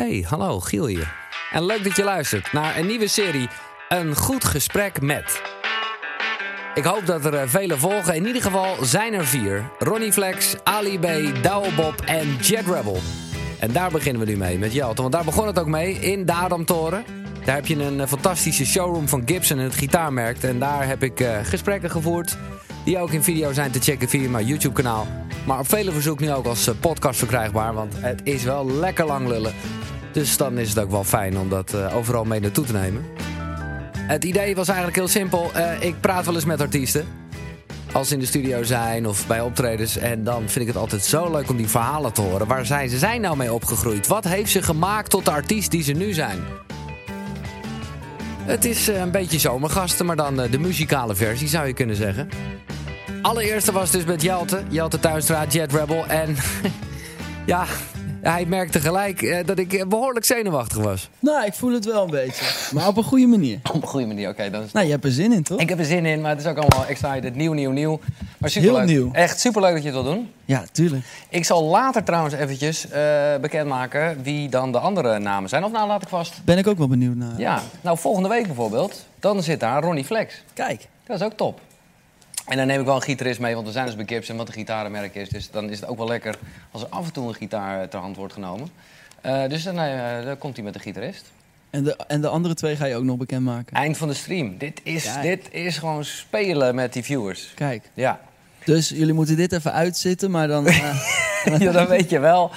Hey, hallo, Giel hier. En leuk dat je luistert naar een nieuwe serie Een Goed Gesprek Met. Ik hoop dat er eh, vele volgen. In ieder geval zijn er vier. Ronnie Flex, Ali B, en Jet Rebel. En daar beginnen we nu mee met Jelte. Want daar begon het ook mee in de Adamtoren. Daar heb je een eh, fantastische showroom van Gibson, het gitaarmerk. En daar heb ik eh, gesprekken gevoerd. Die ook in video zijn te checken via mijn YouTube kanaal. Maar op vele verzoek nu ook als podcast verkrijgbaar. Want het is wel lekker lang lullen. Dus dan is het ook wel fijn om dat eh, overal mee naartoe te nemen. Het idee was eigenlijk heel simpel. Eh, ik praat wel eens met artiesten. Als ze in de studio zijn of bij optredens. En dan vind ik het altijd zo leuk om die verhalen te horen. Waar zijn ze zijn nou mee opgegroeid? Wat heeft ze gemaakt tot de artiest die ze nu zijn? Het is eh, een beetje zomergasten, maar dan de muzikale versie zou je kunnen zeggen. Allereerste was dus met Jelte, Jelte Tuinstra, Jet Rebel. En ja, hij merkte gelijk eh, dat ik eh, behoorlijk zenuwachtig was. Nou, ik voel het wel een beetje. Maar op een goede manier. Op een goede manier, oké. dan is Nou, je hebt er zin in, toch? Ik heb er zin in, maar het is ook allemaal excited. Nieuw, nieuw, nieuw. Maar superleuk. Heel nieuw. Echt superleuk dat je het wil doen. Ja, tuurlijk. Ik zal later trouwens eventjes eh, bekendmaken wie dan de andere namen zijn. Of nou, laat ik vast. Ben ik ook wel benieuwd naar. Ja, nou volgende week bijvoorbeeld, dan zit daar Ronnie Flex. Kijk. Dat is ook top. En dan neem ik wel een gitarist mee, want we zijn dus bij Gibson, wat een gitarenmerk is. Dus dan is het ook wel lekker als er af en toe een gitaar ter hand wordt genomen. Eh, dus dan, eh, dan komt hij met de gitarist. En de, en de andere twee ga je ook nog bekendmaken. Eind van de stream. Dit is, Kijk. dit is gewoon spelen met die viewers. Kijk. Ja. Dus jullie moeten dit even uitzitten, maar dan... eh, ja, dan weet je wel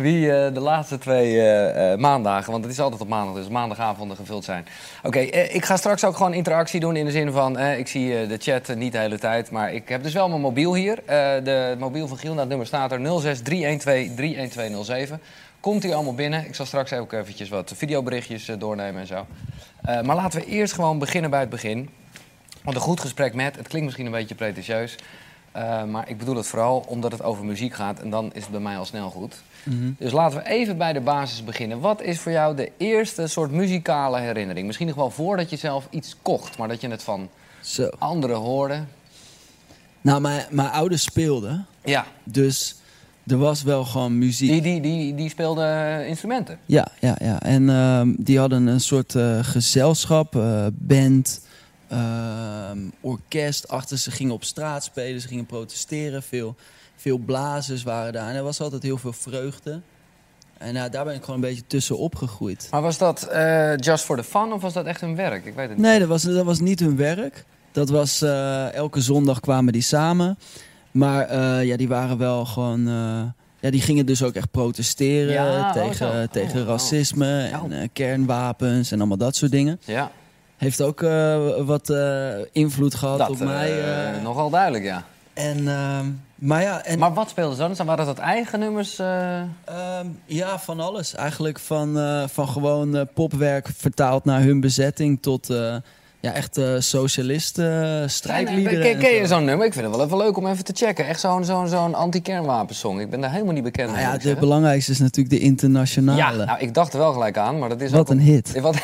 wie eh, de laatste twee eh, maandagen, want het is altijd op maandag, dus maandagavonden gevuld zijn. Oké, ik ga straks ook gewoon interactie doen in de zin van, ik zie de chat niet de hele tijd, maar ik heb dus wel mijn mobiel hier. De mobiel van Giel, het nummer staat er 06-312-31207. Komt hij allemaal binnen? Ik zal straks ook eventjes wat videoberichtjes doornemen en zo. Maar laten we eerst gewoon beginnen bij het begin. Want een goed gesprek met, het klinkt misschien een beetje pretentieus. maar ik bedoel het vooral omdat het over muziek gaat en dan is het bij mij al snel goed. Mhm. Dus laten we even bij de basis beginnen. Wat is voor jou de eerste soort muzikale herinnering? Misschien nog wel voordat je zelf iets kocht, maar dat je het van Zo. anderen hoorde. Nou, mijn, mijn ouders speelden. Ja, Dus er was wel gewoon muziek. die, die, die, die speelden instrumenten. Ja, ja, ja. En ehm, die hadden een soort eh, gezelschap, eh, band, ehm, orkest achter. Ze gingen op straat spelen, ze gingen protesteren. Veel, veel blazers waren daar. En er was altijd heel veel vreugde. En nou, daar ben ik gewoon een beetje tussen opgegroeid. Maar was dat eh, just for the fun of was dat echt hun werk? Ik weet het niet. Nee, dat was, dat was niet hun werk. Dat was eh, elke zondag kwamen die samen. Maar eh, ja, die waren wel gewoon. ja, die gingen dus ook echt protesteren Ja, oh, tegen, zo. tegen Oh, oh. racisme en Oh. kernwapens en allemaal dat soort dingen. Ja, Heeft ook wat invloed gehad dat op mij. nogal duidelijk, ja. en, ehm, maar ja, en, Maar wat speelden ze dan? Waren dat eigen nummers? eh? ehm, ja, van alles. Eigenlijk van, eh, van gewoon eh, popwerk vertaald naar hun bezetting tot ja, echt eh socialisten, strijdliederen. Ken, en ken je zo. zo'n nummer? Ik vind het wel even leuk om even te checken. Echt zo'n zo'n zo'n anti-kernwapensong. Ik ben daar helemaal niet bekend Nou mee. ja, moet ik de zeggen. belangrijkste is natuurlijk de internationale. Ja, nou, ik dacht er wel gelijk aan, maar dat is Wat ook... een hit. Wat...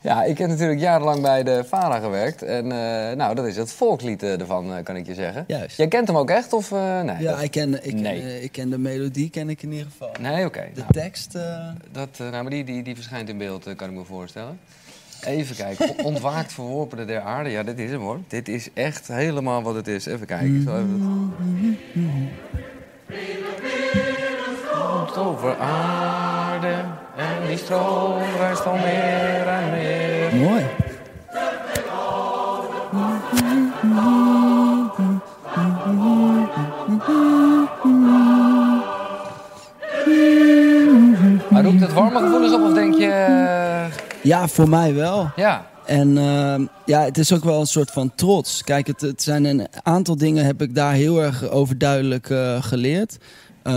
ja, ik heb natuurlijk jarenlang bij de VARA gewerkt. En eh, nou, dat is het volkslied eh, ervan, eh, kan ik je zeggen. Juist. Jij kent hem ook echt, of eh, nee? Ja, Dat- ik ken, ik, Nee. eh, ik ken de melodie, ken ik in ieder geval. Nee, oké. De Nou, tekst, eh, dat, eh, nou, maar die, die, die verschijnt in beeld, eh, kan ik me voorstellen. Even kijken. Ontwaakt verworpenen der aarde. Ja, dit is hem hoor. Dit is echt helemaal wat het is. Even kijken. Zal even... Komt over aarde en die stroom ruist al meer en meer. mooi. Maar roept het warme gevoelens op of denk je... Ja, voor mij wel. ja, En ehm, ja, het is ook wel een soort van trots. Kijk, het, het zijn een aantal dingen heb ik daar heel erg overduidelijk eh, geleerd. Eh,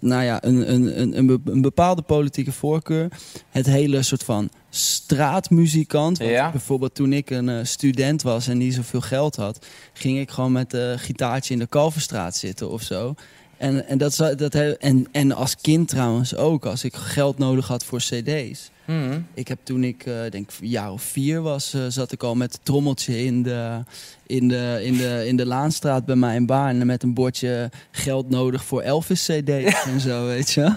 nou ja, een, een, een, een be- een bepaalde politieke voorkeur. Het hele soort van straatmuzikant. Want Ja. Bijvoorbeeld toen ik een eh, student was en niet zoveel geld had... ging ik gewoon met een gitaartje in de Kalverstraat zitten of zo. En, en, dat, dat, en, en als kind trouwens ook, als ik geld nodig had voor cd's... Mhm. Ik heb toen ik eh, denk een jaar of vier was, eh, zat ik al met het trommeltje in de, in, de, in, de, in de Laanstraat bij mij in Baarn. Met een bordje geld nodig voor Elvis cd's en zo, weet je.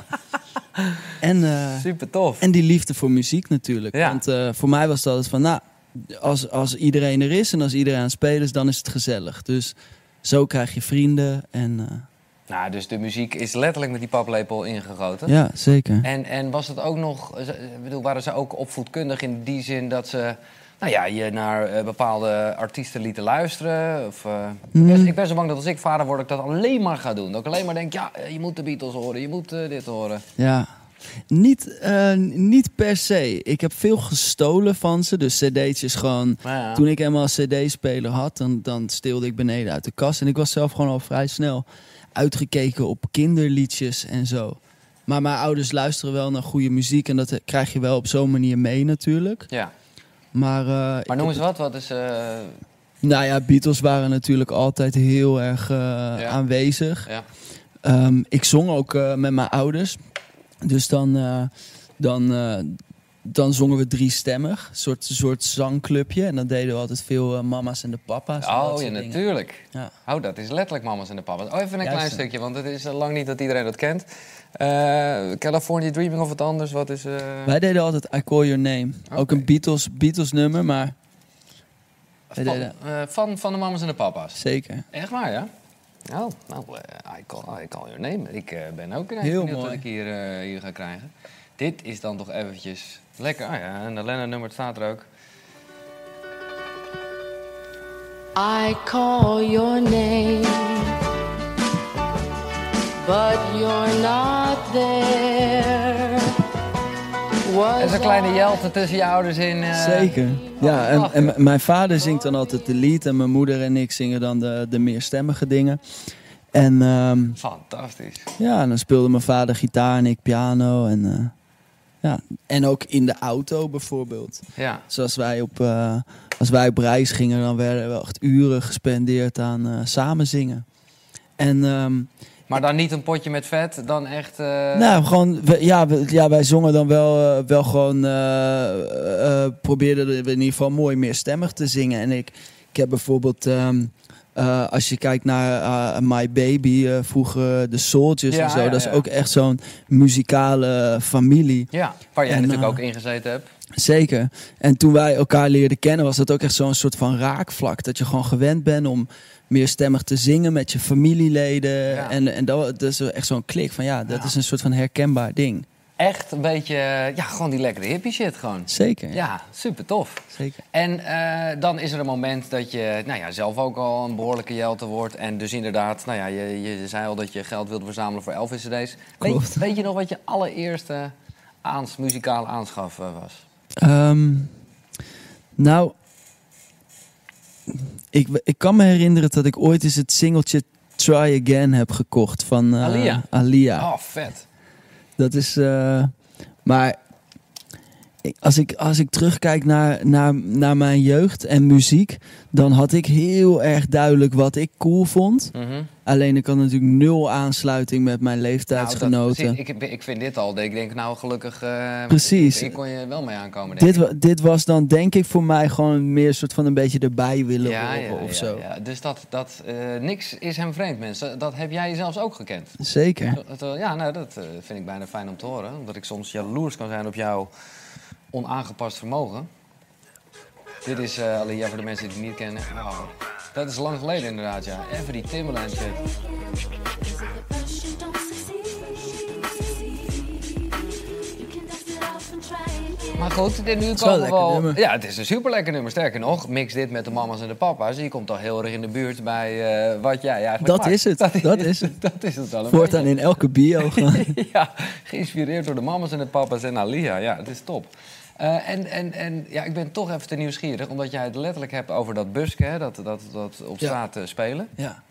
En, eh, Super tof. en die liefde voor muziek natuurlijk. Ja. Want voor mij was het altijd van, nou, als, als iedereen er is en als iedereen aan het spelen is, dan is het gezellig. Dus zo krijg je vrienden en Nou, dus de muziek is letterlijk met die paplepel ingegoten. ja, zeker. En, en was het ook nog, ik bedoel, waren ze ook opvoedkundig in die zin dat ze nou ja, je naar eh, bepaalde artiesten lieten luisteren? Of, eh, ik, ben, Mm. ik ben zo bang dat als ik vader word, dat ik dat alleen maar ga doen. Dat ik alleen maar denk, ja, eh, je moet de Beatles horen, je moet eh, dit horen. Ja. Niet, eh, niet per se. Ik heb veel gestolen van ze. Dus cd'tjes gewoon. Ja. Toen ik eenmaal een cd-speler had, dan, dan steelde ik beneden uit de kast. En ik was zelf gewoon al vrij snel uitgekeken op kinderliedjes en zo. Maar mijn ouders luisteren wel naar goede muziek. En dat krijg je wel op zo'n manier mee natuurlijk. ja. Maar, ik Maar noem eens wat, wat is... eh, Nou ja, Beatles waren natuurlijk altijd heel erg eh, aanwezig. ja. Ehm, ik zong ook met mijn ouders. Dus dan, dan, dan zongen we driestemmig. Een soort, soort zangclubje. En dan deden we altijd veel eh, mama's en de papa's. dat Oh, ja, natuurlijk. Ja. Oh, dat is letterlijk mama's en de papa's. Oh, even een Juist, klein stukje, want het is eh, lang niet dat iedereen dat kent. Eh, California Dreaming of wat anders, wat is... Wij deden altijd I Call Your Name. Ook een Beatles, Beatles nummer, maar van, deden- van, van de mama's en de papa's. zeker. Echt waar, ja? Oh, nou, I, call, I call your name. Ik ben ook Heel mooi. ik hier, hier ga krijgen. Dit is dan toch eventjes lekker. Ah ja, en de Lennon-nummer staat er ook. I call your name, but you're not there. Was Er is een kleine jelte tussen je ouders in. eh, Zeker. Ja, en, en mijn vader zingt dan altijd de lied. En mijn moeder en ik zingen dan de, de meerstemmige dingen. En ehm, Fantastisch. Ja, en dan speelde mijn vader gitaar en ik piano. En, eh, ja. en ook in de auto bijvoorbeeld. Ja. Zoals wij op, eh, als wij op reis gingen, dan werden er wel echt uren gespendeerd aan eh, samen zingen. En ehm, Maar dan niet een potje met vet, dan echt... eh, nou, gewoon, we- ja, we- ja, wij zongen dan wel, wel gewoon, probeerden we in ieder geval mooi meerstemmig te zingen. En ik, ik heb bijvoorbeeld, ehm, eh, als je kijkt naar eh, My Baby, eh, vroeger de Soldiers Ja, en zo, ja, dat is ja. ook echt zo'n muzikale familie. Ja, waar jij En, natuurlijk ook ingezeten hebt. Zeker. En toen wij elkaar leerden kennen, was dat ook echt zo'n soort van raakvlak. Dat je gewoon gewend bent om meerstemmig te zingen met je familieleden. En, en dat, dat is echt zo'n klik van ja, dat is een soort van herkenbaar ding. Echt een beetje, eh, ja, gewoon die lekkere hippie shit gewoon. Zeker. Ja, super tof. Zeker. En eh, dan is er een moment dat je nou ja, zelf ook al een behoorlijke jelte wordt. En dus inderdaad, nou ja, je, je zei al dat je geld wilde verzamelen voor Elvis CD's. Weet, Klopt. weet je nog wat je allereerste aans, muzikale aanschaf eh, was? Ehm, nou, ik, ik kan me herinneren dat ik ooit eens het singeltje Try Again heb gekocht van eh, Alia. Alia. Oh, vet. Dat is. eh, maar als ik, als ik terugkijk naar, naar, naar mijn jeugd en muziek, dan had ik heel erg duidelijk wat ik cool vond. Mhm. Alleen ik had natuurlijk nul aansluiting met mijn Nou, leeftijdsgenoten. dat- precies. ik, ik vind dit al, ik denk nou gelukkig, eh, Precies. ik kon je wel mee aankomen. Denk dit, ik. dit was dan denk ik voor mij gewoon meer een soort van een beetje erbij willen ja, horen ja, of ja, zo. ja. Dus dat, dat eh, niks is hem vreemd, mensen. Dat heb jij zelfs ook gekend. Zeker. Dat, ja, nou, dat eh, vind ik bijna fijn om te horen. Omdat ik soms jaloers kan zijn op jouw onaangepast vermogen. Dit is eh Alia voor de mensen die het niet kennen. Wauw. Dat is lang geleden inderdaad, ja. Even die Timberland shit. Maar goed, dit, nu komen we lekker wel... nummer. Ja, het is een super lekker nummer. Sterker nog, mix dit met de mama's en de papa's. Je komt al heel erg in de buurt bij eh, wat jij eigenlijk Dat maakt. is het, dat is het. Dat is het een Voortaan in elke bio. ja, geïnspireerd door de mama's en de papa's en Alia. Ja, het is top. Eh, en en, en ja, ik ben toch even te nieuwsgierig, omdat jij het letterlijk hebt over dat busken, hè, dat, dat, dat op straat eh, spelen. ja.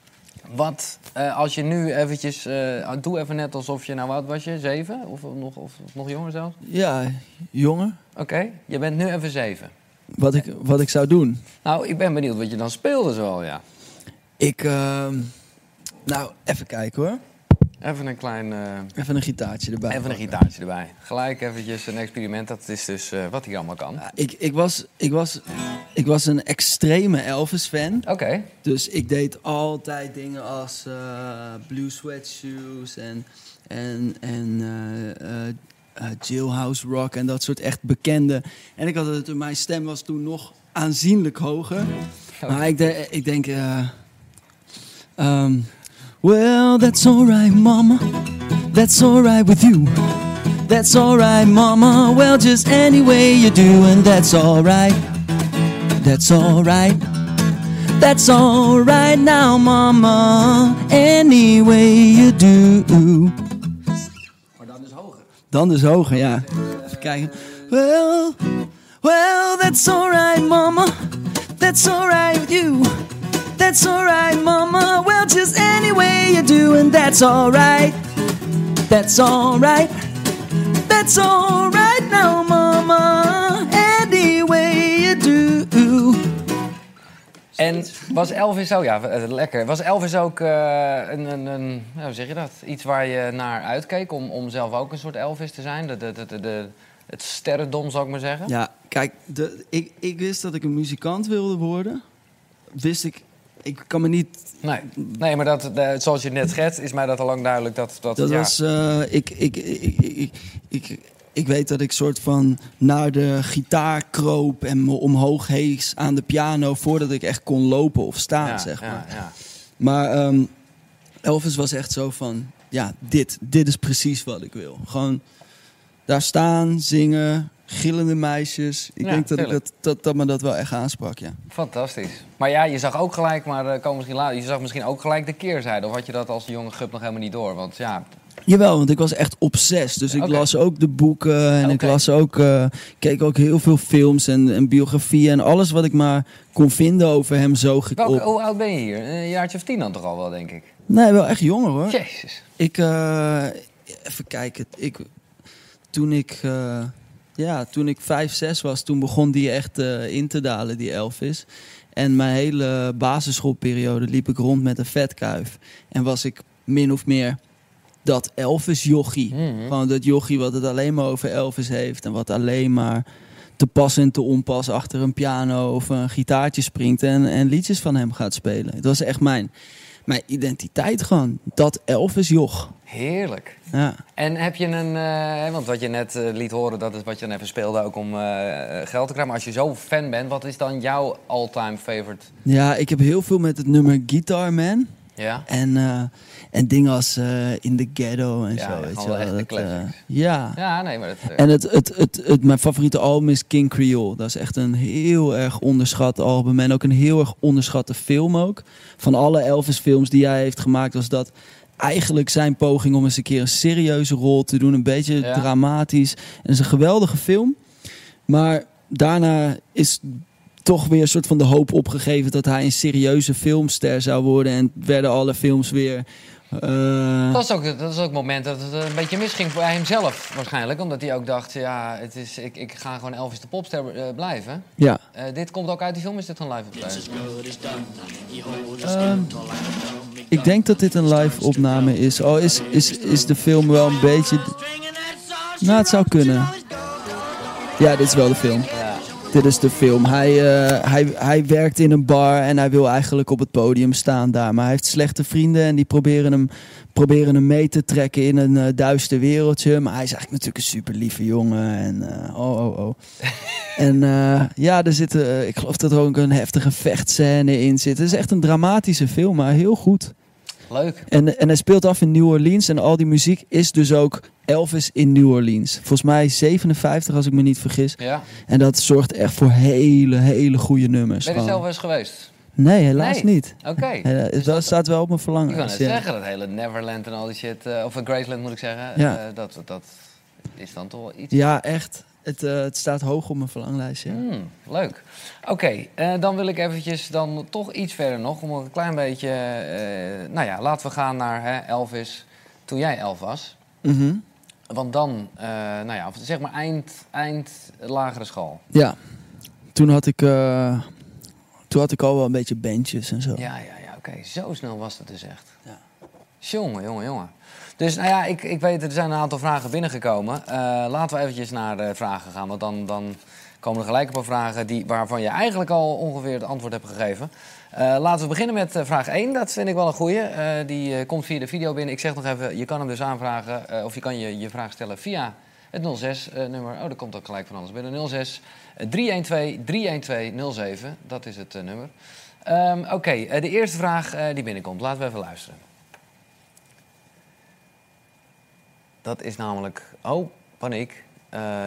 Wat, eh, als je nu eventjes, eh, doe even net alsof je, nou wat was je, zeven? Of nog, of, nog jonger zelfs? ja, jongen. Oké, je bent nu even zeven. Wat ik, wat ik zou doen. Nou, ik ben benieuwd wat je dan speelde zo, ja. Ik, ehm, nou, even kijken hoor. Even een klein, eh, Even een gitaartje erbij. even een gitaartje erbij. Gelijk eventjes een experiment, dat is dus eh, wat hij allemaal kan. Ja, ik, ik, was, ik, was, ik was een extreme Elvis-fan. Oké, Dus ik deed altijd dingen als eh, Blue Sweat Shoes en, en, en Jailhouse Rock en dat soort echt bekende. En ik had het, mijn stem was toen nog aanzienlijk hoger. Maar ik, de- ik denk... eh, ehm, well, that's alright, mama. That's alright with you. That's alright, mama. Well, just any way you do, and that's alright. That's alright. That's alright now, mama. Any way you do. Maar dan is hoger. Dan dus hoger, ja. Even kijken. Well, well, that's alright, mama. That's alright with you. That's alright, mama. Well, just any way you do, and that's alright. That's alright. That's alright now, mama. Any way you do. En was Elvis ook, ja, eh, lekker. Was Elvis ook eh, een, een, een ja, hoe zeg je dat? Iets waar je naar uitkeek om, om zelf ook een soort Elvis te zijn? De, de, de, de, de- het sterrendom, zou ik maar zeggen? Ja, kijk, de, ik, ik wist dat ik een muzikant wilde worden. Wist ik, ik kan me niet Nee, nee maar dat, de- zoals je net schetst, is mij dat al lang duidelijk. Dat, dat, Dat ja. was, eh, ik, ik, ik, ik, ik, ik weet dat ik soort van naar de gitaar kroop en me omhoog hees aan de piano voordat ik echt kon lopen of staan, ja, zeg maar. Ja, ja. Maar ehm, Elvis was echt zo van, ja, dit, dit is precies wat ik wil. Gewoon daar staan, zingen, gillende meisjes. Ik Ja, denk dat, ik dat, dat, dat me dat wel echt aansprak, ja. Fantastisch. Maar ja, je zag ook gelijk, maar eh, komen misschien later, je zag misschien ook gelijk de keerzijde. Of had je dat als jonge gup nog helemaal niet door? Want ja, Jawel, want ik was echt obsessed. Dus ik las ook de boeken en ik las ook, eh, keek ook heel veel films en, en biografieën en alles wat ik maar kon vinden over hem zoog ik welke, op. hoe oud ben je hier? Een jaartje of tien dan toch al wel, denk ik. Nee, wel echt jonger hoor. Jezus. Ik, eh, even kijken. Ik, toen ik, ja, toen ik vijf, zes was, toen begon die echt eh, in te dalen, die Elvis. En mijn hele basisschoolperiode liep ik rond met een vetkuif. En was ik min of meer dat Elvis-jochie. Mhm. Gewoon dat jochie wat het alleen maar over Elvis heeft. En wat alleen maar te pas en te onpas achter een piano of een gitaartje springt. En, en liedjes van hem gaat spelen. Het was echt mijn, mijn identiteit gewoon. Dat Elvis-joch. Heerlijk. Ja. En heb je een, eh, want wat je net eh, liet horen, dat is wat je dan even speelde ook om eh, geld te krijgen. Maar als je zo fan bent, wat is dan jouw all-time favorite? ja, ik heb heel veel met het nummer Guitar Man. Ja? En, en dingen als In the Ghetto en Ja, zo. Weet je wel. Dat, classics. ja. Ja, nee, maar dat... En het, het, het, het, mijn favoriete album is King Creole. Dat is echt een heel erg onderschat album. En ook een heel erg onderschatte film ook. Van alle Elvis films die hij heeft gemaakt was dat eigenlijk zijn poging om eens een keer een serieuze rol te doen. Een beetje Ja. dramatisch. En het is een geweldige film. Maar daarna is toch weer een soort van de hoop opgegeven dat hij een serieuze filmster zou worden. En werden alle films weer... eh, Dat is, ook, dat is ook het moment dat het een beetje misging voor hemzelf waarschijnlijk. Omdat hij ook dacht, ja, het is, ik, ik ga gewoon Elvis de popster eh, blijven. ja, Eh, dit komt ook uit die film, is dit een live optreden? Ik denk dat dit een live opname is. Oh, is, is, is de film wel een beetje... Nou, het zou kunnen. Ja, dit is wel de film. Ja. Dit is de film. Hij, eh, hij, hij werkt in een bar en hij wil eigenlijk op het podium staan daar. Maar hij heeft slechte vrienden en die proberen hem, proberen hem mee te trekken in een eh, duister wereldje. Maar hij is eigenlijk natuurlijk een super lieve jongen. En eh, oh, oh, oh. en eh, ja, er zit, eh, ik geloof dat er ook een heftige vechtscène in zit. Het is echt een dramatische film, maar heel goed. Leuk. En, en hij speelt af in New Orleans. En al die muziek is dus ook Elvis in New Orleans. Volgens mij 57 als ik me niet vergis. Ja. En dat zorgt echt voor hele, hele goede nummers. Ben je zelf eens geweest? Nee, helaas Nee. niet. Oké. Dat staat wel op mijn Ik kan Ja. zeggen, dat hele Neverland en al die shit, eh, of Graceland moet ik zeggen, Ja. eh, dat, dat is dan toch wel iets. ja, echt. Het, eh, het staat hoog op mijn verlanglijst. Ja. Hmm, leuk. Oké, dan wil ik eventjes dan toch iets verder nog, om een klein beetje, nou ja, laten we gaan naar hè, Elvis toen jij elf was. Mhm. Want dan, nou ja, zeg maar eind, eind lagere school. ja. Toen had ik... toen had ik al wel een beetje bandjes en zo. Ja, ja, ja, oké. Zo snel was het dus echt. Ja. Jongen, jongen, jongen. Dus nou ja, ik, ik weet, er zijn een aantal vragen binnengekomen. Eh, laten we eventjes naar de vragen gaan, want dan, dan komen er gelijk een paar vragen die, waarvan je eigenlijk al ongeveer het antwoord hebt gegeven. Eh, laten we beginnen met eh, vraag 1. Dat vind ik wel een goeie. Eh, die komt via de video binnen. Ik zeg nog even, je kan hem dus aanvragen, of je kan je, je vraag stellen via Het 06-nummer. oh, er komt ook gelijk van alles binnen. 06 eh, 312 312 07. Dat is het eh, nummer. Ehm, Oké, eh, de eerste vraag eh, die binnenkomt. Laten we even luisteren. Dat is namelijk... Oh, paniek.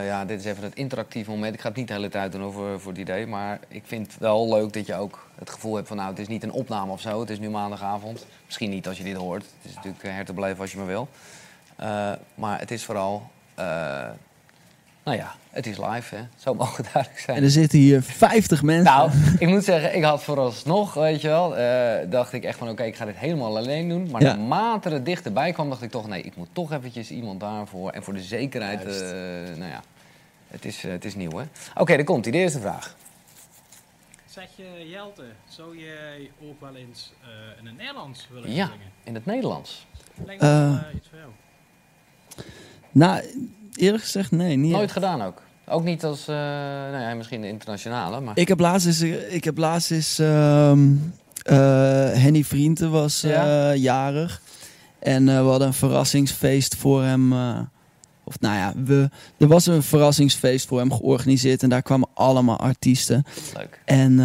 Ja, dit is even het interactieve moment. Ik ga het niet de hele tijd doen over, voor het idee. Maar ik vind het wel leuk dat je ook het gevoel hebt van... nou, het is niet een opname of zo. Het is nu maandagavond. Misschien niet als je dit hoort. Het is natuurlijk her te blijven als je maar wil. Maar het is vooral... nou ja, het is live, hè. Zo mogen duidelijk zijn. En er zitten hier 50 mensen. Nou, ik moet zeggen, ik had vooralsnog, weet je wel, eh, dacht ik echt van oké, ik ga dit helemaal alleen doen. Maar Ja. naarmate het dichterbij kwam, dacht ik toch nee, ik moet toch eventjes iemand daarvoor. En voor de zekerheid, eh, nou ja, het is, eh, het is nieuw hè. Oké, daar komt ie, de eerste vraag. Zeg je Jelte, zou jij ook wel eens eh, in het Nederlands willen Ja. zingen? In het Nederlands. Lijkt me wel, iets voor jou. Nou, eerlijk gezegd, nee. Niet Nooit echt. gedaan ook. Ook niet als, eh, nou ja, misschien de internationale, maar... Ik heb laatst eens, ik heb laatst eens ehm, eh, Henny Vrienden was eh, Ja. jarig. En we hadden een verrassingsfeest voor hem. of nou ja, we, er was een verrassingsfeest voor hem georganiseerd. En daar kwamen allemaal artiesten. Leuk. En,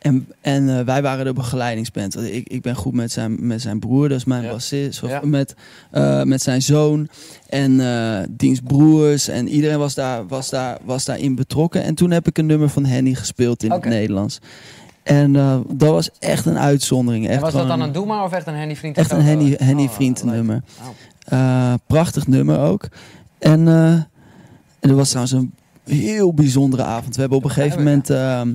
en, en eh, wij waren de begeleidingsband. Ik, ik ben goed met zijn, met zijn broer, dat is mijn Ja. bassist. Of Ja. met, eh, met zijn zoon en eh diens broers. En iedereen was, daar, was, daar, was daarin betrokken. En toen heb ik een nummer van Henny gespeeld in het Nederlands. En dat was echt een uitzondering. Echt En was dat dan een Doe maar of echt een Henny Vriend? Echt een Henny, Henny Vriend leuk. nummer. Oh. Prachtig nummer ook. En, en er was trouwens een heel bijzondere avond. We hebben op een gegeven moment ehm,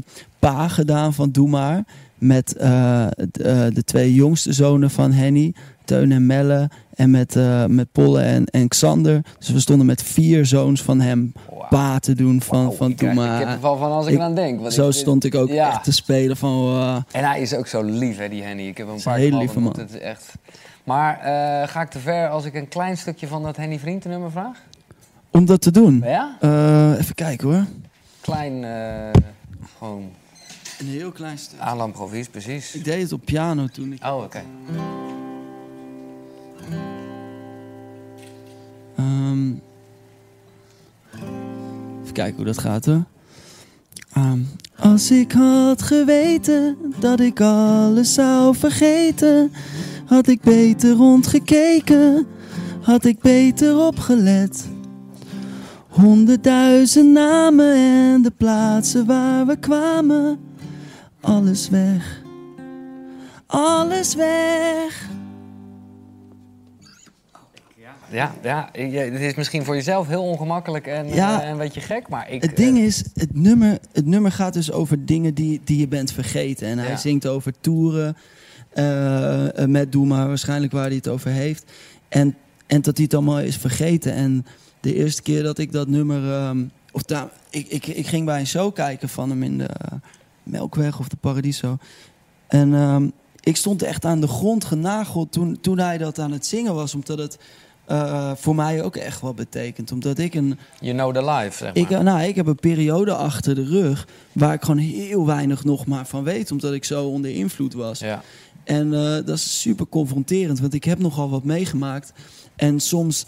Pa gedaan van Doe Maar. Met eh, d- eh, de twee jongste zonen van Henny. Teun en Melle. En met, eh, met Polle en, en Xander. Dus we stonden met vier zoons van hem Wauw. Pa te doen van, van ik Doe krijg er Maar. kippenvel van als ik, Ik- eraan denk. want Zo ik- stond ik ook Ja. echt te spelen van... En hij is ook zo lief, hè, die Henny. Ik heb hem een paar keer lieve man. Het is echt... Maar ga ik te ver als ik een klein stukje van dat Henny Vrienden-nummer vraag? om dat te doen. Ja? Even kijken hoor. Klein, gewoon Een heel klein stuk. à l'improvis, precies. Ik deed het op piano toen ik... Oh, oké. Ehm, even kijken hoe dat gaat hoor. Ehm, als ik had geweten dat ik alles zou vergeten, had ik beter rondgekeken, had ik beter opgelet. Honderdduizend namen en de plaatsen waar we kwamen, alles weg, alles weg. Ja, ja, het is misschien voor jezelf heel ongemakkelijk en, Ja. eh, een beetje gek, maar ik... Het ding eh, is, het nummer, het nummer gaat dus over dingen die, die je bent vergeten. En hij zingt over toeren eh, met Doe maar waarschijnlijk waar hij het over heeft. En, en dat hij het allemaal is vergeten. En de eerste keer dat ik dat nummer... ehm, of daar, ik, ik, ik ging bij een show kijken van hem in de Melkweg of de Paradiso. En ehm, ik stond echt aan de grond genageld toen, toen hij dat aan het zingen was. Omdat het eh, voor mij ook echt wat betekent. Omdat ik een You know the life, zeg maar. ik, eh, nou, ik heb een periode achter de rug waar ik gewoon heel weinig nog maar van weet, omdat ik zo onder invloed was. ja. En eh, dat is super confronterend, want ik heb nogal wat meegemaakt. En soms,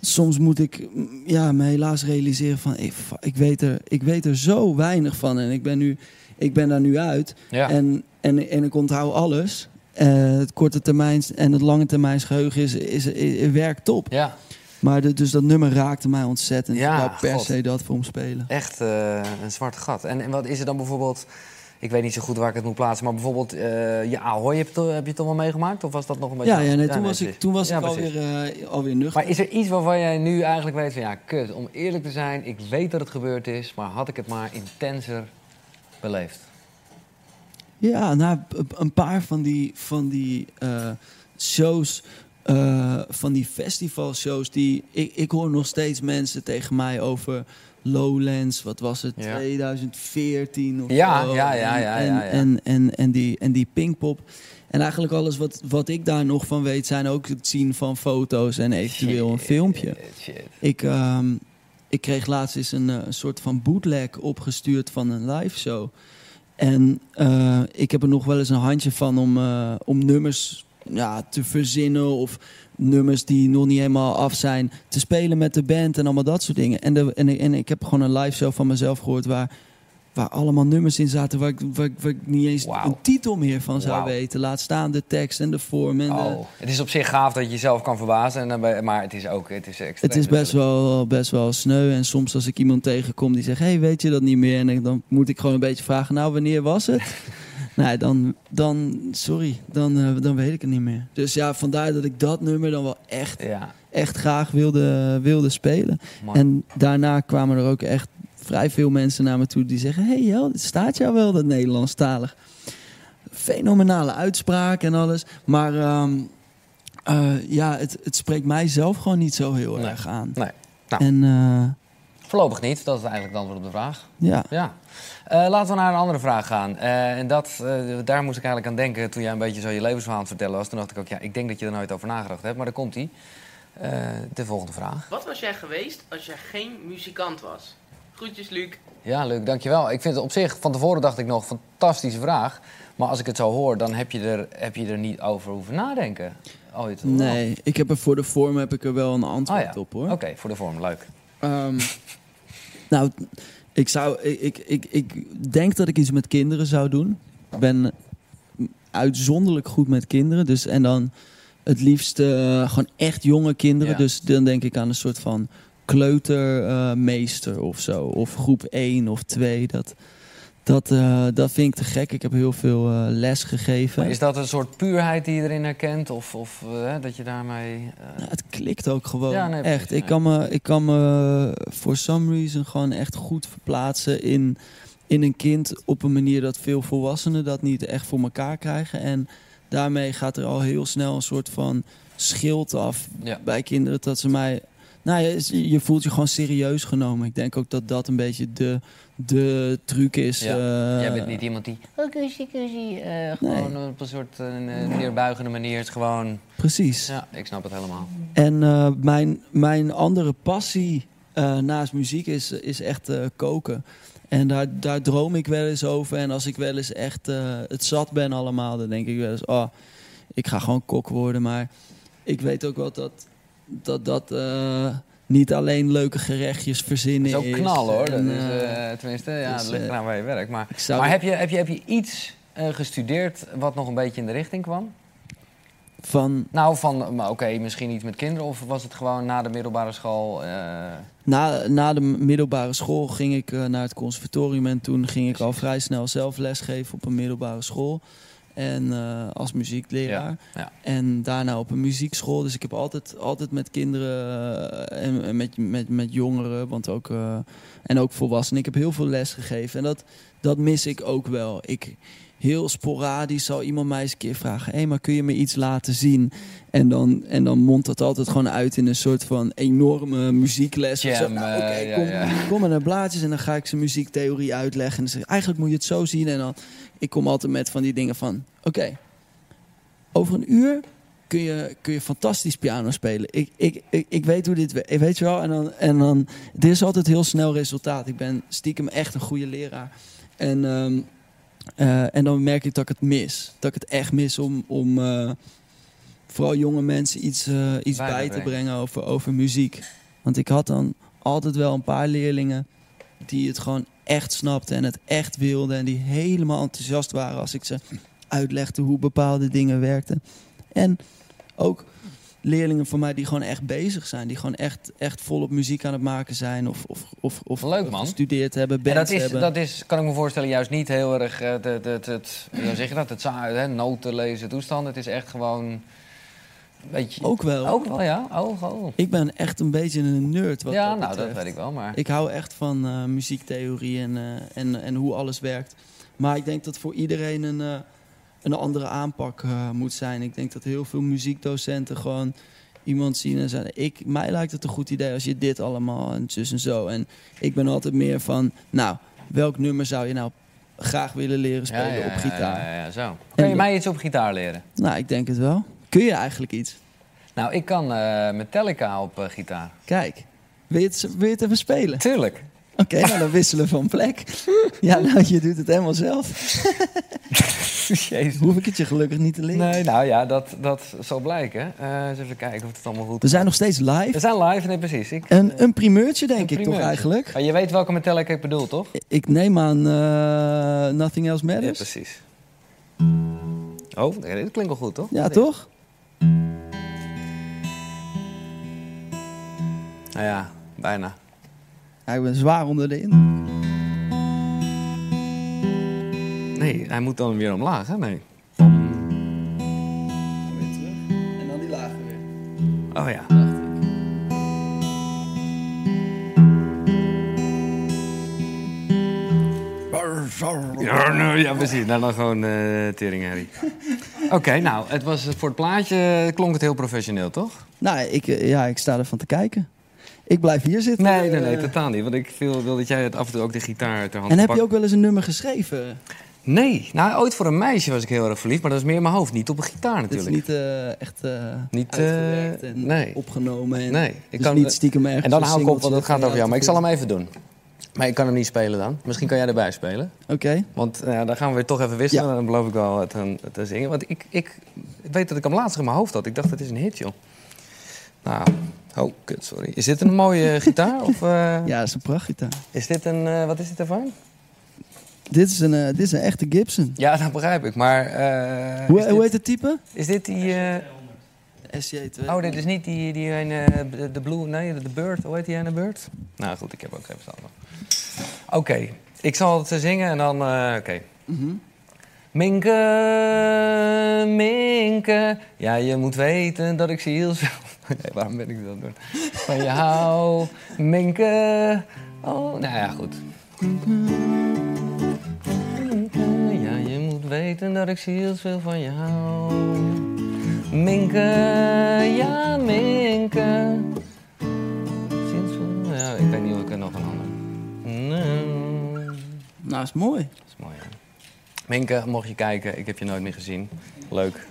soms moet ik mm, ja, me helaas realiseren van, ik, ik, weet er, ik weet er zo weinig van en ik ben, nu, ik ben daar nu uit. Ja. En, en, en ik onthoud alles. Eh, het korte termijn en het lange termijn geheugen is, is, is, werkt top. ja, Maar de, dus dat nummer raakte mij ontzettend. Ja, ik wou per God. se dat voor hem spelen. echt eh, een zwart gat. En, en wat is er dan bijvoorbeeld... Ik weet niet zo goed waar ik het moet plaatsen, maar bijvoorbeeld uh, je Ahoy, heb je, toch, heb je toch wel meegemaakt? Of was dat nog een beetje... Ja, ja, nee, toen, nee, was ik, toen was Ja, ik alweer, uh, alweer nuchter. Maar is er iets waarvan jij nu eigenlijk weet van ja, kut, om eerlijk te zijn, ik weet dat het gebeurd is, maar had ik het maar intenser beleefd? Ja, nou, een paar van die, van die uh, shows, uh, van die festivalshows, die ik, ik hoor nog steeds mensen tegen mij over Lowlands, wat was het, Ja. 2014 of Ja, zo. ja, ja, ja, en, ja, ja. En, en, en, die, en die Pinkpop. En eigenlijk alles wat, wat ik daar nog van weet, zijn ook het zien van foto's en eventueel een filmpje. Shit. Ik, ehm, ik kreeg laatst eens een, eh, een soort van bootleg opgestuurd van een live show. En eh, ik heb er nog wel eens een handje van om, eh, om nummers ja, te verzinnen of nummers die nog niet helemaal af zijn te spelen met de band en allemaal dat soort dingen. En, de, en, en ik heb gewoon een live show van mezelf gehoord waar, waar allemaal nummers in zaten waar ik, waar, ik- waar ik niet eens een titel meer van zou weten. Laat staan de tekst en de vorm. En de- Oh, het is op zich gaaf dat je jezelf kan verbazen, en maar het is ook het is extreem. Het is best wel, best wel sneu. En soms als ik iemand tegenkom die zegt... hey, weet je dat niet meer? En dan moet ik gewoon een beetje vragen... nou, wanneer was het? nee, dan, dan... Sorry, dan, eh, dan weet ik het niet meer. Dus ja, vandaar dat ik dat nummer dan wel echt, Ja, echt graag wilde, wilde spelen. En daarna kwamen er ook echt vrij veel mensen naar me toe... die zeggen... hey, Jel, het staat jou wel, dat Nederlandstalig. Fenomenale uitspraak en alles. Maar... ehm, eh, ja, het, het spreekt mij zelf gewoon niet zo heel Nee. erg aan. Nee. Nou. En eh, Voorlopig niet, dat is eigenlijk het antwoord op de vraag. ja, Ja. Eh, laten we naar een andere vraag gaan. Eh, en dat, eh, daar moest ik eigenlijk aan denken toen jij een beetje zo je levensverhaal aan het vertellen was. Toen dacht ik ook, ja, ik denk dat je er nooit over nagedacht hebt. Maar daar komt. Eh, de volgende vraag. Wat was jij geweest als jij geen muzikant was? Groetjes, Luc. Ja, leuk, dankjewel. Ik vind het op zich, van tevoren dacht ik nog, fantastische vraag. Maar als ik het zo hoor, dan heb je er, heb je er niet over hoeven nadenken. Ooit. nee, ik heb er voor de vorm heb ik er wel een antwoord Oh ja. op hoor. Oké, voor de vorm, leuk. Ehm, nou, ik, zou, ik, ik, ik, ik denk dat ik iets met kinderen zou doen. Ik ben uitzonderlijk goed met kinderen. Dus, en dan het liefst eh, gewoon echt jonge kinderen. Ja. Dus dan denk ik aan een soort van kleutermeester of zo. Of groep 1 of 2. Dat, dat, eh, dat vind ik te gek. Ik heb heel veel eh, les gegeven. Maar is dat een soort puurheid die je erin herkent? Of, of eh, dat je daarmee... Ja, het klikt ook gewoon. Ja, nee, precies, echt. Ik kan me, ik kan me for some reason gewoon echt goed verplaatsen in, in een kind op een manier dat veel volwassenen dat niet echt voor elkaar krijgen. En daarmee gaat er al heel snel een soort van schild af Ja. bij kinderen dat ze mij. Nou, je, je voelt je gewoon serieus genomen. Ik denk ook dat dat een beetje de, de truc is. Ja. eh, Jij bent niet iemand die... Oh, kusie, kusie. eh, gewoon op een soort eh, neerbuigende manier. Het gewoon... Precies. Ja, ik snap het helemaal. En mijn, mijn andere passie naast muziek is, is echt koken. En daar, daar droom ik wel eens over. En als ik wel eens echt het zat ben allemaal, dan denk ik wel eens... Oh, ik ga gewoon kok worden. Maar ik weet ook wel dat dat, dat eh, niet alleen leuke gerechtjes verzinnen Dat is. ook knal hoor. Dat is, eh, eh, tenminste, ja, dus, het ligt eraan waar je werkt. Maar, zou maar heb, je, heb, je, heb je iets gestudeerd wat nog een beetje in de richting kwam? van Nou, van, maar oké, misschien iets met kinderen. Of was het gewoon na de middelbare school... Na, na de middelbare school ging ik naar het conservatorium en toen ging ik al vrij snel zelf lesgeven op een middelbare school. En eh, als muziekleraar. Ja, ja. En daarna op een muziekschool. Dus ik heb altijd, altijd met kinderen eh, en, en met, met, met jongeren, want ook, eh, en ook volwassenen. Ik heb heel veel les gegeven en dat, dat mis ik ook wel. Ik, heel sporadisch zal iemand mij eens een keer vragen: hé, maar kun je me iets laten zien? En dan, en dan mondt dat altijd gewoon uit in een soort van enorme muziekles. of zo. Jam, Nou, oké, ja, kom, ja. kom maar naar blaadjes en dan ga ik ze muziektheorie uitleggen. En dan zeg ik, eigenlijk moet je het zo zien. En dan, ik kom altijd met van die dingen van, oké, over een uur kun je, kun je fantastisch piano spelen. Ik, ik, ik, ik weet hoe dit werkt, weet je wel. En dan, en dan, dit is altijd heel snel resultaat. Ik ben stiekem echt een goede leraar. En, ehm, eh, en dan merk ik dat ik het mis. Dat ik het echt mis om, om eh, vooral jonge mensen iets, eh, iets Bij bij, te brengen over, over muziek. Want ik had dan altijd wel een paar leerlingen die het gewoon echt snapten en het echt wilden. En die helemaal enthousiast waren als ik ze uitlegde hoe bepaalde dingen werkten. En ook leerlingen van mij die gewoon echt bezig zijn. Die gewoon echt, echt volop muziek aan het maken zijn. Of, of, of, of Leuk, man. gestudeerd hebben, En dat is, hebben. dat is, kan ik me voorstellen, juist niet heel erg... eh, Het, het, het, het, hoe zeg je dat? Het hè, noten lezen toestand. Het is echt gewoon... Beetje... Ook wel. Ook wel, ja? Oh, oh. Ik ben echt een beetje een nerd wat ja, dat nou, dat weet ik wel, maar... Ik hou echt van eh, muziektheorie en, eh, en, en hoe alles werkt. Maar ik denk dat voor iedereen een, eh, een andere aanpak moet zijn. Ik denk dat heel veel muziekdocenten gewoon iemand zien en zeggen... Ik, mij lijkt het een goed idee als je dit allemaal en zus en zo. En ik ben altijd meer van, nou, welk nummer zou je nou graag willen leren spelen op gitaar? Ja, ja, ja, zo. Kun je En- mij iets op gitaar leren? Nou, ik denk het wel. Kun je eigenlijk iets? Nou, ik kan eh, Metallica op eh, gitaar. Kijk, wil je het, wil je het even spelen? Tuurlijk. Oké, nou dan wisselen we van plek. Ja, nou, je doet het helemaal zelf. Jezus. Hoef ik het je gelukkig niet te leren. Nee, nou ja, dat, dat zal blijken. Eh, eens even kijken of het allemaal goed We zijn nog steeds We live. zijn live, nee precies. Ik, Een, een primeurtje, denk Een ik toch eigenlijk? Maar je weet welke Metallica ik bedoel, toch? Ik neem aan Nothing Else Ja, Matters. precies. Oh, dit klinkt wel goed, toch? Ja, toch? Nou ja, bijna. Ja, ik ben zwaar onder de in. Nee, hij moet dan weer omlaag, hè? Nee. Weer terug. En dan die lager weer. Oh ja. Ja, nou, ja precies. Nou, dan gewoon eh tering, Harry. Oké, nou, het was, eh, voor het plaatje klonk het heel professioneel, toch? Nou, ik, eh, ja, ik sta ervan te kijken. Ik blijf hier zitten. Nee, nee, nee, eh, totaal niet. Want ik wil, wil dat jij het af en toe ook de gitaar ter hand En heb je ook wel eens een nummer geschreven? Nee, nou, ooit voor een meisje was ik heel erg verliefd. Maar dat is meer in mijn hoofd, niet op een gitaar Dit is natuurlijk. niet echt eh, Niet, uitgewerkt en nee. opgenomen. En, Nee, ik dus kan- niet stiekem ergens En dan hou ik op, want het gaat over jou. Maar ik zal hem even doen. Maar ik kan hem niet spelen dan. Misschien kan jij erbij spelen. Oké. Want nou ja, dan gaan we weer toch even wisselen. Ja. Dan beloof ik wel het, een- te zingen. Want ik, ik weet dat ik hem laatst in mijn hoofd had. Ik dacht, het is een hit, joh. Nou, oh, kut, sorry. Is dit een mooie gitaar? Of eh, Ja, dat is een prachtgitaar. is dit een... eh, wat is dit ervan? Dit is een, eh, dit is een echte Gibson. Ja, dat begrijp ik. Maar eh, Hoe, hoe dit, heet het type? is dit die... eh, SJ2. oh, dit is niet die, die ene, eh, de Blue... Nee, de Bird. Hoe heet die ene Bird? Nou goed, ik heb ook geen verstand. Oké, ik zal het zingen en dan... eh, Oké. Mhm. Minke, Minke, ja je moet weten dat ik zielsveel... Nee, waarom ben ik het doen? Van je hou, Minke... Oh, nou ja, goed. Minke, ja je moet weten dat ik zielsveel van je hou. Minke, ja Minke... Zielsveel... Ja, ik weet niet of ik er nog een ander... Nee. Nou, is mooi. Dat is mooi, hè? Minke, mocht je kijken, ik heb je nooit meer gezien. Leuk.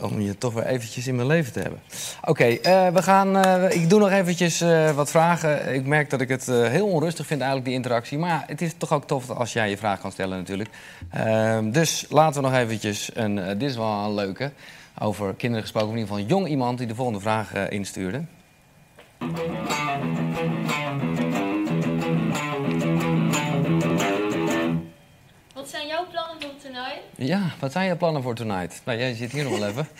Om je toch weer eventjes in mijn leven te hebben. Oké, eh, we gaan. eh, ik doe nog eventjes eh, wat vragen. Ik merk dat ik het heel onrustig vind, eigenlijk, die interactie. Maar ja, het is toch ook tof als jij je vraag kan stellen, natuurlijk. Ehm, dus laten we nog eventjes. Een, dit is wel een leuke. Over kinderen gesproken, in ieder geval een jong iemand die de volgende vraag eh, instuurde. Wat zijn jouw plannen voor toernooi? Ja, wat zijn je plannen voor tonight? Nou, jij zit hier nog wel even.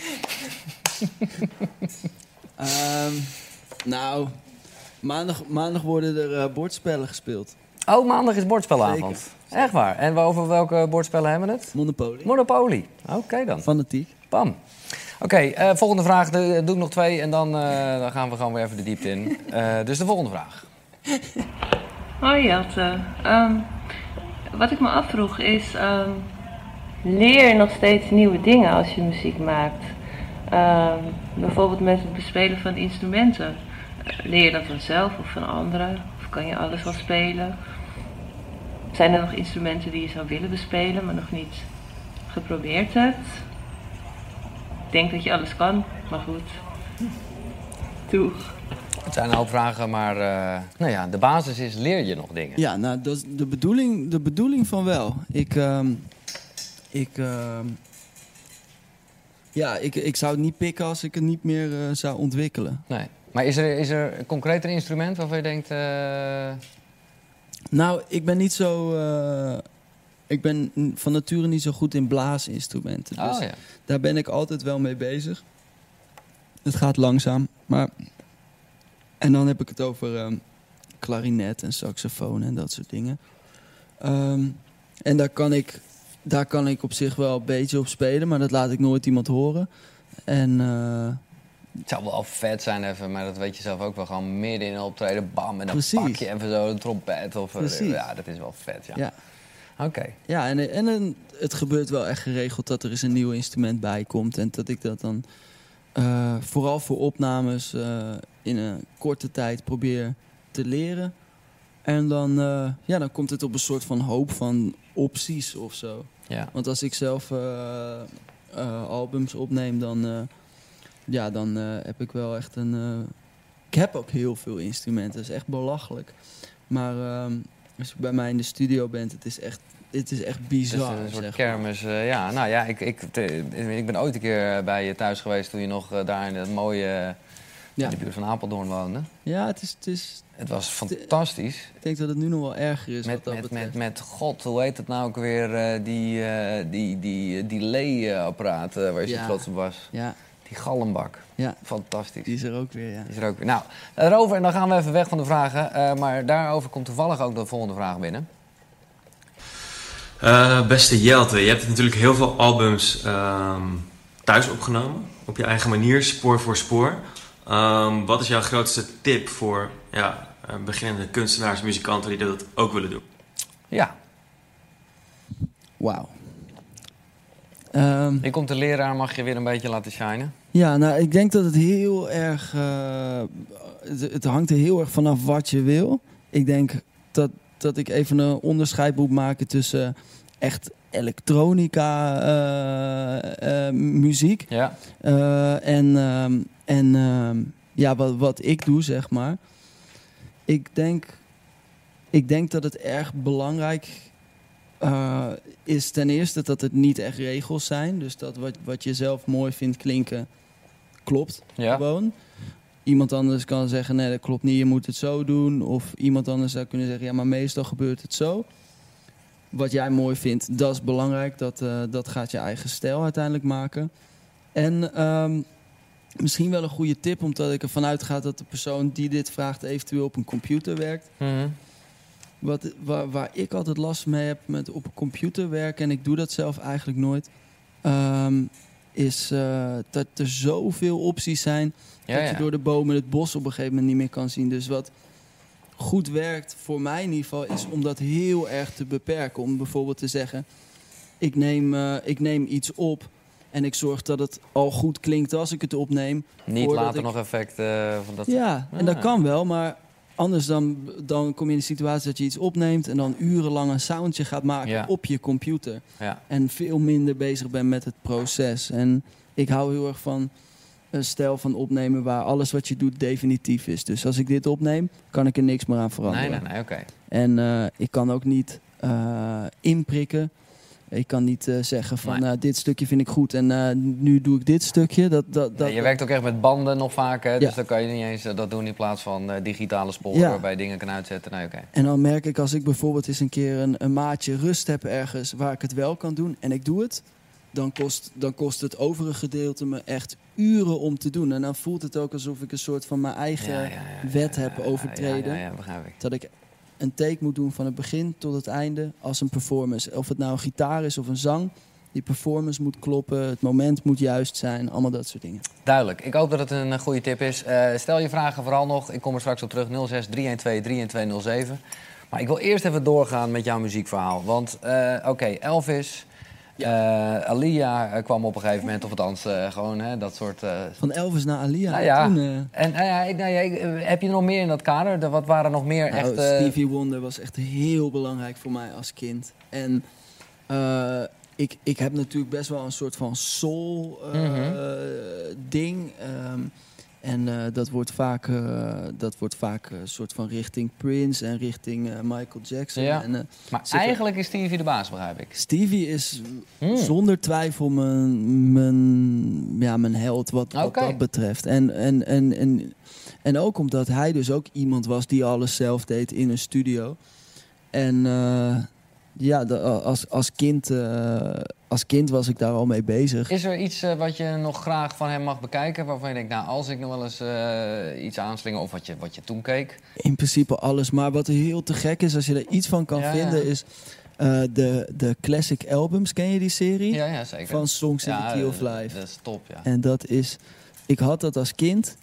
Ehm, nou, maandag, maandag worden er eh, bordspellen gespeeld. Oh, maandag is bordspellenavond. Echt waar. En over welke bordspellen hebben we het? Monopoly. Monopoly. Oké dan. Fanatiek. Bam. Oké, eh, volgende vraag. De, doe ik nog twee en dan, eh, dan gaan we gewoon weer even de diepte in. Eh, dus de volgende vraag. Hoi Jelte. Ehm, wat ik me afvroeg is, ehm, leer nog steeds nieuwe dingen als je muziek maakt? Ehm, bijvoorbeeld met het bespelen van instrumenten. Eh, Leer je dat vanzelf of van anderen? Of kan je alles wel spelen? Zijn er nog instrumenten die je zou willen bespelen, maar nog niet geprobeerd hebt? Ik denk dat je alles kan, maar goed. Doeg. Het zijn hoop vragen, maar eh, nou ja, de basis is leer je nog dingen. Ja, nou, dat is de bedoeling, de bedoeling van wel. Ik, ehm, ik, ehm, ja, ik, ik zou het niet pikken als ik het niet meer eh, zou ontwikkelen. Nee. Maar is er, is er een concreter instrument waarvan je denkt... eh, Nou, ik ben niet zo. Ik ben van nature niet zo goed in blaasinstrumenten. Dus oh ja. daar ben ik altijd wel mee bezig. Het gaat langzaam, maar. En dan heb ik het over ehm, klarinet en saxofoon en dat soort dingen. Ehm, en daar kan, ik, daar kan ik op zich wel een beetje op spelen, maar dat laat ik nooit iemand horen. En eh, Het zou wel vet zijn even, maar dat weet je zelf ook wel. Gewoon midden in een optreden, bam, en dan Precies. pak je even zo een trompet. Of, eh, Precies. Ja, dat is wel vet, ja. ja, Oké. ja en, en het gebeurt wel echt geregeld dat er eens een nieuw instrument bij komt. En dat ik dat dan eh, vooral voor opnames eh, in een korte tijd probeer te leren. En dan, eh, ja, dan komt het op een soort van hoop van opties of zo. Ja. Want als ik zelf albums opneem, dan, ja, dan heb ik wel echt een. ik heb ook heel veel instrumenten, dat is echt belachelijk. Maar ehm, als je bij mij in de studio bent, het is echt het is echt Het is bizar. een soort zeg maar. kermis. eh, ja, nou ja, ik, ik, ik ben ooit een keer bij je thuis geweest toen je nog eh, daar in het mooie, eh, Ja. in de buurt van Apeldoorn woonde. Ja, het is, het is, Het was fantastisch. ik denk dat het nu nog wel erger is Met, wat dat met, betreft. met, met God, hoe heet het nou ook weer? eh, die, eh die, die delay-apparaat eh, waar je zo trots op was. Ja, Die galmbak. ja, Fantastisch. die is er ook weer, ja. Die is er ook weer. Nou, daarover, en dan gaan we even weg van de vragen. eh, maar daarover komt toevallig ook de volgende vraag binnen. Eh, beste Jelte, je hebt natuurlijk heel veel albums ehm, thuis opgenomen. Op je eigen manier, spoor voor spoor. Ehm, wat is jouw grootste tip voor ja, eh, beginnende kunstenaars, muzikanten die dat ook willen doen? Ja, Wauw. Ehm, je komt de leraar, mag je weer een beetje laten shinen. Ja, nou, ik denk dat het heel erg. eh, het, het hangt er heel erg vanaf wat je wil. Ik denk dat, dat ik even een onderscheid moet maken tussen echt elektronica eh, eh, muziek Ja, en, ehm, en ehm, ja, wat, wat ik doe, zeg maar. Ik denk, ik denk dat het erg belangrijk eh, is ten eerste dat het niet echt regels zijn. Dus dat wat, wat je zelf mooi vindt klinken, klopt ja. gewoon. Iemand anders kan zeggen, nee dat klopt niet, je moet het zo doen. Of iemand anders zou kunnen zeggen, ja maar meestal gebeurt het zo. Wat jij mooi vindt, dat is belangrijk. Dat, eh, dat gaat je eigen stijl uiteindelijk maken. En ehm, misschien wel een goede tip, omdat ik ervan uitga dat de persoon die dit vraagt eventueel op een computer werkt. Mhm. Wat, waar, waar ik altijd last mee heb met op een computer werken, en ik doe dat zelf eigenlijk nooit, ehm, is eh, dat er zoveel opties zijn Ja, dat je ja. door de bomen het bos op een gegeven moment niet meer kan zien. Dus wat goed werkt, voor mij in ieder geval, is om dat heel erg te beperken. Om bijvoorbeeld te zeggen, ik neem, eh, ik neem iets op en ik zorg dat het al goed klinkt als ik het opneem. Niet later ik- nog effect eh, van dat. Ja, en dat Ah. kan wel, maar anders dan, dan kom je in de situatie dat je iets opneemt en dan urenlang een soundje gaat maken Ja. op je computer. Ja. En veel minder bezig bent met het proces. En ik hou heel erg van een stijl van opnemen waar alles wat je doet definitief is. Dus als ik dit opneem, kan ik er niks meer aan veranderen. Nee, nee, nee, oké. En eh, ik kan ook niet eh, inprikken. Ik kan niet eh, zeggen van Nee. nou, dit stukje vind ik goed en eh, nu doe ik dit stukje. Dat, dat, dat, Nee, je werkt ook echt met banden nog vaak, hè? dus Ja. dan kan je niet eens eh, dat doen in plaats van eh, digitale sporen Ja. waarbij je dingen kan uitzetten. Nee, oké. En dan merk ik als ik bijvoorbeeld eens een keer een, een maatje rust heb ergens waar ik het wel kan doen en ik doe het, dan kost, dan kost het overige gedeelte me echt uren om te doen. En dan voelt het ook alsof ik een soort van mijn eigen Ja, ja, ja, wet ja, heb ja, overtreden. Ja, ja, ja, begrijp ik. Dat ik een take moet doen van het begin tot het einde als een performance. Of het nou een gitaar is of een zang. Die performance moet kloppen, het moment moet juist zijn, allemaal dat soort dingen. Duidelijk. Ik hoop dat het een eh, goede tip is. Eh, stel je vragen vooral nog. Ik kom er straks op terug. 06 312 31207. Maar ik wil eerst even doorgaan met jouw muziekverhaal. Want, eh, oké, Elvis... eh, Alia eh, kwam op een gegeven moment, of althans eh, gewoon hè, dat soort... eh, Van Elvis naar Alia. Nou ja. Toen, eh, en nou ja, ik- nou ja, ik- heb je er nog meer in dat kader? De- wat waren nog meer Nou, echt... eh, Stevie Wonder was echt heel belangrijk voor mij als kind. En eh, ik, ik heb natuurlijk best wel een soort van soul eh, Mhm. ding. Ehm, en eh, dat wordt vaak, eh, dat wordt vaak een soort van richting Prince en richting eh, Michael Jackson. Ja. En, maar eigenlijk is Stevie de baas, begrijp ik. Stevie is Hmm. zonder twijfel mijn, mijn, ja, mijn held wat, dat betreft. En, en, en, en, en ook omdat hij dus ook iemand was die alles zelf deed in een studio. En ja, de- als, als, kind, eh, als kind was ik daar al mee bezig. Is er iets eh, wat je nog graag van hem mag bekijken? Waarvan je denkt, nou, als ik nog wel eens eh, iets aanslinger... of wat je, wat je toen keek... In principe alles. Maar wat heel te gek is, als je er iets van kan Ja, vinden, ja. is eh, de, de classic albums. Ken je die serie? Ja, ja, zeker. Van Songs in the Key of eh, Life. Dat is top, ja. En dat is, ik had dat als kind.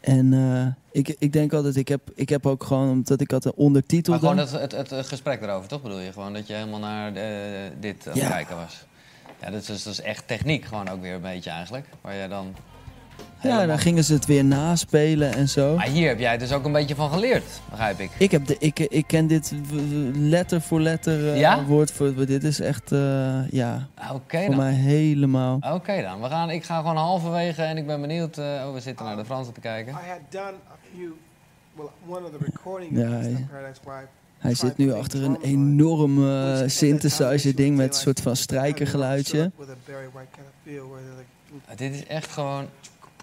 En eh, ik, ik denk altijd, ik heb, ik heb ook gewoon, omdat ik had een ondertitel Maar gewoon het, het, het gesprek erover, toch bedoel je? Gewoon dat je helemaal naar eh, dit aan het Ja. kijken was. Ja, dat is, dat is echt techniek gewoon ook weer een beetje eigenlijk. Waar jij dan... Ja, helemaal- dan gingen ze het weer naspelen en zo. Maar hier heb jij dus ook een beetje van geleerd, begrijp ik. Ik, heb de, ik, ik ken dit letter voor letter, eh, Ja? woord voor woord. Dit is echt, eh, ja, Oké voor dan. mij helemaal. Oké dan. We gaan, ik ga gewoon halverwege en ik ben benieuwd... eh, oh, we zitten naar de Fransen te kijken. I had done a few, well, one of the recordings Ja, of ja. Mr. Paradise Wife Hij zit nu achter een enorm eh, synthesizer ding met een soort van strijkergeluidje. Dit is echt gewoon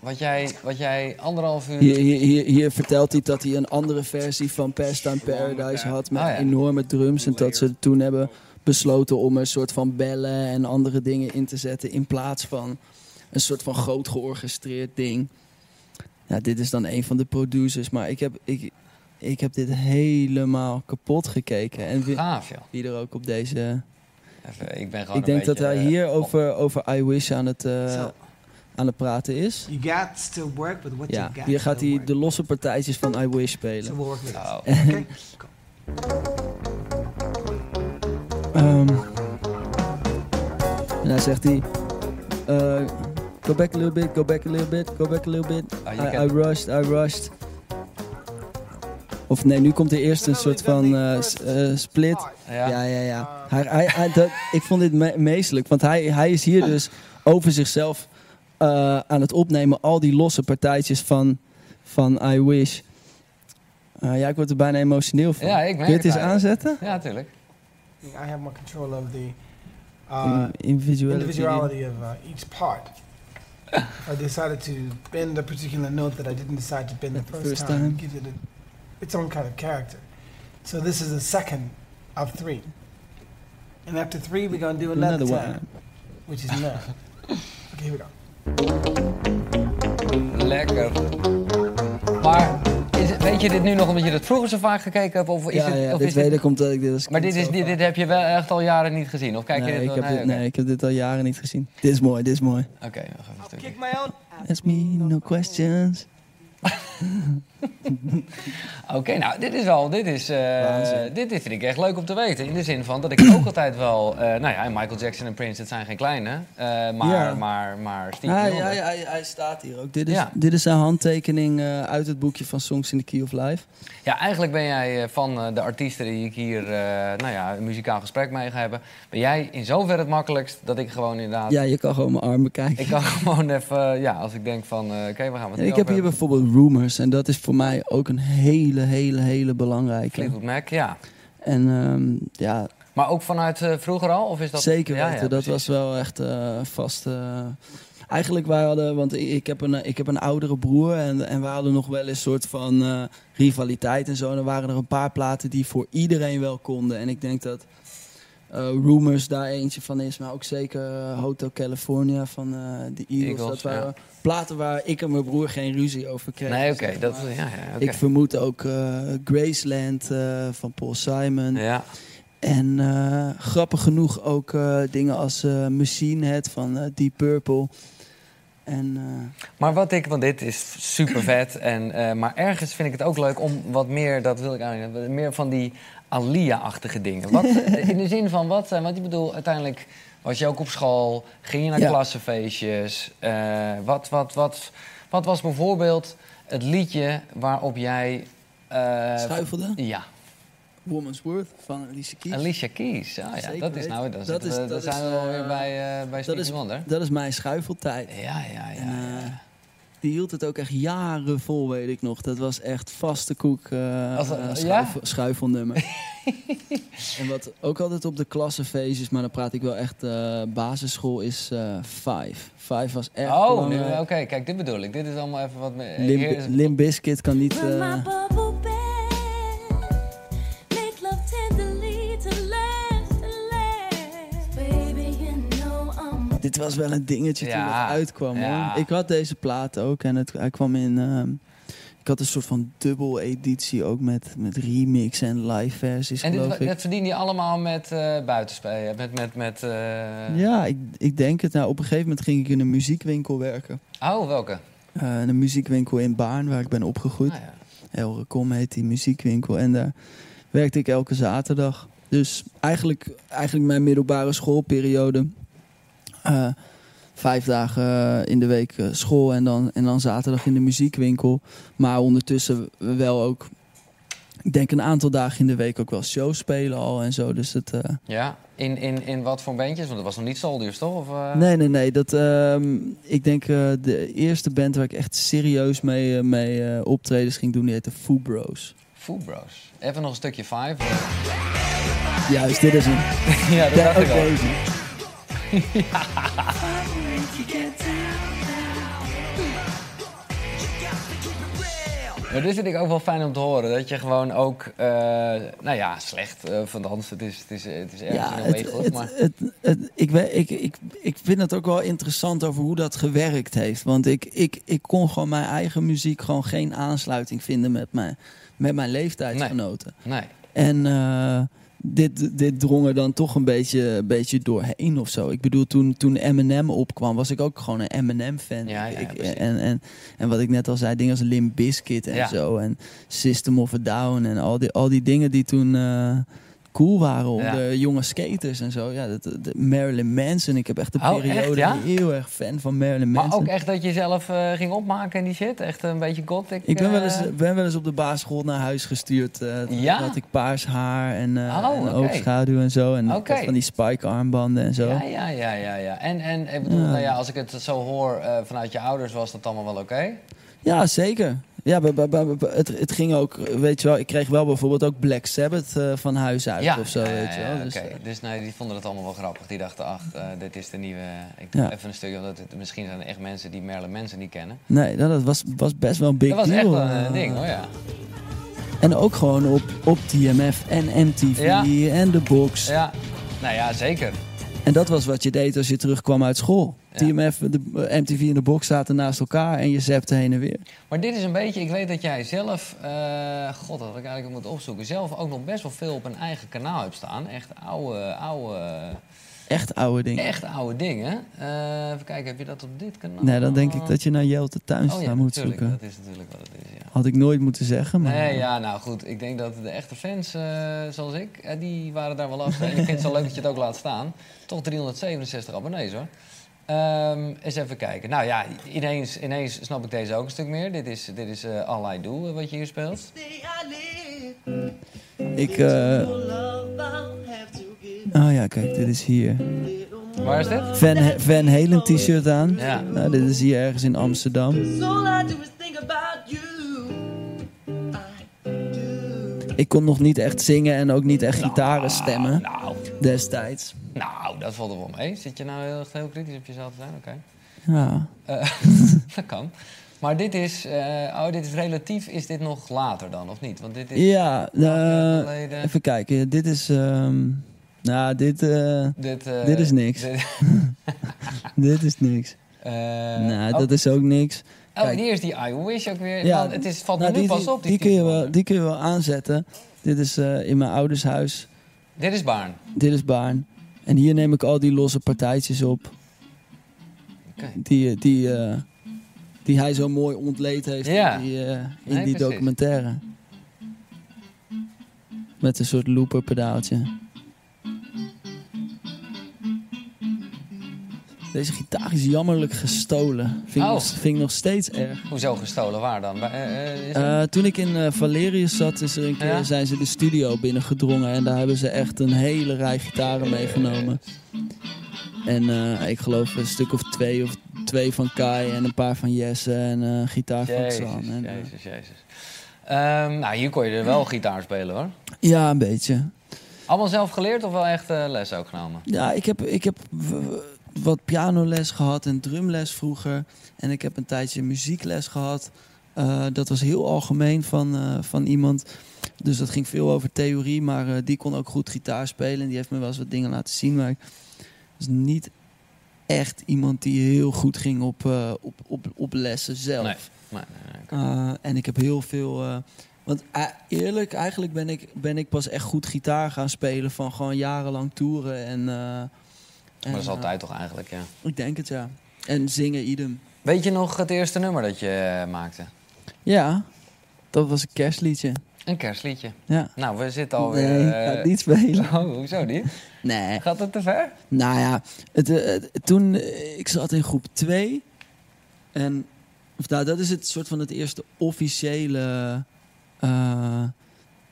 wat jij, wat jij anderhalf uur... Hier, hier, hier, hier vertelt hij dat hij een andere versie van Pastime Paradise had met ja. enorme drums. En dat ze toen hebben besloten om een soort van bellen en andere dingen in te zetten in plaats van een soort van groot georchestreerd ding. Ja, dit is dan een van de producers, maar ik heb, ik, ik heb dit helemaal kapot gekeken. En wie, Gaaf, joh. wie er ook op deze... Even, ik ben gewoon Ik denk dat hij eh, hier over, over I Wish aan het, eh. Aan het praten is. You got to work with what Ja, you got. hier gaat hij de losse partijtjes van I Wish So spelen. we'll work with it. Oh. Okay? Ehm, en dan zegt hij... eh, go back a little bit, go back a little bit, go back a little bit. Ah, I, rushed, I rushed. Of nee, nu komt er eerst een soort van eh, eh, split. Ja. Ja, ja, ja. Hij, hij, hij- dat, ik vond dit me meestelijk, want hij, hij is hier dus over zichzelf eh, aan het opnemen. Al die losse partijtjes van, van I Wish. Eh, ja, ik word er bijna emotioneel van. Ja, ik merk Kun je het het eens aanzetten? Ja, tuurlijk. I have more control of the uh, Individuality. individuality of uh, each part. I decided to bend a particular note that I didn't decide to bend the The first, first time. time. It gives it a, its own kind of character. So this is the second of three. And after three, we're going to do another, Another time, one. which is none. okay, here we go. Lekker. Maar is, weet je dit nu nog omdat je het vroeger zo vaak gekeken hebt? Of is Ja, het, ja of dit is weet dit- ik omdat ik dit als Maar dit, is, dit, heb je wel echt al jaren niet gezien? Of kijk je nee, dit ik heb dit, nee, ik heb dit al jaren niet gezien. Dit is mooi, dit is mooi. Oké, nog even een stukje. Kick my own. Ask me no questions. Oké, nou, dit is wel, dit is, eh, dit, dit vind ik echt leuk om te weten. In de zin van dat ik ook altijd wel, eh, nou ja, Michael Jackson en Prince, het zijn geen kleine, eh, maar, Ja. maar, maar Ah, Wonder. ja, ja, hij, hij staat hier ook. Dit is, Ja. dit is een handtekening uit het boekje van Songs in the Key of Life. Ja, eigenlijk ben jij van de artiesten die ik hier, nou ja, een muzikaal gesprek mee ga hebben, ben jij in zoverre het makkelijkst dat ik gewoon inderdaad, Ja, je kan gewoon mijn arm bekijken. ik kan gewoon even, ja, als ik denk van, oké, we gaan nu ik heb hier hebben. bijvoorbeeld En dat is voor mij ook een hele, hele, hele belangrijke. Fleetwood Mac, ja. En ehm, ja, Maar ook vanuit eh, vroeger al? Of is dat... zeker weten. ja, dat precies. was wel echt eh, vast. eh, Eigenlijk, wij hadden, want ik heb een, ik heb een oudere broer en, en we hadden nog wel eens soort van rivaliteit en zo. En er waren er een paar platen die voor iedereen wel konden. En ik denk dat Rumors daar eentje van is, maar ook zeker eh, Hotel California van eh, de Eagles. Eagles, dat waren ja. platen waar ik en mijn broer geen ruzie over kregen. Nee, oké, dat, ja, ja. Ik vermoed ook eh, Graceland eh, van Paul Simon. Ja, En eh, grappig genoeg ook eh, dingen als eh, Machine Head van eh, Deep Purple. En eh, maar wat ik, want dit is super vet, en, eh, maar ergens vind ik het ook leuk om wat meer, dat wil ik eigenlijk, meer van die Alia-achtige dingen. Wat, eh, in de zin van wat zijn, want ik bedoel, uiteindelijk was je ook op school, ging je naar Ja. klassenfeestjes. wat, wat, wat, wat was bijvoorbeeld het liedje waarop jij. Schuifelde? Ja, Woman's Worth van Alicia Keys. Alicia Keys. Ah, ja, Zeker dat is nou, dat, Dat is- we- dat dan is, zijn we alweer eh, bij, eh bij dat Stevie is, Wonder. dat is mijn schuifeltijd. Ja, ja, ja. En, ja. eh, die hield het ook echt jaren vol, weet ik nog. Dat was echt vaste koek eh Als ja? schuifelnummer. en wat ook altijd op de klassenfeestjes, maar dan praat ik wel echt eh, basisschool, is eh Five. Five was echt Oh, nu- oké, kijk, dit bedoel ik. Dit is allemaal even wat meer. Lim Biscuit kan niet... Dit was wel een dingetje toen het uitkwam. Hoor. Ik had deze plaat ook en het, hij kwam in... ehm, ik had een soort van dubbel editie ook met, met remix en live versies, En geloof dit, ik. dat verdien je allemaal met eh buitenspelen. Met, met, met, eh, Ja, ik, ik denk het. Nou, op een gegeven moment ging ik in een muziekwinkel werken. Oh, welke? Eh, een muziekwinkel in Baarn, waar ik ben opgegroeid. Ah, ja. Elrecom heet die muziekwinkel. En daar werkte ik elke zaterdag. Dus eigenlijk, eigenlijk mijn middelbare schoolperiode. Eh, vijf dagen eh, in de week eh, school en dan, en dan zaterdag in de muziekwinkel. Maar ondertussen wel ook, ik denk een aantal dagen in de week ook wel shows spelen al en zo. Dus het, Ja, in, in, in wat voor bandjes? Want dat was nog niet Soldiers, toch? Of? Nee, nee, nee. Dat, ehm, ik denk de eerste band waar ik echt serieus mee, mee optredens ging doen, die heette Foo Bros. Foo Bros. Even nog een stukje 5. Juist, dit is hem. ja, dat dacht ik al. Deze. Maar dit vind ik ook wel fijn om te horen. Dat je gewoon ook, eh, nou ja, slecht uh, van dans. Het is, het is, het is ergens Ja, heel het, mee goed, het, maar... het, het- ik, ik, ik, ik vind het ook wel interessant over hoe dat gewerkt heeft. Want ik, ik, ik kon gewoon mijn eigen muziek gewoon geen aansluiting vinden met mijn, met mijn leeftijdsgenoten. Nee. En eh, dit, dit drong er dan toch een beetje, beetje doorheen of zo. Ik bedoel, toen, toen Eminem opkwam, was ik ook gewoon een Eminem-fan. Ja, ja, en, en, en wat ik net al zei, dingen als Limp Bizkit en Ja. zo. En System of a Down en al die, al die dingen die toen eh, cool waren onder Ja. jonge skaters en zo. Ja, dat, de Marilyn Manson. Ik heb echt de Oh, echt, periode ja? heel erg fan van Marilyn Maar Manson. ook echt dat je zelf eh, ging opmaken en die shit? Echt een beetje gothic? Ik ben wel, eh, eens, ben wel eens op de basisschool naar huis gestuurd. toen Ja? had ik paars haar en, Oh, en oogschaduw en zo. En Oké. van die spike armbanden en zo. Ja, ja, ja, ja, ja. En, en ik bedoel, nou ja, als ik het zo hoor vanuit je ouders, was dat allemaal wel oké? Ja, zeker. Ja, het, het ging ook, weet je wel, ik kreeg wel bijvoorbeeld ook Black Sabbath eh, van huis uit Ja, of zo, weet je wel. Dus, oké. eh, Dus die vonden het allemaal wel grappig. Die dachten, ach, eh, dit is de nieuwe... Ik doe even een stukje, want het, misschien zijn er echt mensen die Merle mensen niet kennen. nee, dat, dat was, was best wel een big dat was deal. echt wel een ding, hoor, ja. En ook gewoon op, op TMF en MTV Ja. en de box. Ja, nou ja, zeker. En dat was wat je deed als je terugkwam uit school. Ja. TMF, de, MTV en de box zaten naast elkaar en je zapte heen en weer. Maar dit is een beetje, ik weet dat jij zelf, eh, god, dat had ik eigenlijk moeten opzoeken, zelf ook nog best wel veel op een eigen kanaal hebt staan. Echt oude, oude, Echt oude dingen. echt oude dingen. Eh, even kijken, heb je dat op dit kanaal? Nee, dan denk ik dat je naar Jelte Tuinstra Oh ja, moet natuurlijk, zoeken. dat is natuurlijk wat het is, ja. Had ik nooit moeten zeggen, maar... Nee, ja, nou goed. Ik denk dat de echte fans, eh, zoals ik, eh, die waren daar wel achter. En ik vind het zo leuk dat je het ook laat staan. Toch 367 abonnees hoor. Ehm, eens even kijken. Nou ja, ineens, ineens snap ik deze ook een stuk meer. Dit is, dit is eh, All I Do, eh, wat je hier speelt. Ik, eh... Oh ja, kijk, dit is hier. Waar is dit? Van, Van Halen t-shirt aan. Ja. Nou, dit is hier ergens in Amsterdam. Ik kon nog niet echt zingen en ook niet echt gitaren stemmen Nou, destijds. Dat valt er wel mee. Zit je nou heel, heel kritisch op jezelf te zijn? Oké. Ja. Eh, dat kan. Maar dit is, eh, oh, dit is relatief, is dit nog later dan, of niet? Want dit is... Ja, eh, even kijken. Dit is... ehm, nou, dit, Dit, dit is niks. dit- dit is niks. nou, oh, dat is ook niks. Oh, Kijk. hier is die I Wish ook weer. Ja, Want het is, valt Nou, me nu die, pas op. die, Die, kun je wel, die kun je wel aanzetten. Dit is in mijn ouders huis. Dit is Baarn. Dit is Baarn. En hier neem ik al die losse partijtjes op. Die, die, eh, die hij zo mooi ontleed heeft Ja. in die, eh, in Nee, die precies. documentaire. Met een soort looper pedaaltje. Deze gitaar is jammerlijk gestolen. Vind, ik, Oh. nog, vind ik nog steeds erg. Hoezo gestolen? Waar dan? Eh, eh, Eh, toen ik in eh, Valerius zat, is er een keer, Ja? zijn ze de studio binnengedrongen. En daar hebben ze echt een hele rij gitaren meegenomen. En ik geloof een stuk of twee of twee van Kai en een paar van Jesse en een gitaar van Jezus, Xan. En, jezus, jezus. Ehm, nou, hier kon je er wel gitaar spelen hoor. ja, een beetje. Allemaal zelf geleerd of wel echt les ook genomen? Ja, ik heb, ik heb wat pianoles gehad en drumles vroeger. En ik heb een tijdje muziekles gehad. Eh, dat was heel algemeen van, eh, van iemand. Dus dat ging veel over theorie. Maar eh, die kon ook goed gitaar spelen. En die heeft me wel eens wat dingen laten zien. Maar ik was niet echt iemand die heel goed ging op, op, op, op lessen zelf. Nee. Nee, nee, nee, oké. En ik heb heel veel. want eerlijk, eigenlijk ben ik, ben ik pas echt goed gitaar gaan spelen van gewoon jarenlang toeren. En, maar dat is altijd toch eigenlijk, ja. Ik denk het, ja. En zingen, idem. Weet je nog het eerste nummer dat je uh, maakte? Ja, dat was een kerstliedje. Een kerstliedje? Ja. Nou, we zitten alweer... Nee, uh, gaat niet spelen. Oh, hoezo niet? Nee. Gaat het te ver? Nou ja, het, het, toen... ik zat in groep 2. En... Of nou, dat is het soort van het eerste officiële...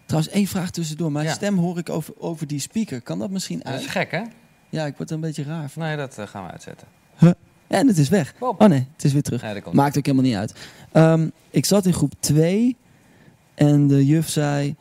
Trouwens, één vraag tussendoor. Mijn ja. stem hoor ik over, over die speaker. Kan dat misschien uit? Dat is gek, hè? Ja, ik word er een beetje raar van. Nee, dat uh, gaan we uitzetten. Huh? En het is weg. Oh nee, het is weer terug. Maakt ook helemaal niet uit. Um, ik zat in groep 2. En de juf zei,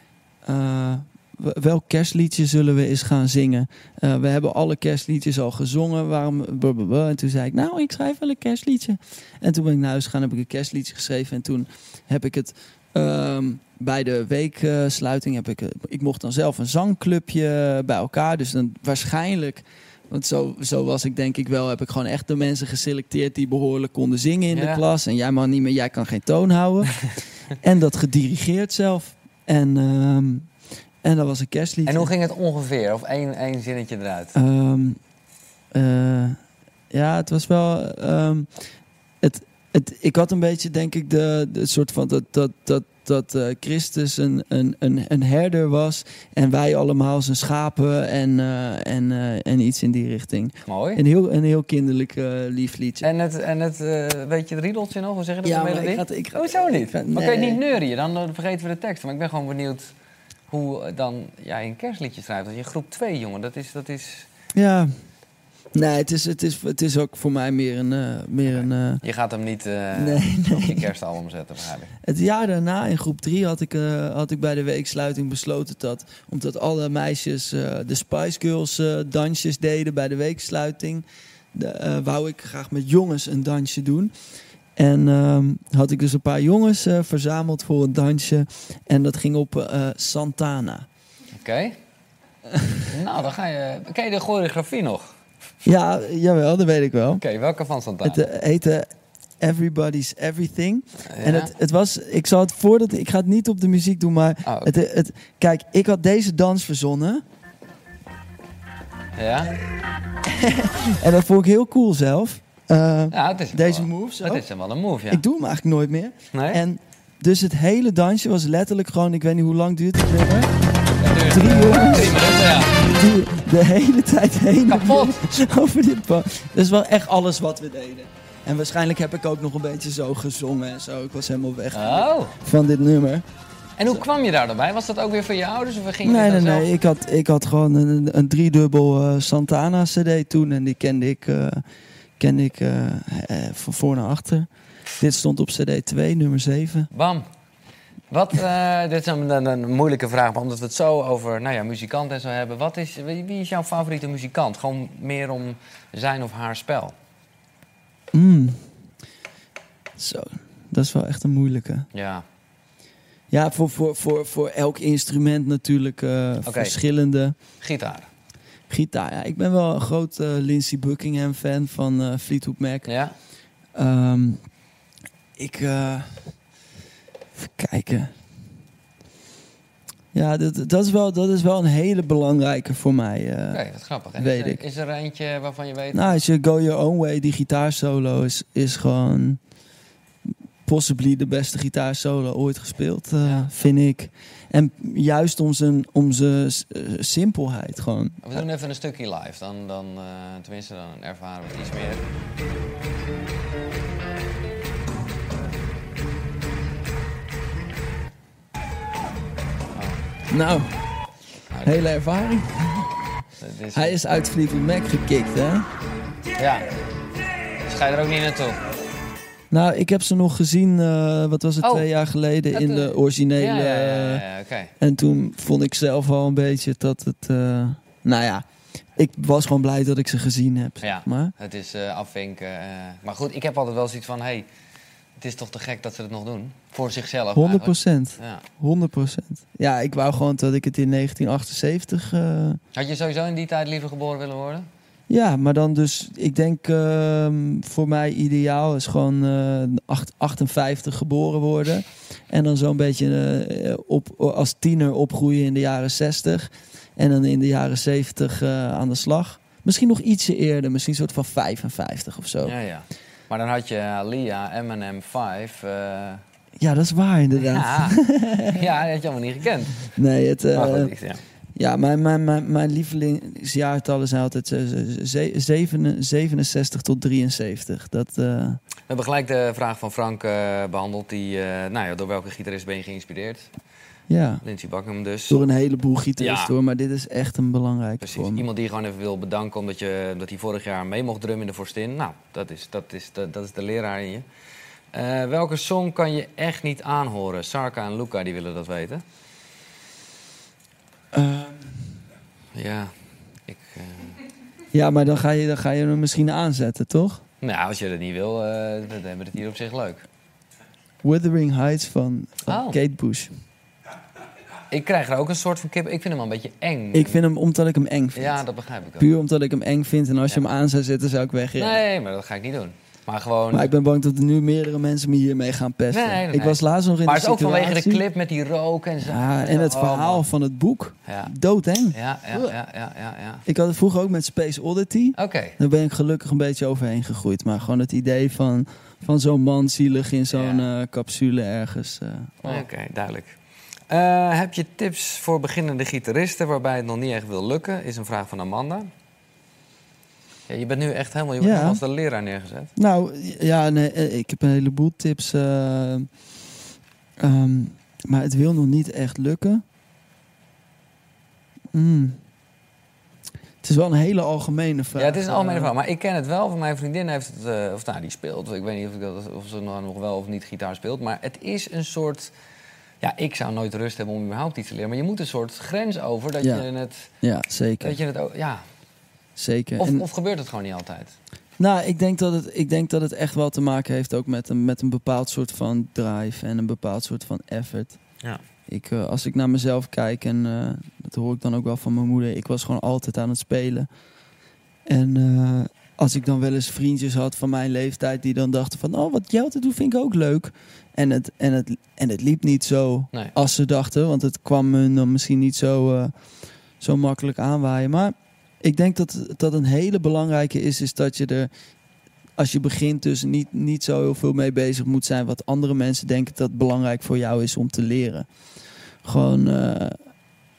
eh, w- welk kerstliedje zullen we eens gaan zingen? Eh, we hebben alle kerstliedjes al gezongen. Waarom? blablabla. En toen zei ik, nou, ik schrijf wel een kerstliedje. En toen ben ik naar huis gegaan, heb ik een kerstliedje geschreven. En toen heb ik het ehm, bij de weeksluiting, heb ik, het- ik mocht dan zelf een zangclubje bij elkaar. Dus dan waarschijnlijk... Want zo, zo was ik denk ik wel. Heb ik gewoon echt de mensen geselecteerd die behoorlijk konden zingen in Ja. de klas. En jij mag niet meer, jij kan geen toon houden. en dat gedirigeerd zelf. En, ehm, en dat was een kerstlied. En hoe ging het ongeveer? Of één, één zinnetje eruit? Ehm, eh, ja, het was wel. Het, ik had een beetje, denk ik, de, de soort van dat, dat, dat, dat eh, Christus een, een, een, een herder was. En wij allemaal zijn schapen en, eh, en, eh, en iets in die richting. Mooi. Een heel, een heel kinderlijk lief liedje. En het, en het weet je het riedeltje nog? Hoe zeg je dat? Ja, maar ik het- ik Hoezo niet? ik ga- Maar kun je niet neurien? Dan, vergeten we de tekst. Maar ik ben gewoon benieuwd hoe dan jij een kerstliedje schrijft. Als je groep 2, jongen, dat is... Dat is... Ja. Nee, het is, het, is, het is ook voor mij meer een. eh, meer een eh, Je gaat hem niet eh, Nee, op je kerstalbum zetten, begrijp ik. Het jaar daarna, in groep 3, had ik, had ik bij de weeksluiting besloten dat... omdat alle meisjes de Spice Girls dansjes deden bij de weeksluiting... De, wou ik graag met jongens een dansje doen. En ehm, had ik dus een paar jongens verzameld voor een dansje. En dat ging op Santana. Oké. nou, dan ga je... Ken je de choreografie nog? Oké, Ja, jawel, dat weet ik wel. welke van Santana? Het eh, heette Everybody's Everything. En het, het was, ik zal het voordat, ik ga het niet op de muziek doen, maar Oh, oké. het, het, kijk, ik had deze dans verzonnen Ja? en dat vond ik heel cool zelf. Eh, Ja, het is deze wel, move zo. Het is wel een move, ja. Ik doe hem eigenlijk nooit meer. Nee? En dus het hele dansje was letterlijk gewoon, ik weet niet hoe lang duurt het duurt, Drie eh, jongens. Drie minuten, ja. De hele tijd heen en Kapot. over dit pad. Dat is wel echt alles wat we deden. En waarschijnlijk heb ik ook nog een beetje zo gezongen en zo. Ik was helemaal weg Oh. van dit nummer. En hoe kwam je daar dan bij? Was dat ook weer voor je ouders of ging je Nee, nee, nee. Ik had, ik had gewoon een, een driedubbel eh, Santana CD toen. En die kende ik, eh, kende ik eh, van voor naar achter. Dit stond op CD 2, nummer 7. Bam. Wat, eh, dit is een, een, een moeilijke vraag, maar omdat we het zo over nou ja, muzikanten en zo hebben. Wat is, wie is jouw favoriete muzikant? Gewoon meer om zijn of haar spel. Mm. Zo, dat is wel echt een moeilijke. Ja. Ja, voor, voor, voor, voor elk instrument natuurlijk eh, verschillende. Gitaar. Gitaar, ja. Ik ben wel een groot eh, Lindsey Buckingham fan van Fleetwood Mac. Ja? Ehm, ik. Even kijken. Ja, dat, dat, is wel, dat is wel een hele belangrijke voor mij. eh. Oké, wat grappig. En weet is, ik. is er eentje waarvan je weet... Nou, als je Go Your Own Way, die gitaarsolo is, is gewoon possibly de beste gitaarsolo ooit gespeeld, eh, Ja. vind ik. En juist om zijn, om zijn eh, simpelheid gewoon. We doen even een stukje live, dan, dan tenminste dan ervaren we het iets meer. Nou, hele ervaring. Is, Hij is uit Fleetwood Mac gekikt, hè? Ja. Dus ga je er ook niet naartoe? Nou, ik heb ze nog gezien, eh, wat was het, Oh. twee jaar geleden in eh, de originele. Ja, ja, ja, eh. En toen vond ik zelf al een beetje dat het. eh, nou ja, ik was gewoon blij dat ik ze gezien heb. Ja, Maar het is eh, afvinken. eh. maar goed, ik heb altijd wel zoiets van... Hey, het is toch te gek dat ze het nog doen? Voor zichzelf 100 eigenlijk. procent. Ja. 100 procent. Ja, ik wou gewoon dat ik het in 1978. eh, Had je sowieso in die tijd liever geboren willen worden? ja, maar dan dus. Ik denk ehm, voor mij ideaal is gewoon eh, acht- 58 geboren worden. En dan zo'n beetje eh, op, als tiener opgroeien in de jaren 60. En dan in de jaren 70 eh, aan de slag. Misschien nog ietsje eerder, misschien een soort van 55 of zo. Ja, ja. Maar dan had je Alia, Eminem, Five. eh, Ja, dat is waar inderdaad. ja. ja, dat had je allemaal niet gekend. Nee, het, eh, Maar goed, ik- ja. ja, mijn, mijn, mijn, mijn lievelingsjaartallen zijn altijd eh, ze- ze- zeven- 67 tot 73. Dat, eh, We hebben gelijk de vraag van Frank eh, behandeld. Die, nou ja, door welke gitarist ben je geïnspireerd? Ja, Lindsey Buckingham dus. door een heleboel gitaristen Ja. hoor, maar dit is echt een belangrijke Precies. Iemand die gewoon even wil bedanken omdat, je, dat hij vorig jaar mee mocht drummen in de Forstin. Nou, dat is, dat is, dat, dat is de leraar in je. Eh, welke song kan je echt niet aanhoren? Sarka en Luca die willen dat weten. Ehm, Ja, ik... eh, ja, maar dan ga, je, dan ga je hem misschien aanzetten, toch? Nou, als je dat niet wil, eh, dan hebben we het hier op zich leuk. Wuthering Heights van, van Oh. Kate Bush. Ik krijg er ook een soort van kip. Ik vind hem wel een beetje eng. Ik vind hem omdat ik hem eng vind. Ja, dat begrijp ik ook. Puur omdat ik hem eng vind. En als je hem aan zou zetten, zou ik wegrennen. Nee, maar dat ga ik niet doen. Maar gewoon... Maar ik ben bang dat er nu meerdere mensen me hiermee gaan pesten. Nee, nee, Ik was laatst nog in maar de het is ook vanwege de situatie- clip met die rook en zo. Ja, en het Oh, verhaal man. van het boek. Ja. Doodeng. Ja, ja, ja, ja, ja. ja. Ik had het vroeger ook met Space Oddity. Oké. Daar ben ik gelukkig een beetje overheen gegroeid. Maar gewoon het idee van, van zo'n man zielig in zo'n eh, capsule ergens. eh, oh. Oké, duidelijk. Eh, heb je tips voor beginnende gitaristen waarbij het nog niet echt wil lukken? Is een vraag van Amanda. Ja, je bent nu echt helemaal je wordt Ja. helemaal als de leraar neergezet. Nou, ja, nee, eh, ik heb een heleboel tips. eh, ehm, maar het wil nog niet echt lukken. Hmm. Het is wel een hele algemene vraag. Ja, het is een algemene vraag. Maar ik ken het wel. Van mijn vriendin heeft het... of nou, die speelt. Ik weet niet of, ik dat, of ze nog wel of niet gitaar speelt. Maar het is een soort... Ja, ik zou nooit rust hebben om überhaupt iets te leren. Maar je moet een soort grens over dat Ja. je het... Ja, zeker. Dat je het ook, ja. zeker. Of, En- of gebeurt het gewoon niet altijd? Nou, ik denk, dat het, ik denk dat het echt wel te maken heeft ook met een, met een bepaald soort van drive en een bepaald soort van effort. Ja. Ik, eh, als ik naar mezelf kijk, en eh, dat hoor ik dan ook wel van mijn moeder, ik was gewoon altijd aan het spelen. En eh, als ik dan wel eens vriendjes had van mijn leeftijd die dan dachten van, oh wat Jelte doet vind ik ook leuk. En het, en het, en het liep niet zo Nee. als ze dachten, want het kwam hun dan misschien niet zo, eh, zo makkelijk aanwaaien. Maar ik denk dat, dat een hele belangrijke is, is dat je er, als je begint, dus niet, niet zo heel veel mee bezig moet zijn wat andere mensen denken dat belangrijk voor jou is om te leren. Gewoon, eh,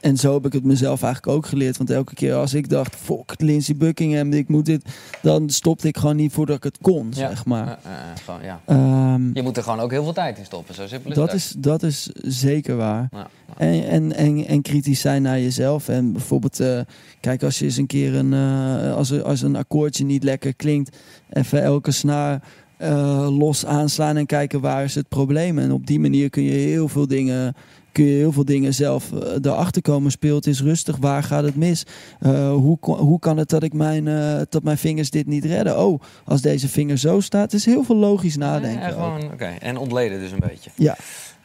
en zo heb ik het mezelf eigenlijk ook geleerd. Want elke keer als ik dacht, fuck, Lindsey Buckingham, ik moet dit, dan stopte ik gewoon niet voordat ik het kon, Ja. zeg maar. Gewoon, ja. Ehm, Je moet er gewoon ook heel veel tijd in stoppen. Zo simpel is dat is, dat is zeker waar. Ja, En, en, en, en kritisch zijn naar jezelf. En bijvoorbeeld, eh, kijk, als je eens een keer een, eh, als, er- als een akkoordje niet lekker klinkt, even elke snaar eh, los aanslaan en kijken waar is het probleem. En op die manier kun je heel veel dingen, kun je heel veel dingen zelf eh, erachter komen. Speelt is rustig, waar gaat het mis? Eh, hoe, hoe kan het dat, ik mijn, eh, dat mijn vingers dit niet redden? Oh, als deze vinger zo staat, het is heel veel logisch nadenken. Ja, gewoon, oké. En ontleden dus een beetje. Ja.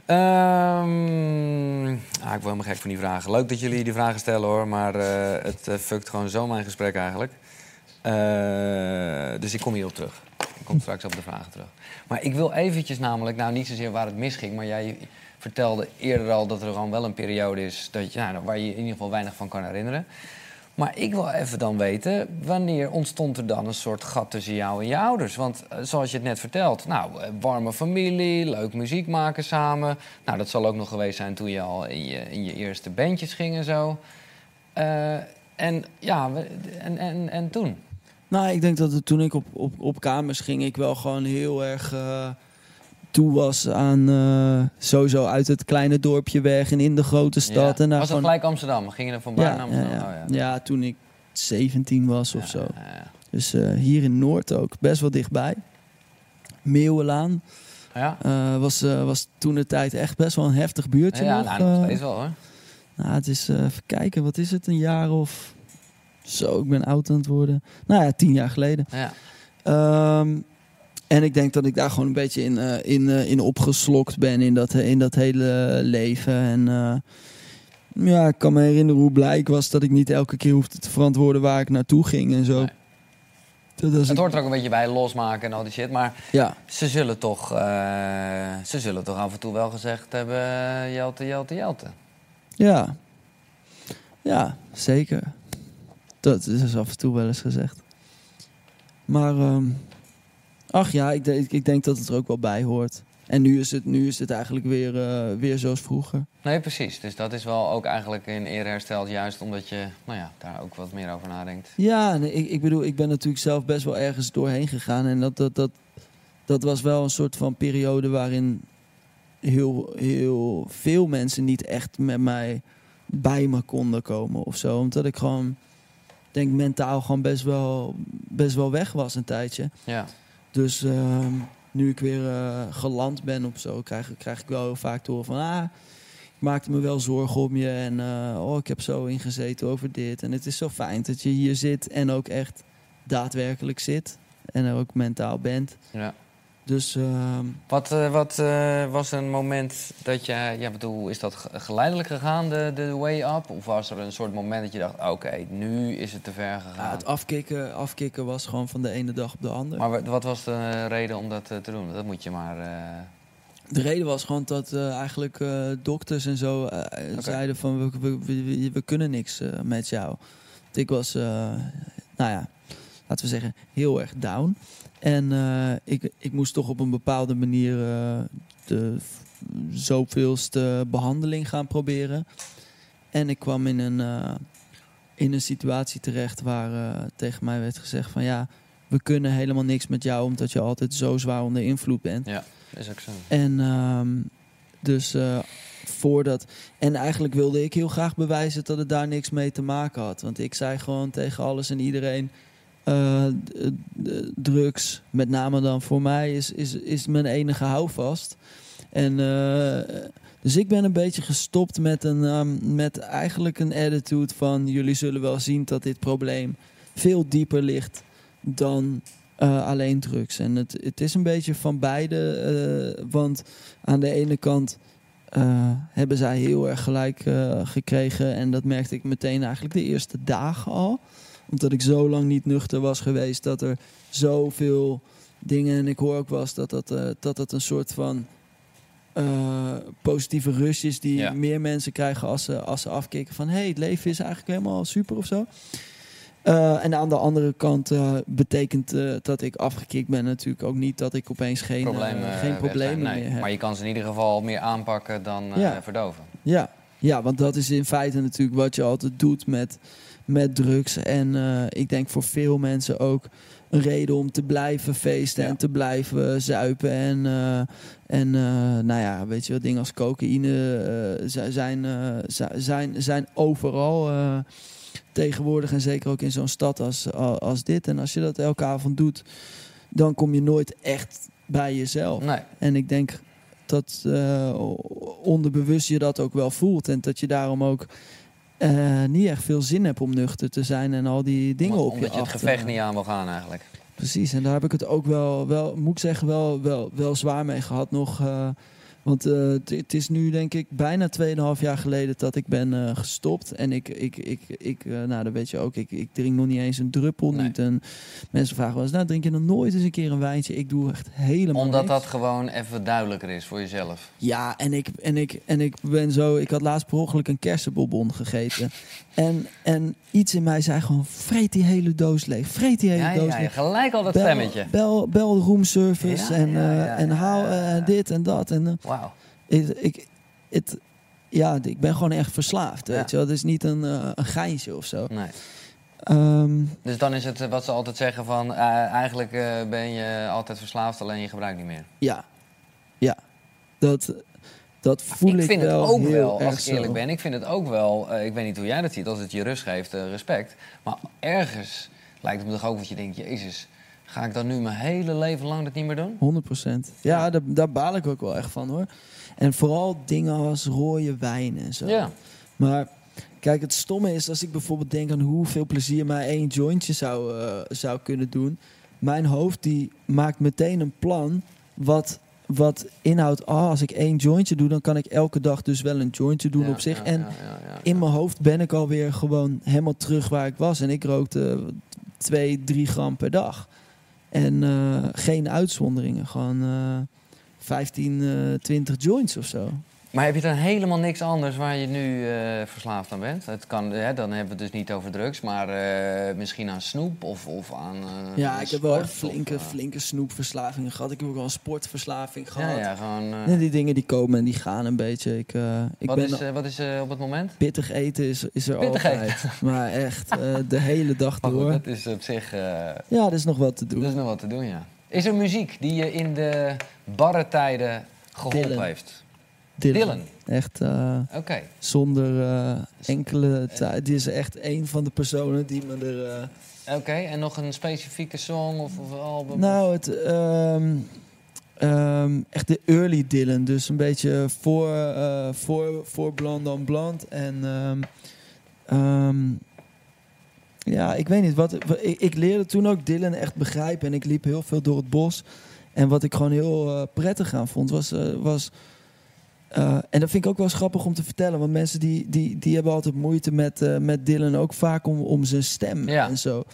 Ehm, ah, ik word helemaal gek van die vragen. Leuk dat jullie die vragen stellen hoor, maar het eh, fuckt gewoon zo mijn gesprek eigenlijk. Dus ik kom hierop terug. Ik kom straks op de vragen terug. Maar ik wil eventjes namelijk, nou niet zozeer waar het misging, maar jij vertelde eerder al dat er gewoon wel een periode is dat je, nou, waar je in ieder geval weinig van kan herinneren. Maar ik wil even dan weten, wanneer ontstond er dan een soort gat tussen jou en je ouders? Want eh, zoals je het net vertelt, nou, eh, warme familie, leuk muziek maken samen. Nou, dat zal ook nog geweest zijn toen je al in je, je eerste bandjes ging en zo. Eh, en ja, en, en, en toen? Nou, ik denk dat toen ik op, op, op kamers ging, ik wel gewoon heel erg toe was aan eh, sowieso uit het kleine dorpje weg en in de grote stad. Ja. En Was dat gewoon, gelijk Amsterdam? Ging je er van buiten ja, Amsterdam? ja. Oh, ja. ja, toen ik 17 was of zo. Dus eh, hier in Noord ook, best wel dichtbij. Meeuwenlaan. Ja? Eh, was, was toen de tijd echt best wel een heftig buurtje Ja, nog. nou, nog steeds wel hoor. Nou, het is, even kijken, wat is het, een jaar of... Zo, ik ben oud aan het worden. Nou ja, tien jaar geleden. Ja. Ehm, en ik denk dat ik daar gewoon een beetje in, eh, in, eh, in opgeslokt ben in dat, in dat hele leven. En eh, ja, ik kan me herinneren hoe blij ik was dat ik niet elke keer hoefde te verantwoorden waar ik naartoe ging en zo. Dat Het hoort er ook een beetje bij, losmaken en al die shit. Maar Ja. ze, zullen toch, ze zullen toch af en toe wel gezegd hebben... Jelte, Jelte, Jelte. Ja. Ja, zeker. Dat is af en toe wel eens gezegd. Maar, ehm, ach ja, ik, denk- ik denk dat het er ook wel bij hoort. En nu is het, nu is het eigenlijk weer, eh, weer zoals vroeger. Nee, precies. Dus dat is wel ook eigenlijk in eer hersteld. Juist omdat je nou ja, daar ook wat meer over nadenkt. Ja, nee, ik, ik bedoel, ik ben natuurlijk zelf best wel ergens doorheen gegaan. En dat, dat, dat, dat was wel een soort van periode waarin heel, heel veel mensen niet echt met mij bij me konden komen of zo. Omdat ik gewoon, denk mentaal gewoon best wel, best wel weg was een tijdje. Ja. Dus, ehm, nu ik weer eh, geland ben op zo, krijg, krijg ik wel heel vaak te horen van... Ah, ik maakte me wel zorgen om je en eh, oh, ik heb zo ingezeten over dit. En het is zo fijn dat je hier zit en ook echt daadwerkelijk zit. En er ook mentaal bent. Ja. Dus ehm, Wat, eh, wat eh, was een moment dat je... Ja, bedoel, is dat ge- geleidelijk gegaan, de, de way up? Of was er een soort moment dat je dacht... Oké, nu is het te ver ja, gegaan? het afkicken, afkicken was gewoon van de ene dag op de andere. Maar wat- was de reden om dat eh, te doen? Dat moet je maar... De reden was gewoon dat eigenlijk dokters en zo zeiden van we, we, we, kunnen niks met jou. Want ik was, nou ja, laten we zeggen, heel erg down. En eh, ik, ik moest toch op een bepaalde manier eh, de zoveelste behandeling gaan proberen. En ik kwam in een, eh, in een situatie terecht waar tegen mij werd gezegd van ja, we kunnen helemaal niks met jou omdat je altijd zo zwaar onder invloed bent. ja, is ook zo. En ehm, dus voordat. En eigenlijk wilde ik heel graag bewijzen dat het daar niks mee te maken had. Want ik zei gewoon tegen alles en iedereen. Eh, drugs, met name dan voor mij, is, is, is mijn enige houvast. En eh, dus ik ben een beetje gestopt met, een, ehm, met eigenlijk een attitude van... jullie zullen wel zien dat dit probleem veel dieper ligt dan eh, alleen drugs. En het, het is een beetje van beide. want aan de ene kant hebben zij heel erg gelijk gekregen. En dat merkte ik meteen eigenlijk de eerste dagen al. Omdat ik zo lang niet nuchter was geweest. Dat er zoveel dingen. En ik hoor ook wel eens dat dat, eh, dat, dat een soort van. eh, positieve rush is die Ja. meer mensen krijgen als ze, als ze afkicken van hey, het leven is eigenlijk helemaal super of zo. Eh, en aan de andere kant betekent dat ik afgekikt ben natuurlijk ook niet dat ik opeens geen, Problemen, geen problemen Nee, meer heb. Maar je kan ze in ieder geval meer aanpakken dan Ja. verdoven. Ja. ja, want dat is in feite natuurlijk wat je altijd doet met, met drugs. En eh, ik denk voor veel mensen ook een reden om te blijven feesten Ja. en te blijven zuipen. En, eh, en eh, nou ja, weet je wel, dingen als cocaïne zi- zijn, zi- zijn, zijn overal tegenwoordig. En zeker ook in zo'n stad als, als dit. En als je dat elke avond doet, dan kom je nooit echt bij jezelf. Nee. En ik denk dat onderbewust je dat ook wel voelt. En dat je daarom ook eh, niet echt veel zin hebt om nuchter te zijn en al die dingen Omdat- op je Omdat je het af gevecht niet aan wil gaan eigenlijk. Precies, en daar heb ik het ook wel, wel moet ik zeggen, wel, wel, wel zwaar mee gehad nog. eh, want eh, het- is nu denk ik bijna 2,5 jaar geleden dat ik ben eh, gestopt. En ik, ik, ik, ik eh, nou dat weet je ook, ik, ik drink nog niet eens een druppel Nee. niet. En mensen vragen wel eens, nou drink je dan nooit eens een keer een wijntje? Ik doe echt helemaal Omdat niks. dat gewoon even duidelijker is voor jezelf. Ja, en ik, en, ik, en ik ben zo. Ik had laatst per ongeluk een kersenbonbon gegeten. En, en iets in mij zei gewoon: vreet die hele doos leeg. Vreet die hele Ja, doos ja, ja, leeg. gelijk al dat bel, stemmetje. Bel, bel roomservice Ja, en, eh, en haal eh, dit en dat. En, eh, Wauw. ik, ik, het, ja, ik ben gewoon echt verslaafd. Weet je wel. Het is niet een, een geintje of zo. Nee. Ehm, Dus dan is het wat ze altijd zeggen van... eigenlijk ben je altijd verslaafd, alleen je gebruikt niet meer. ja, ja. Dat, dat voel ik, ik vind wel het ook wel, als ik eerlijk zo. ben... Ik vind het ook wel... eh, ik weet niet hoe jij dat ziet. Als het je rust geeft, eh, respect. Maar ergens lijkt het me toch ook dat je denkt... Jezus, ga ik dan nu mijn hele leven lang dat niet meer doen? 100 procent. Ja, daar, daar baal ik ook wel echt van hoor. En vooral dingen als rode wijn en zo. Ja. Maar kijk, het stomme is als ik bijvoorbeeld denk aan hoeveel plezier mij één jointje zou, eh, zou kunnen doen. Mijn hoofd die maakt meteen een plan wat, wat inhoudt. Ah, als ik één jointje doe, dan kan ik elke dag dus wel een jointje doen Ja, op zich. ja, en ja, in mijn hoofd ben ik alweer gewoon helemaal terug waar ik was. En ik rookte 2, 3 gram per dag. En eh, geen uitzonderingen. Gewoon eh 15, eh 20 joints of zo. Maar heb je dan helemaal niks anders waar je nu eh, verslaafd aan bent? Het kan, hè, dan hebben we het dus niet over drugs, maar eh, misschien aan snoep of, of aan. eh, ja, ik heb wel echt flinke, of, flinke snoepverslavingen gehad. Ik heb ook wel een sportverslaving gehad. Ja, ja, gewoon. die dingen die komen en die gaan een beetje. Ik, ik wat, ben is, wat is op het moment? pittig eten is, is er Pittig altijd. Maar echt, de hele dag door. dat is op zich. Ja, er is nog wat te doen. dat is nog wat te doen, ja. Is er muziek die je in de barre tijden geholpen heeft? Dylan. Dylan. Echt eh, zonder eh, enkele tijd. Die is echt een van de personen die me er... eh, Oké, en nog een specifieke song of, of album? Nou, het, ehm, ehm, echt de early Dylan. Dus een beetje voor, eh, voor, voor Blond on Blond. En ehm, ja, ik weet niet. Wat, wa- ik, ik leerde toen ook Dylan echt begrijpen. En ik liep heel veel door het bos. En wat ik gewoon heel eh, prettig aan vond, was... eh, was eh, en dat vind ik ook wel eens grappig om te vertellen. Want mensen die, die, die hebben altijd moeite met, eh, met Dylan. Ook vaak om, om zijn stem Ja. en zo.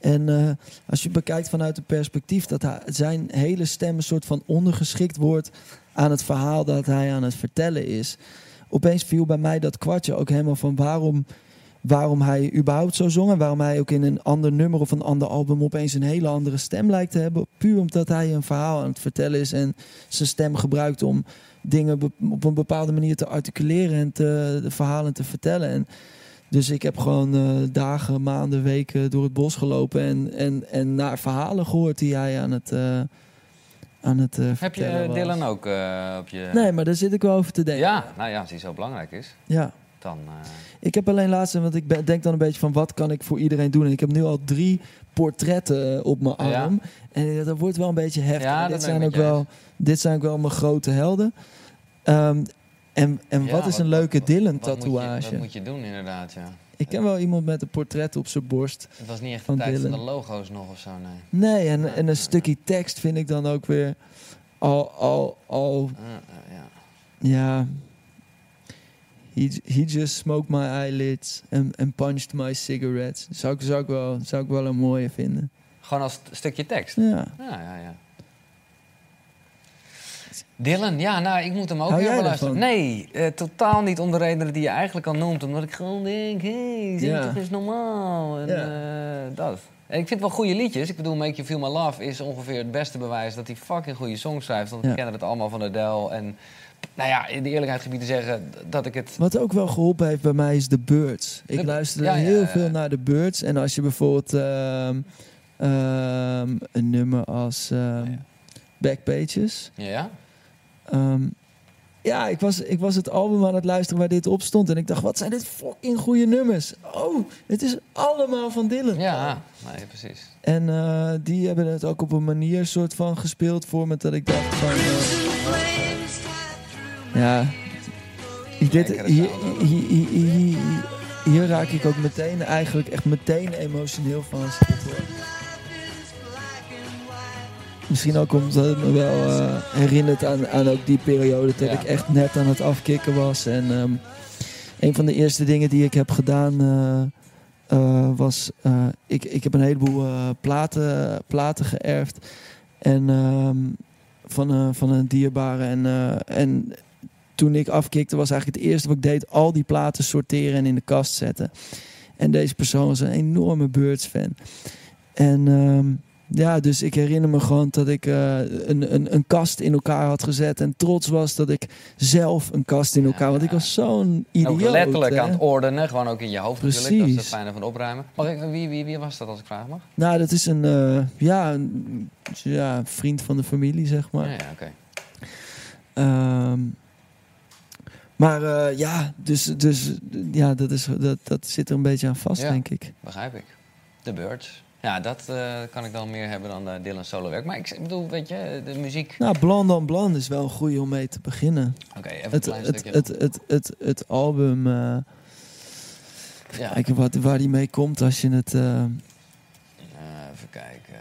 En eh, als je bekijkt vanuit het perspectief dat hij, zijn hele stem een soort van ondergeschikt wordt aan het verhaal dat hij aan het vertellen is. Opeens viel bij mij dat kwartje ook helemaal van waarom, waarom hij überhaupt zo zong. En waarom hij ook in een ander nummer of een ander album opeens een hele andere stem lijkt te hebben. Puur omdat hij een verhaal aan het vertellen is en zijn stem gebruikt om dingen op een bepaalde manier te articuleren en te, de verhalen te vertellen. En dus ik heb gewoon eh, dagen, maanden, weken door het bos gelopen en, en, en naar verhalen gehoord die hij aan het, eh aan het eh, Heb je was. Dylan ook op je... Nee, maar daar zit ik wel over te denken. Ja, nou ja, als hij zo belangrijk is, Ja. dan... Ik heb alleen laatst, want ik ben- denk dan een beetje van wat kan ik voor iedereen doen. En ik heb nu al drie portretten eh, op mijn Ja. arm. En dat wordt wel een beetje heftig. Ja, dat dit, zijn ook wel, dit zijn ook wel mijn grote helden. Ehm, en en ja, wat is een leuke wat Dylan-tatoeage? Wat moet je doen, inderdaad, ja. Ik ken wel iemand met een portret op zijn borst. Het was niet echt de Van tijd van de logo's nog of zo, nee. Nee, en, en een stukje tekst vind ik dan ook weer al, al, al ja. He, he just smoked my eyelids and, and punched my cigarettes. Zou ik, zou, ik wel, zou ik wel een mooie vinden. Gewoon als st- stukje tekst. Ja. Ja, ja, ja. Dylan, ja, nou, ik moet hem ook weer beluisteren. Nee, eh, totaal niet om de redenen die je eigenlijk al noemt. Omdat ik gewoon denk, hé, hey, Ja. toch eens normaal. En Ja. eh, dat. En ik vind wel goede liedjes. Ik bedoel, Make You Feel My Love is ongeveer het beste bewijs dat hij fucking goede songs schrijft. Want Ja. we kennen het allemaal van Adele. En nou ja, in de eerlijkheid gebied te zeggen dat ik het... Wat ook wel geholpen heeft bij mij is The Birds. Ik De- luisterde ja, heel ja. veel naar The Birds. En als je bijvoorbeeld ehm, ehm, een nummer als ehm, Backpages... Ja, ja? Ehm, ja, ik was, ik was het album aan het luisteren waar dit op stond. En ik dacht, wat zijn dit fucking goede nummers. Oh, het is allemaal van Dylan. Ja, nee, precies. En eh, die hebben het ook op een manier soort van gespeeld voor me dat ik dacht van... eh, ja, dit, hier, hier, hier, hier- raak ik ook meteen, eigenlijk echt meteen emotioneel van als ik dit hoor. Misschien ook omdat het me wel eh, herinnert aan, aan ook die periode dat Ja. ik echt net aan het afkicken was. En ehm, een van de eerste dingen die ik heb gedaan eh, eh, was... ik, ik heb een heleboel platen, platen geërfd. En ehm, van, van een dierbare. En, en toen ik afkikte was eigenlijk het eerste wat ik deed... al die platen sorteren en in de kast zetten. En deze persoon was een enorme Birds-fan. En ehm, ja, dus ik herinner me gewoon dat ik eh, een, een, een kast in elkaar had gezet. En trots was dat ik zelf een kast in elkaar... Want ik was zo'n idioot. ook letterlijk hè. aan het ordenen, gewoon ook in je hoofd natuurlijk. Dat is het Precies. fijne van opruimen. Ik, wie, wie, wie was dat als ik vragen mag? Nou, dat is een, eh, ja, een ja, vriend van de familie, zeg maar. Ja, ja, oké. Ehm, maar eh, ja, dus, dus ja, dat, is, dat, dat zit er een beetje aan vast, Ja. denk ik. Begrijp ik. The Birds. Ja, dat eh, kan ik dan meer hebben dan uh, Dylan solo werk. Maar ik bedoel, weet je, de muziek... Nou, Bland on Bland is wel een goede om mee te beginnen. Oké, even een het, klein het, stukje. het, het, het, het album, eh Ja. kijken wat, waar die mee komt als je het, eh, Eh, even kijken.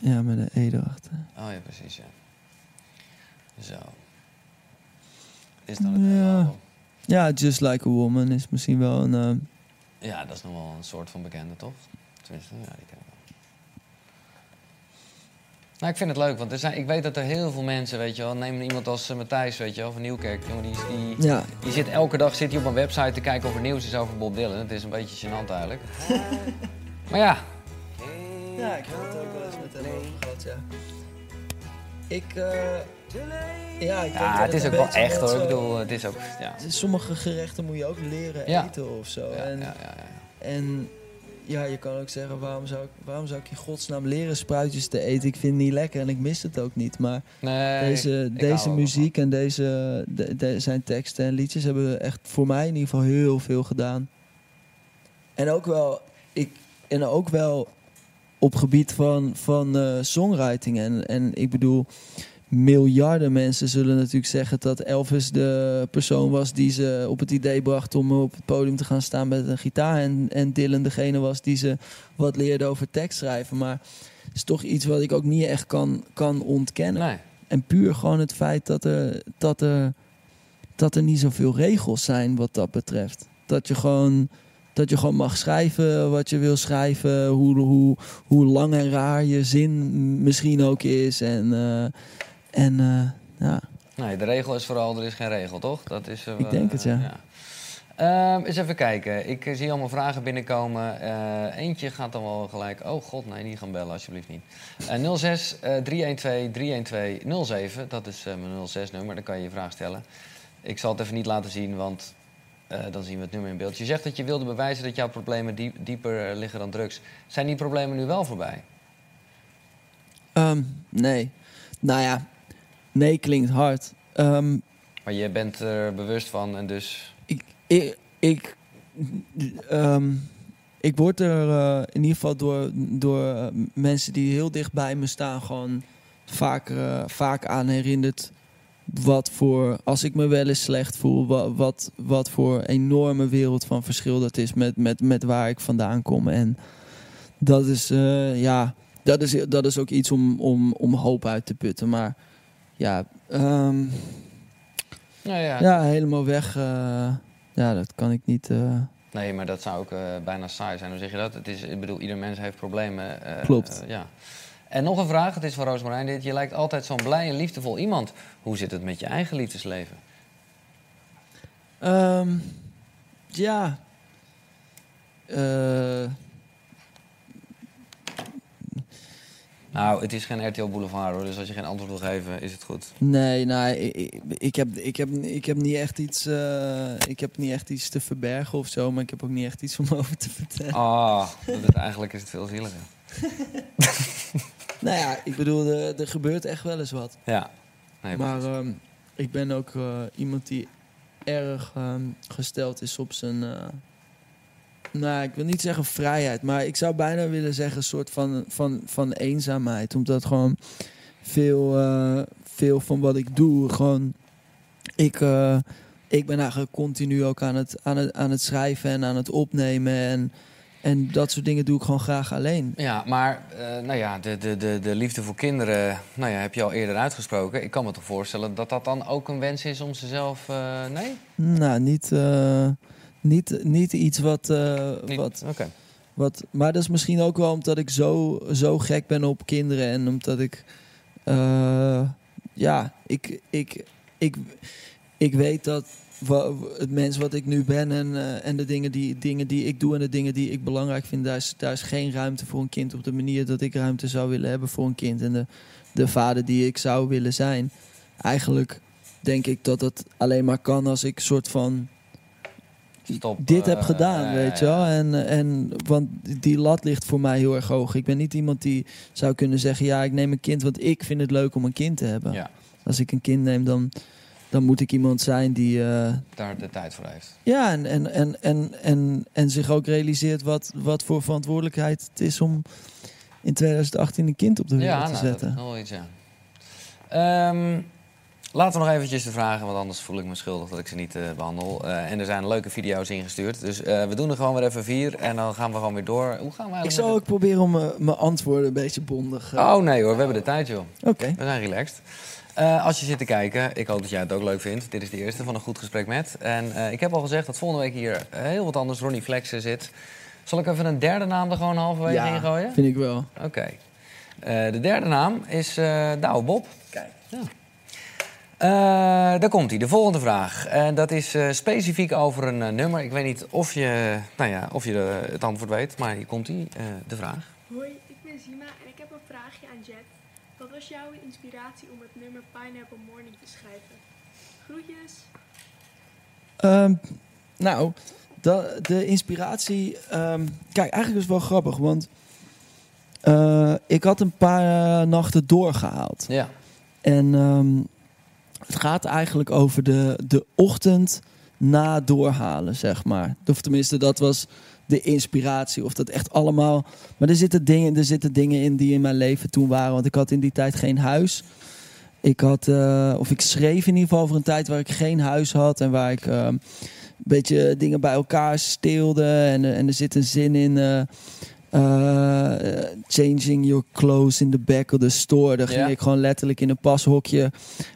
ja, met een E erachter. Oh ja, precies, ja. Zo. Is dan het Ja. album? ja, Just Like a Woman is misschien wel een... eh, Ja, dat is nog wel een soort van bekende, toch? Tenminste, ja, die ken ik wel. Nou, ik vind het leuk, want er zijn, ik weet dat er heel veel mensen, weet je wel... Neem iemand als eh, Matthijs, weet je wel, van Nieuwkerk. Jongen, die, die, Ja. die zit elke dag zit hij op een website te kijken of er nieuws is over Bob Dylan. Het is een beetje gênant eigenlijk. maar ja, Ja, ik heb het ook wel eens met hem over gehad, ja. Ik, eh, ja, ik denk ja dat het is ook wel echt hoor. Ik bedoel, het is ook... Ja. Sommige gerechten moet je ook leren Ja. eten of zo. Ja, en, ja, ja, ja. en ja, je kan ook zeggen, waarom zou, ik, waarom zou ik in godsnaam leren spruitjes te eten? Ik vind het niet lekker en ik mis het ook niet. Maar Nee, deze, ik deze muziek en deze, de, de- zijn teksten en liedjes hebben echt voor mij in ieder geval heel veel gedaan. En ook wel, ik, en ook wel op gebied van, van eh, songwriting. En, en ik bedoel, miljarden mensen zullen natuurlijk zeggen dat Elvis de persoon was die ze op het idee bracht om op het podium te gaan staan met een gitaar. En, en Dylan degene was die ze wat leerde over tekstschrijven. Maar het is toch iets wat ik ook niet echt kan, kan ontkennen. Nee. En puur gewoon het feit dat er, dat, er, dat er niet zoveel regels zijn wat dat betreft. Dat je gewoon, dat je gewoon mag schrijven wat je wil schrijven. Hoe, hoe, hoe lang en raar je zin misschien ook is. En, eh, en eh, ja, Nee, de regel is vooral, er is geen regel, toch? Dat is, eh, Ik denk het, ja. Ehm, eens even kijken. Ik eh, zie allemaal vragen binnenkomen. Eh, eentje gaat dan wel gelijk. Oh god, nee, niet gaan bellen, alsjeblieft niet. Eh 06 eh, 312 312 07. Dat is eh, mijn 06-nummer. Dan kan je je vraag stellen. Ik zal het even niet laten zien, want eh, dan zien we het nummer in beeld. Je zegt dat je wilde bewijzen dat jouw problemen diep- dieper eh, liggen dan drugs. Zijn die problemen nu wel voorbij? Ehm, nee. Nou ja, nee klinkt hard. Ehm, Maar je bent er bewust van en dus... ik, ik, ik, ehm, ik word er eh, in ieder geval door, door eh, mensen die heel dicht bij me staan, gewoon vaak, eh, vaak aan herinnerd. Wat voor, als ik me wel eens slecht voel, wat, wat, wat voor enorme wereld van verschil dat is met, met, met waar ik vandaan kom. En dat is, ja, dat is, dat is ook iets om, om, om hoop uit te putten. Maar ja, ehm, Nou ja, ja, helemaal weg. eh, ja, dat kan ik niet. eh, Nee, maar dat zou ook eh, bijna saai zijn. Hoe zeg je dat? Het is, ik bedoel, ieder mens heeft problemen. Klopt. ja. En nog een vraag, het is van Roosmarijn dit. Je lijkt altijd zo'n blij en liefdevol iemand. Hoe zit het met je eigen liefdesleven? Ehm, ja. Eh, Nou, het is geen RTL Boulevard hoor, dus als je geen antwoord wil geven, is het goed. nee, nou, ik, heb, ik, heb, ik heb niet echt iets. eh, ik heb niet echt iets te verbergen of zo, maar ik heb ook niet echt iets om over te vertellen. Ah, dat is- eigenlijk is het veel zieliger. Nou ja, ik bedoel, er, er gebeurt echt wel eens wat. Ja. Nee, maar ehm, ik ben ook eh, iemand die erg ehm, gesteld is op zijn. Nou, ik wil niet zeggen vrijheid, maar ik zou bijna willen zeggen een soort van, van, van eenzaamheid. Omdat gewoon veel, eh, veel van wat ik doe, gewoon. Ik, eh, ik ben eigenlijk continu ook aan het, aan, het, aan het schrijven en aan het opnemen. En, en dat soort dingen doe ik gewoon graag alleen. Ja, maar eh, nou ja, de, de, de, de liefde voor kinderen nou ja, heb je al eerder uitgesproken. Ik kan me toch voorstellen dat dat dan ook een wens is om ze zelf... nee? Nou, niet, niet, niet iets wat. Niet- wat, Oké. wat maar dat is misschien ook wel omdat ik zo, zo gek ben op kinderen. En omdat ik. eh, ja, ik, ik, ik, ik weet dat het mens wat ik nu ben en, eh, en de dingen die, dingen die ik doe en de dingen die ik belangrijk vind, daar is, daar is geen ruimte voor een kind op de manier dat ik ruimte zou willen hebben voor een kind. En de, de vader die ik zou willen zijn. Eigenlijk denk ik dat het alleen maar kan als ik soort van Stop, dit heb eh, gedaan, ja, weet ja, je wel. En, en, want die lat ligt voor mij heel erg hoog. Ik ben niet iemand die zou kunnen zeggen... ja, ik neem een kind, want ik vind het leuk om een kind te hebben. Ja, Als ik een kind neem, dan, dan moet ik iemand zijn die... eh, daar de tijd voor heeft. ja, en, en, en, en, en, en zich ook realiseert wat, wat voor verantwoordelijkheid het is... om in 2018 een kind op de wereld Ja, te nou, dat zetten. is wel iets, ja. Ehm, laten we nog eventjes de vragen, want anders voel ik me schuldig dat ik ze niet eh, behandel. Eh, en er zijn leuke video's ingestuurd. Dus eh, we doen er gewoon weer even vier en dan gaan we gewoon weer door. Hoe gaan we Ik zal ook proberen om mijn antwoorden een beetje bondig... Oh nee hoor, we hebben de tijd joh. Oké. We zijn relaxed. Eh, als je zit te kijken, ik hoop dat jij het ook leuk vindt. Dit is de eerste van een goed gesprek met. En eh, ik heb al gezegd dat volgende week hier heel wat anders Ronnie Flex eh, zit. Zal ik even een derde naam er gewoon halverwege Ja, in gooien? vind ik wel. Oké. Eh, de derde naam is eh Douwe Bob. Kijk. Ja. Eh, daar komt hij, de volgende vraag. En dat is eh, specifiek over een eh, nummer. Ik weet niet of je, nou ja, of je de- het antwoord weet, maar hier komt hij, eh, de vraag. Hoi, ik ben Zima en ik heb een vraagje aan Jet. Wat was jouw inspiratie om het nummer Pineapple Morning te schrijven? Groetjes. Ehm, nou, de, de inspiratie. ehm, kijk, eigenlijk is het wel grappig, want eh, ik had een paar eh, nachten doorgehaald. Ja. En ehm, het gaat eigenlijk over de, de ochtend na doorhalen, zeg maar. Of tenminste, dat was de inspiratie. Of dat echt allemaal. Maar er zitten dingen, er zitten dingen in die in mijn leven toen waren. Want ik had in die tijd geen huis. Ik had, eh, of ik schreef in ieder geval over een tijd waar ik geen huis had en waar ik eh, een beetje dingen bij elkaar steelde. En, en er zit een zin in. eh, eh, changing your clothes in the back of the store. Daar ging ik gewoon letterlijk in een pashokje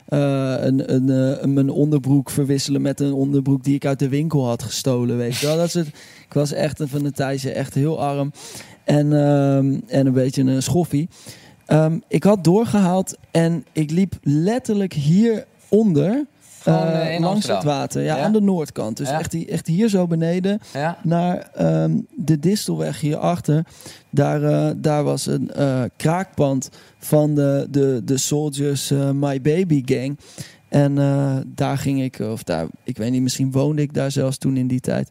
eh, een, een, eh, een- mijn onderbroek verwisselen met een onderbroek die ik uit de winkel had gestolen. Weet je wel? Dat soort, ik was echt een- van een tijdje echt heel arm en, ehm, en een beetje een schoffie. Ehm, ik had doorgehaald en ik liep letterlijk hieronder. Gewoon, eh, eh, in langs het water, ja, Ja? aan de noordkant. Dus Ja. echt, echt hier zo beneden Ja. naar ehm, de Distelweg hierachter. Daar, eh, daar was een kraakpand van de, de, de Soldiers My Baby Gang. En daar ging ik, of daar, ik weet niet, misschien woonde ik daar zelfs toen in die tijd.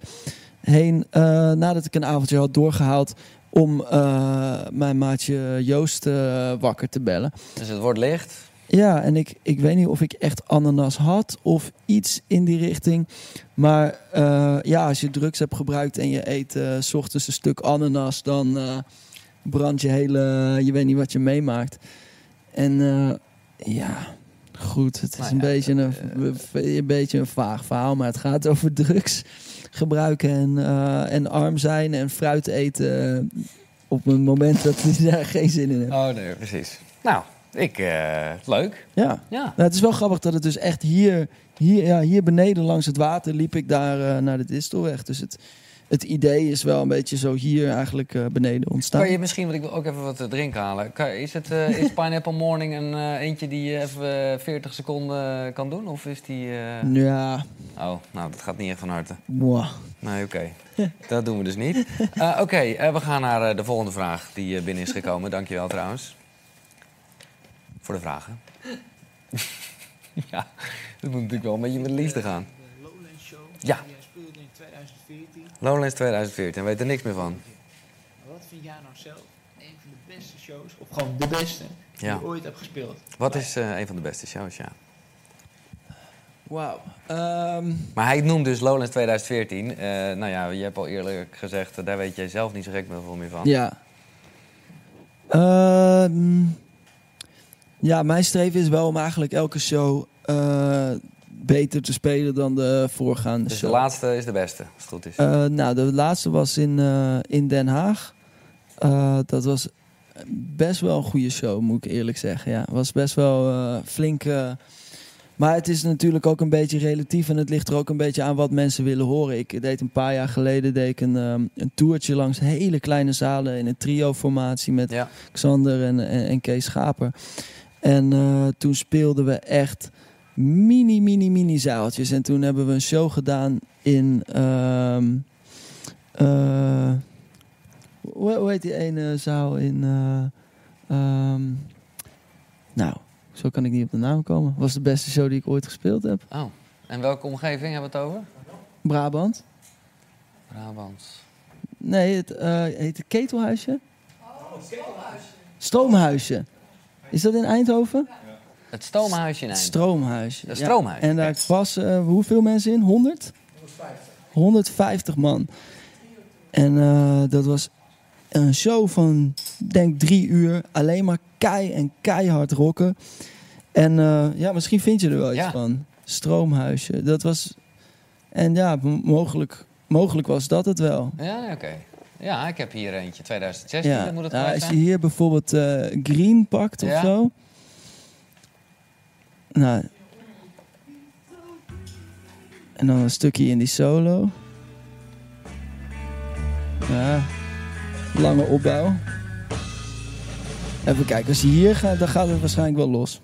Heen, nadat ik een avondje had doorgehaald om mijn maatje Joost wakker te bellen. Dus het wordt licht. Ja, en ik, ik weet niet of ik echt ananas had of iets in die richting. Maar eh, ja, als je drugs hebt gebruikt en je eet eh, s ochtends een stuk ananas, dan eh brand je hele. Je weet niet wat je meemaakt. En ja, goed, het is Nou een, ja, beetje een, een beetje een vaag verhaal, maar het gaat over drugs gebruiken en, en arm zijn en fruit eten op een moment dat je daar geen zin in hebt. Oh nee, precies. Nou, ik, eh, leuk. Ja. Ja. Nou, het is wel grappig dat het dus echt hier, hier, ja, hier beneden langs het water liep ik daar eh, naar de Distelweg. Dus het, het idee is wel een beetje zo hier eigenlijk eh, beneden ontstaan. Kan je misschien, want ik wil ook even wat te drinken halen. Kan, is, het, is Pineapple Morning een eentje die je even eh, 40 seconden kan doen? Of is die... Ja, Oh, nou, dat gaat niet echt van harte. mwah. Nee, oké. Dat doen we dus niet. Oké, we gaan naar de volgende vraag die binnen is gekomen. Dankjewel trouwens. Voor de vragen. ja, dat moet natuurlijk wel een beetje met liefde gaan. De Lowlands Show. Ja. Die speelde in 2014. Lowlands 2014, weet er niks meer van. Wat vind jij nou zelf een van de beste shows, of gewoon de beste, die Ja. je ooit hebt gespeeld? Wat is eh, een van de beste shows, ja. Wauw. Ehm, Maar hij noemt dus Lowlands 2014. Eh, nou ja, je hebt al eerlijk gezegd, daar weet jij zelf niet zo gek veel meer van. ja. Ehm, ja, mijn streven is wel om eigenlijk elke show eh, beter te spelen dan de voorgaande Dus de show. laatste is de beste, als het goed is. Eh, nou, de laatste was in, eh, in Den Haag. Dat was best wel een goede show, moet ik eerlijk zeggen. Ja, was best wel flink. maar het is natuurlijk ook een beetje relatief en het ligt er ook een beetje aan wat mensen willen horen. Ik deed een paar jaar geleden deed ik een, een toertje langs hele kleine zalen in een trio-formatie met Ja. Xander en, en, en Kees Schaper. En eh, toen speelden we echt mini, mini, mini zaaltjes. En toen hebben we een show gedaan in. ehm, eh, hoe, heet die ene zaal in. eh, ehm, nou, zo kan ik niet op de naam komen. Was de beste show die ik ooit gespeeld heb. Oh, en welke omgeving hebben we het over? Brabant. Brabant. Nee, het heet het Ketelhuisje. Stroomhuisje. Is dat in Eindhoven? Het stoomhuisje in Eindhoven. Stroomhuisje. Het ja. stroomhuisje, En daar passen hoeveel mensen in? 100? 150 man. En eh, dat was een show van, denk drie uur. Alleen maar kei en keihard rocken. En eh, ja, misschien vind je er wel iets Ja. van. Stroomhuisje. Dat was... En ja, mogelijk, mogelijk was dat het wel. Ja, oké. Ja, ik heb hier eentje, 2016, Ja, moet het ja, geweest als je hier bijvoorbeeld eh, Green pakt of Ja. zo. Nou. En dan een stukje in die solo. Ja. Lange opbouw. Even kijken, als je hier gaat, dan gaat het waarschijnlijk wel los.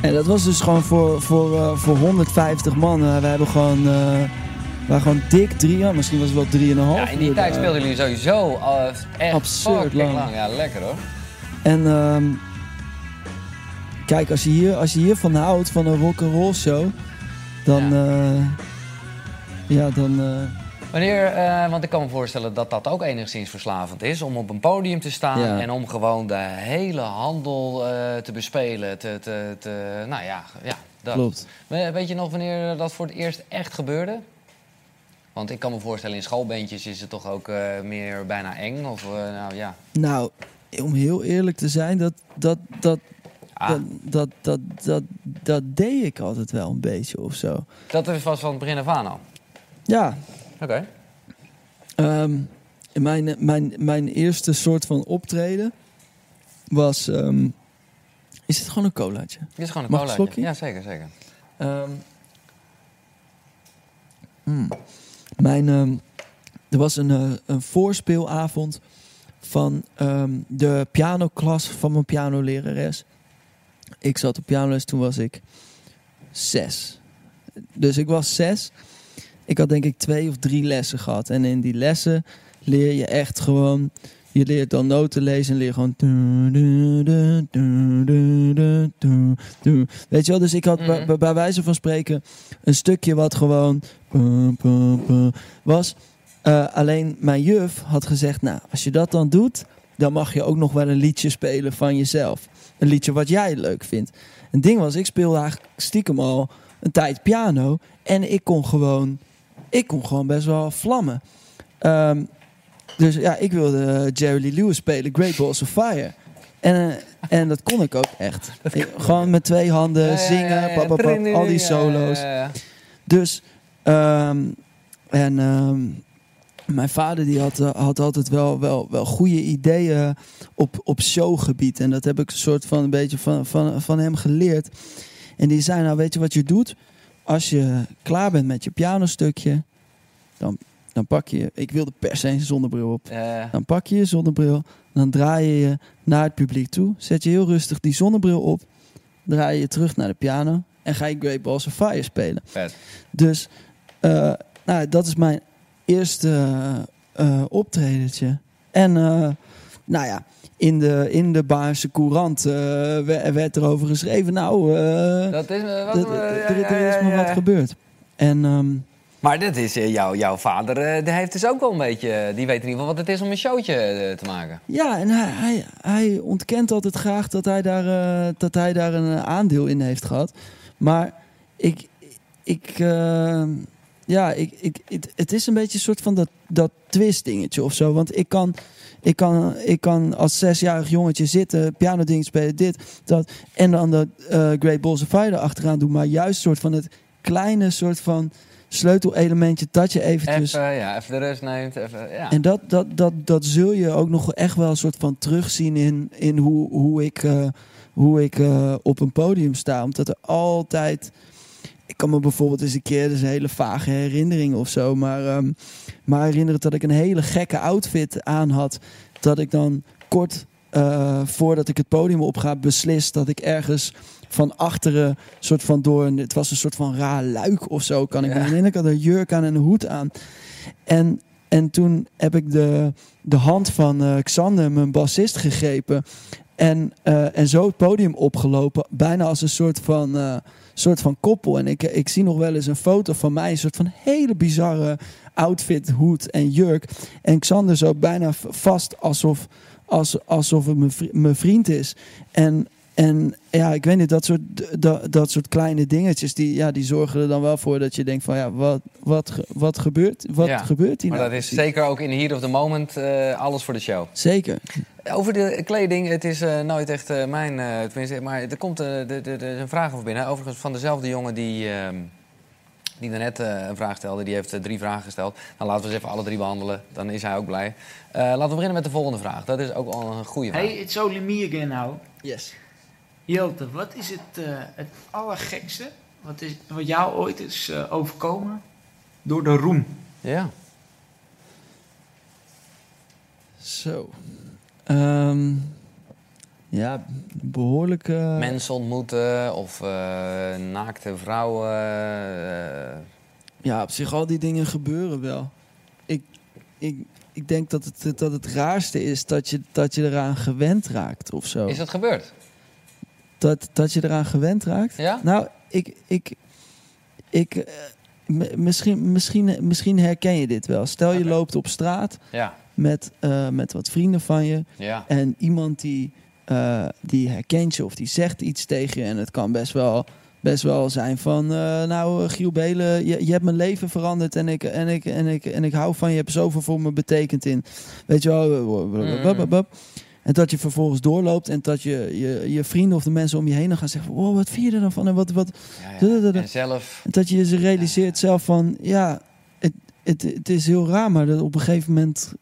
En dat was dus gewoon voor, voor, eh, voor 150 man. Eh, we hebben gewoon, we waren gewoon dik drie, ja, misschien was het wel drieënhalf Ja, in die uur tijd speelden jullie sowieso uh, echt Absurd fucking lang. Ja, lekker hoor. En ehm, kijk, als je, hier, als je hiervan houdt, van een rock'n'roll show, dan, ja. ja, dan, Wanneer, eh, want ik kan me voorstellen dat dat ook enigszins verslavend is. Om op een podium te staan Ja. en om gewoon de hele handel eh, te bespelen. Te, te, te, nou ja, ja dat. Klopt. We- Weet je nog wanneer dat voor het eerst echt gebeurde? Want ik kan me voorstellen, in schoolbandjes is het toch ook eh, meer bijna eng? Of, nou ja. Nou, om heel eerlijk te zijn, dat, dat, dat, Ah. dat, dat, dat, dat, dat deed ik altijd wel een beetje of zo. Dat is vast van het begin af aan al. Ja, Oké. Ehm, mijn, mijn, mijn eerste soort van optreden was... ehm, is het gewoon een colaatje? Dit is gewoon een Mag colaatje. slokje? Ja, zeker, zeker. Ehm, hmm. Mijn, er was een, eh, een voorspeelavond van ehm, de pianoklas van mijn pianolerares. Ik zat op pianoles, toen was ik zes. Dus ik was zes. Ik had denk ik twee of drie lessen gehad. En in die lessen leer je echt gewoon... Je leert dan noten lezen en leer gewoon... Weet je wel? Dus ik had bij- Mhm. bij, wijze van spreken een stukje wat gewoon... was. Eh, alleen mijn juf had gezegd... Nou, als je dat dan doet... dan mag je ook nog wel een liedje spelen van jezelf. Een liedje wat jij leuk vindt. Een ding was, ik speelde eigenlijk stiekem al een tijd piano. En ik kon gewoon, ik kon gewoon best wel vlammen. Ehm, dus ja, ik wilde eh, Jerry Lee Lewis spelen, Great Balls of Fire. En, eh, en dat kon ik ook echt. Ik- gewoon met twee handen zingen, pap, pap, pap, al die solo's. Dus, ehm, en ehm, mijn vader die had, eh, had altijd wel, wel, wel goede ideeën op, op showgebied. En dat heb ik een soort van een beetje van, van, van hem geleerd. En die zei, nou weet je wat je doet? Als je klaar bent met je pianostukje, dan, dan pak je... Ik wilde per se een zonnebril op. Dan pak je je zonnebril, dan draai je je naar het publiek toe. Zet je heel rustig die zonnebril op. Draai je terug naar de piano. En ga je Great Balls of Fire spelen. vet. Dus eh, nou, dat is mijn eerste eh optredentje. En eh, nou ja, in de, in de Baarse Courant we- werd er over geschreven. Nou, eh, Dat is, wat, ja, er ja, er is maar wat gebeurd. En ehm, Maar dit is eh, jouw, jouw vader, die heeft dus ook wel een beetje... Die weet in ieder geval wat het is om een showtje te maken. ja, en hij, hij, hij ontkent altijd graag dat hij, daar, dat hij daar een aandeel in heeft gehad. Maar ik, ik, ja, ik, ik, het, het is een beetje een soort van dat, dat twist dingetje of zo. Want ik kan, ik kan, ik kan als zesjarig jongetje zitten, piano ding spelen, dit, dat. En dan de eh, Great Balls of Fire achteraan doen. Maar juist soort van het kleine soort van sleutelelementje dat je eventjes... Even, ja, even de rust neemt. Even, ja. En dat, dat, dat, dat zul je ook nog echt wel een soort van terugzien in, in hoe, hoe ik, eh, hoe ik eh, op een podium sta. Omdat er altijd. Ik kan me bijvoorbeeld eens een keer, dat is een hele vage herinnering of zo. Maar, ehm, maar herinneren dat ik een hele gekke outfit aan had. Dat ik dan kort eh, voordat ik het podium op ga, beslis dat ik ergens van achteren, soort van door. Het was een soort van raar luik of zo, kan ik me Ja. herinneren. Ik had een jurk aan en een hoed aan. En, en toen heb ik de, de hand van eh, Xander, mijn bassist, gegrepen. En, eh, en zo het podium opgelopen. Bijna als een soort van, soort van koppel. En ik, ik zie nog wel eens een foto van mij. Een soort van hele bizarre outfit, hoed en jurk. En Xander zo bijna vast alsof, als, alsof het mijn vri- mijn vriend is. En, en ja, ik weet niet, dat soort, dat, dat soort kleine dingetjes, die, ja, die zorgen er dan wel voor dat je denkt van ja, wat, wat, wat gebeurt, wat Ja, gebeurt hier Maar nou dat is zeker ook in Heat of the Moment eh, alles voor de show. Zeker. Over de kleding, het is eh, nooit echt eh, mijn... tenminste, maar er komt de, de, de, een vraag over binnen. Overigens van dezelfde jongen die, ehm, die daarnet eh, een vraag stelde. Die heeft eh, drie vragen gesteld. Nou, laten we ze even alle drie behandelen. Dan is hij ook blij. Eh, laten we beginnen met de volgende vraag. Dat is ook al een goede vraag. Hey, it's only me again now. Yes. Jelte, wat is het, eh, het allergekste wat, is, wat jou ooit is eh, overkomen door de roem? Ja. Zo. Ehm, ja, behoorlijk... eh, Mensen ontmoeten of eh, naakte vrouwen. eh, Ja, op zich al die dingen gebeuren wel. Ik, ik, ik denk dat het, dat het raarste is dat je, dat je eraan gewend raakt of zo. is dat gebeurd? Dat, dat je eraan gewend raakt? Ja? Nou, ik, ik, ik, misschien, misschien, misschien herken je dit wel. Stel je loopt op straat Ja. met, met wat vrienden van je. Ja. En iemand die, eh, die herkent je of die zegt iets tegen je. En het kan best wel, best wel zijn van... eh, nou, eh, Giel Belen, je, je hebt mijn leven veranderd. En ik, en, ik, en, ik, en ik hou van je. Je hebt zoveel voor me betekend in. Weet je wel. En dat je vervolgens doorloopt. En dat je, je, je vrienden of de mensen om je heen dan gaan zeggen... Wow, wat vind je er dan van? En wat... wat En zelf... en dat je je realiseert zelf van... Ja, het, het, het is heel raar. Maar dat op een gegeven moment...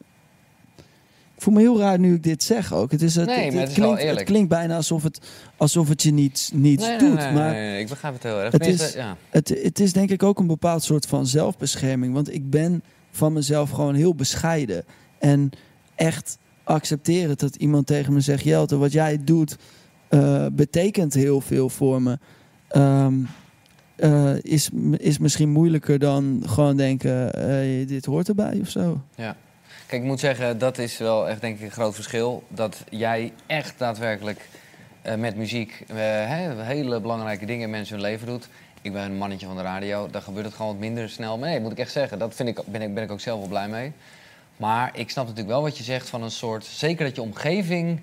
Ik voel me heel raar nu ik dit zeg ook. Het, is, het, Nee, het, maar het het is wel klinkt, het klinkt bijna alsof het, alsof het je niets, niets Nee, doet. nee, maar ik begrijp het heel erg. het is, ja. het, het is denk ik ook een bepaald soort van zelfbescherming. Want ik ben van mezelf gewoon heel bescheiden. En echt accepteren dat iemand tegen me zegt... Jelte, wat jij doet eh, betekent heel veel voor me. Ehm, eh, is, is misschien moeilijker dan gewoon denken... eh, dit hoort erbij of zo. Ja. Kijk, ik moet zeggen, dat is wel echt denk ik een groot verschil. Dat jij echt daadwerkelijk eh, met muziek eh, hele belangrijke dingen in mensen hun leven doet. Ik ben een mannetje van de radio, daar gebeurt het gewoon wat minder snel. Maar nee, moet ik echt zeggen, ik, ben, ik, ben ik ook zelf wel blij mee. Maar ik snap natuurlijk wel wat je zegt van een soort... Zeker dat je omgeving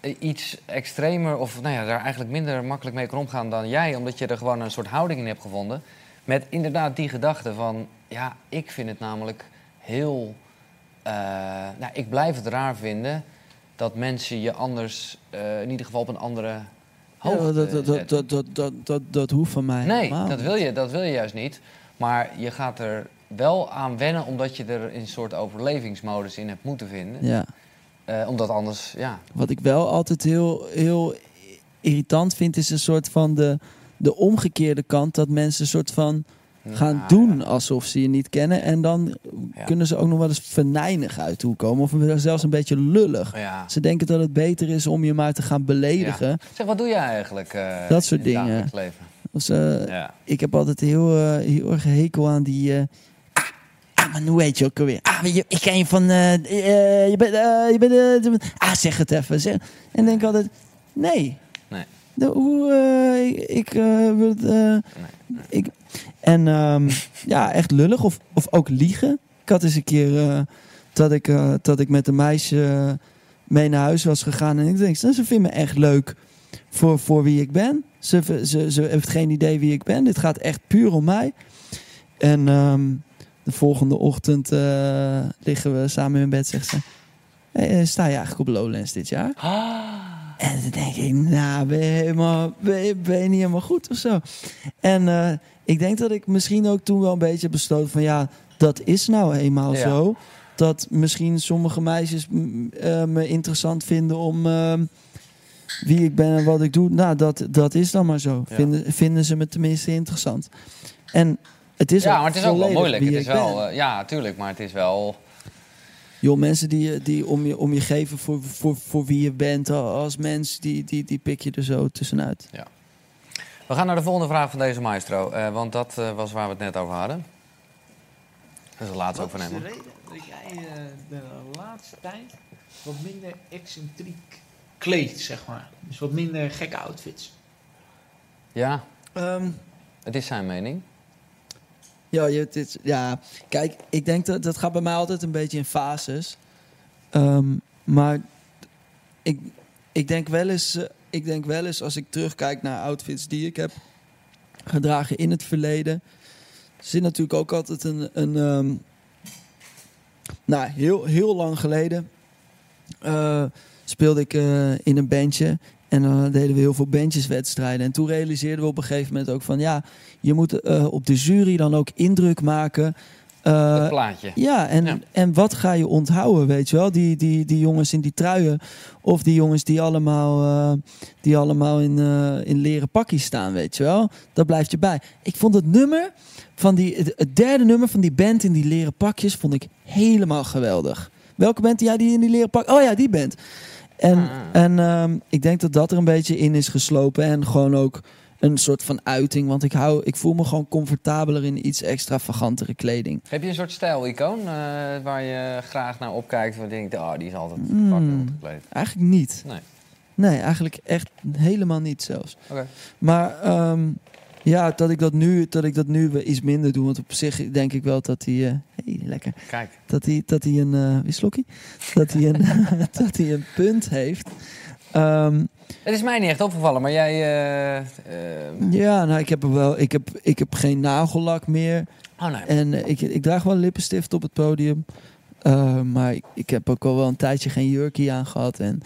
eh, iets extremer of nou ja, daar eigenlijk minder makkelijk mee kan omgaan dan jij. Omdat je er gewoon een soort houding in hebt gevonden. Met inderdaad die gedachte van... Ja, ik vind het namelijk heel... eh, nou, ik blijf het raar vinden dat mensen je anders... eh, in ieder geval op een andere hoogte Ja, dat, dat, dat, dat, dat, dat, dat, dat hoeft van mij Nee, helemaal dat wil, je, dat wil je juist niet. Maar je gaat er wel aan wennen omdat je er een soort overlevingsmodus in hebt moeten vinden. Ja. Eh, omdat anders, ja. Wat ik wel altijd heel, heel irritant vind, is een soort van de, de omgekeerde kant. Dat mensen een soort van gaan doen alsof ze je niet kennen. En dan kunnen ze ook nog wel eens venijnig uit toe komen. Of zelfs een beetje lullig. Ze denken dat het beter is om je maar te gaan beledigen. Ja. Zeg, wat doe jij eigenlijk? eh, Dat soort dingen. leven? Dus, eh. Ik heb altijd heel, eh, heel erg hekel aan die... ah, maar hoe weet je ook alweer? Ah, je, ik ken je van... je bent... je bent ah, zeg het even. Zeg. En denk altijd... Nee. Nee. De, hoe... ik... ik wil het, eh, ik, en ehm, ja, echt lullig. Of, of ook liegen. Ik had eens een keer... eh, dat, ik, eh, dat ik met een meisje mee naar huis was gegaan. En ik denk, ze vindt me echt leuk voor, voor wie ik ben. Ze, ze, ze heeft geen idee wie ik ben. Dit gaat echt puur om mij. En ehm, de volgende ochtend eh, liggen we samen in bed. Zegt ze: hey, Sta je eigenlijk op Lowlands dit jaar? En dan denk ik: Nou, ben je, helemaal, ben, je, ben je niet helemaal goed of zo? En ik denk dat ik misschien ook toen wel een beetje besloten van ja, dat is nou eenmaal Ja. zo. Dat misschien sommige meisjes mm, eh, me interessant vinden om ehm, wie ik ben en wat ik doe. Nou, dat, dat is dan maar zo. Ja. Vinden, vinden ze me tenminste interessant. En het is ja, maar het is ook wel moeilijk. Het is wel, eh, ja, tuurlijk, maar het is wel... Joh, mensen die, je- die om, je, om je geven voor, voor, voor wie je bent als mens, die, die, die pik je er zo tussenuit. Ja. We gaan naar de volgende vraag van deze maestro. eh, want dat eh, was waar we het net over hadden. Dat is de laatste ook van Wat hem. is de reden dat jij eh, de laatste tijd wat minder excentriek kleedt, zeg maar? Dus wat minder gekke outfits. Ja, Ehm, het is zijn mening. Ja, je, het is- ja, kijk, ik denk dat dat gaat bij mij altijd een beetje in fases. Ehm, maar ik, ik, denk wel eens, ik denk wel eens als ik terugkijk naar outfits die ik heb gedragen in het verleden. Er zit natuurlijk ook altijd een. een ehm, nou, heel, heel lang geleden eh, speelde ik eh, in een bandje. En dan deden we heel veel bandjeswedstrijden. En toen realiseerden we op een gegeven moment ook van... ja, je moet eh, op de jury dan ook indruk maken. Het plaatje. Ja en, Ja. en wat ga je onthouden, weet je wel? Die, die, die jongens in die truien. Of die jongens die allemaal, eh, die allemaal in, eh, in leren pakjes staan, weet je wel? Dat blijft je bij. Ik vond het nummer van die... Het, derde nummer van die band in die leren pakjes... vond ik helemaal geweldig. Welke band jij die in die leren pak? Oh ja, die band. En, Ah. en ehm, ik denk dat dat er een beetje in is geslopen. En gewoon ook een soort van uiting. Want ik, hou, ik voel me gewoon comfortabeler in iets extravagantere kleding. Heb je een soort stijl-icoon eh, waar je graag naar opkijkt? Waar je denkt, oh, die is altijd goed gekleed. Eigenlijk niet. Nee. Nee, eigenlijk echt helemaal niet zelfs. Oké. Maar ehm, Ja, dat ik dat nu, dat ik dat nu iets minder doe. Want op zich denk ik wel dat hij... eh hey, lekker. Kijk. Dat hij, dat hij een... wisselokkie? Dat hij een, dat hij een punt heeft. Ehm, Het is mij niet echt opgevallen, maar jij... eh, eh, ja, nou, ik heb er wel... Ik heb, ik heb geen nagellak meer. Oh nee. En eh, ik, ik draag wel lippenstift op het podium. Maar ik, ik heb ook al wel een tijdje geen jurkie aan gehad. En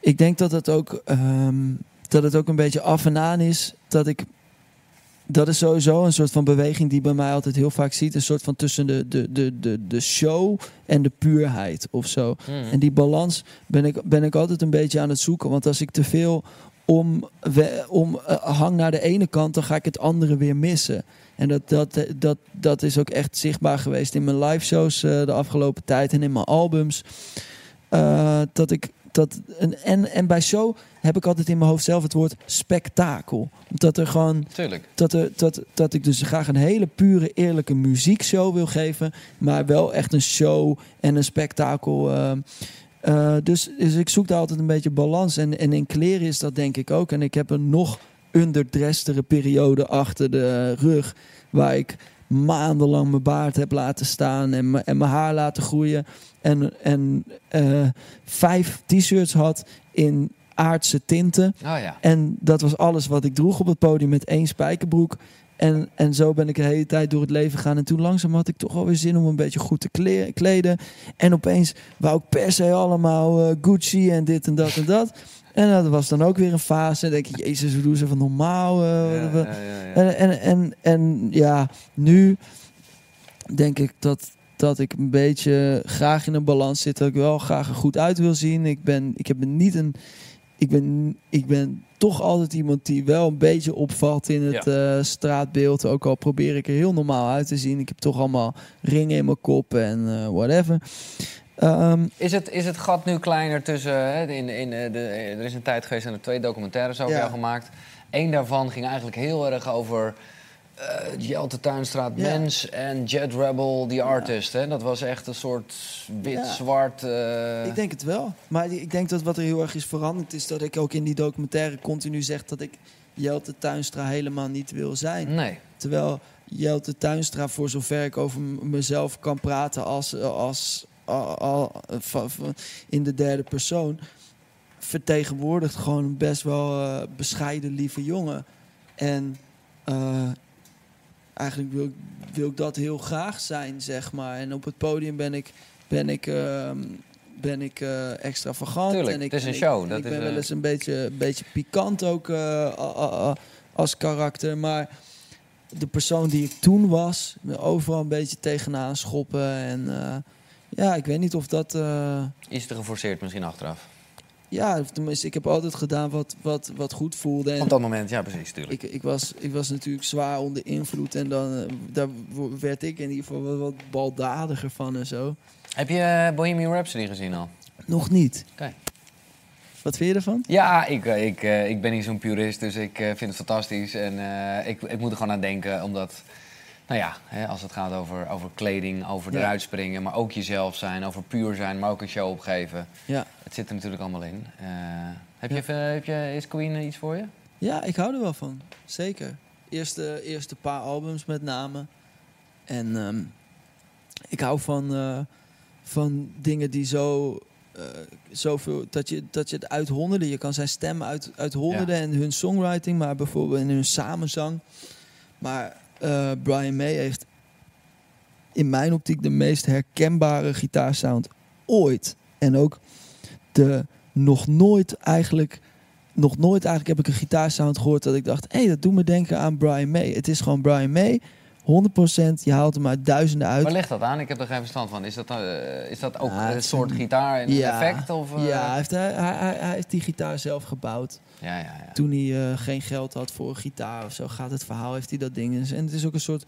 ik denk dat het ook, ehm, dat het ook een beetje af en aan is. Dat ik. Dat is sowieso een soort van beweging die bij mij altijd heel vaak ziet. Een soort van tussen de, de, de, de, de show en de puurheid of zo. Mhm. En die balans ben ik, ben ik altijd een beetje aan het zoeken. Want als ik te veel om, we- om eh, hang naar de ene kant, dan ga ik het andere weer missen. En dat, dat, eh, dat, dat is ook echt zichtbaar geweest in mijn live shows eh, de afgelopen tijd en in mijn albums. Dat ik dat en, en, en bij show heb ik altijd in mijn hoofd zelf het woord spektakel. Dat er gewoon Tuurlijk. dat, er, dat, dat ik dus graag een hele pure, eerlijke muziekshow wil geven. Maar wel echt een show en een spektakel. eh, eh, dus, dus ik zoek daar altijd een beetje balans. En, en in kleren is dat denk ik ook. En ik heb een nog underdresstere periode achter de rug. Waar ik maandenlang mijn baard heb laten staan en, mijn- en mijn haar laten groeien. En, en eh, vijf t-shirts had in aardse tinten. Oh ja. En dat was alles wat ik droeg op het podium met één spijkerbroek. En, en zo ben ik de hele tijd door het leven gegaan. En toen langzaam had ik toch wel weer zin om een beetje goed te kle- kleden. En opeens wou ik per se allemaal eh, Gucci en dit en dat en dat. En dat was dan ook weer een fase. En denk je, jezus, hoe doen ze van normaal? eh, ja. En, en, en, en ja, nu denk ik dat, dat ik een beetje graag in een balans zit. Dat ik wel graag er goed uit wil zien. Ik ben, ik heb niet een. Ik ben, ik ben toch altijd iemand die wel een beetje opvalt in het eh, straatbeeld. Ook al probeer ik er heel normaal uit te zien. Ik heb toch allemaal ringen in mijn kop en eh, whatever. Ehm, Is het, is het gat nu kleiner tussen... Hè, in, in, eh, de, er is een tijd geweest en er twee documentaires over Ja. jou gemaakt. Eén daarvan ging eigenlijk heel erg over... eh Jelte Tuinstraat Ja. Mens en Jet Rebel, die artist. Hè? Dat was echt een soort wit-zwart... eh, Ik denk het wel. Maar ik denk dat wat er heel erg is veranderd is dat ik ook in die documentaire continu zeg dat ik Jelte Tuinstra helemaal niet wil zijn. Nee. Terwijl Jelte Tuinstra, voor zover ik over mezelf kan praten als, als, al- in de derde persoon, vertegenwoordigt gewoon een best wel eh, bescheiden, lieve jongen. En eh, eigenlijk wil, ik- wil ik dat heel graag zijn, zeg maar. En op het podium ben ik, ben ik, ehm, ben ik eh, extravagant. Tuurlijk, en ik, het is een en show, Ik, dat en ik is, ben wel eens een beetje, een beetje pikant ook als karakter. Maar de persoon die ik toen was, me overal een beetje tegenaan schoppen. En ja, ik weet niet of dat... eh, Iets te geforceerd misschien achteraf. ja, tenminste, ik heb altijd gedaan wat, wat, wat goed voelde. En Op dat moment, ja precies, tuurlijk. ik, ik, was, ik was natuurlijk zwaar onder invloed. En dan eh, daar werd ik in ieder geval wat, wat baldadiger van en zo. Heb je eh, Bohemian Rhapsody gezien al? Nog niet. Oké. Wat vind je ervan? Ja, ik, ik, ik ben niet zo'n purist, dus ik vind het fantastisch. En ik, ik moet er gewoon aan denken, omdat... Nou ja, hè, als het gaat over, over kleding, over Ja. eruit springen... maar ook jezelf zijn, over puur zijn, maar ook een show opgeven. Ja. Het zit er natuurlijk allemaal in. Eh, heb je, even- heb je, is Queen iets voor je? Ja, ik hou er wel van. Zeker. Eerste, eerste paar albums met name. En ehm, ik hou van, eh, van dingen die zo... eh, zoveel, dat, je, dat je het uit honderden... Je kan zijn stem uit, uit honderden en hun songwriting... maar bijvoorbeeld in hun samenzang. Maar eh, Brian May heeft in mijn optiek de meest herkenbare gitaarsound ooit. En ook de nog nooit eigenlijk nog nooit eigenlijk heb ik een gitaarsound gehoord dat ik dacht, hé, hey, dat doet me denken aan Brian May. Het is gewoon Brian May, 100%. Je haalt hem uit duizenden uit. Waar ligt dat aan? Ik heb er geen verstand van. Is dat, eh, is dat ook Ja, een soort een- gitaar en Ja. effect? Of, eh? Ja, hij heeft, hij, hij, heeft die gitaar zelf gebouwd. Ja, ja, ja. Toen hij eh, geen geld had voor een gitaar of zo, gaat het verhaal, heeft hij dat ding. En het is ook een soort,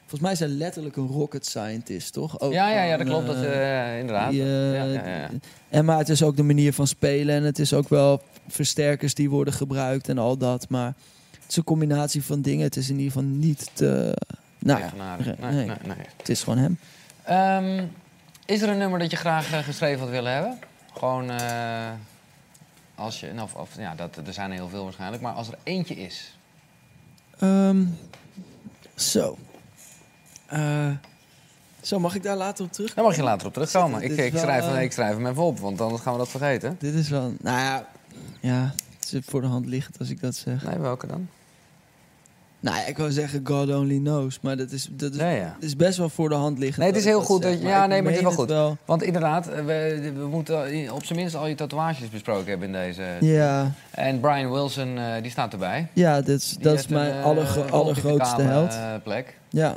volgens mij is hij letterlijk een rocket scientist, toch? Ook Ja, ja, ja, dat klopt. Dat, inderdaad. die, ja, ja, ja. En maar het is ook de manier van spelen en het is ook wel versterkers die worden gebruikt en al dat. Maar het is een combinatie van dingen. Het is in ieder geval niet te... Nou, ja, nee, Nee, nee, nee. het is gewoon hem. Ehm, is er een nummer dat je graag eh, geschreven had willen hebben? Gewoon eh, als je, of, of, ja, dat, er zijn er heel veel waarschijnlijk, maar als er eentje is. Ehm, zo. Eh, zo, mag ik daar later op terug? Daar mag je later op terugkomen. Ik, ik, schrijf, hem- ik schrijf hem even op, want anders gaan we dat vergeten. Dit is wel... Nou ja, ja, het is voor de hand liggend als ik dat zeg. Nee, welke dan? Nou ik wou zeggen God only knows, maar dat is, dat is, ja. is best wel voor de hand liggend. Nee, het is heel goed. zeg, Dat, je- ja, nee, maar het is wel goed. Want inderdaad, we, we moeten op zijn minst al je tatoeages besproken hebben in deze. Ja. En Brian Wilson, eh, die staat erbij. Ja, dat is, dat is mijn een, eh, allergrootste held. eh, plek. Ja,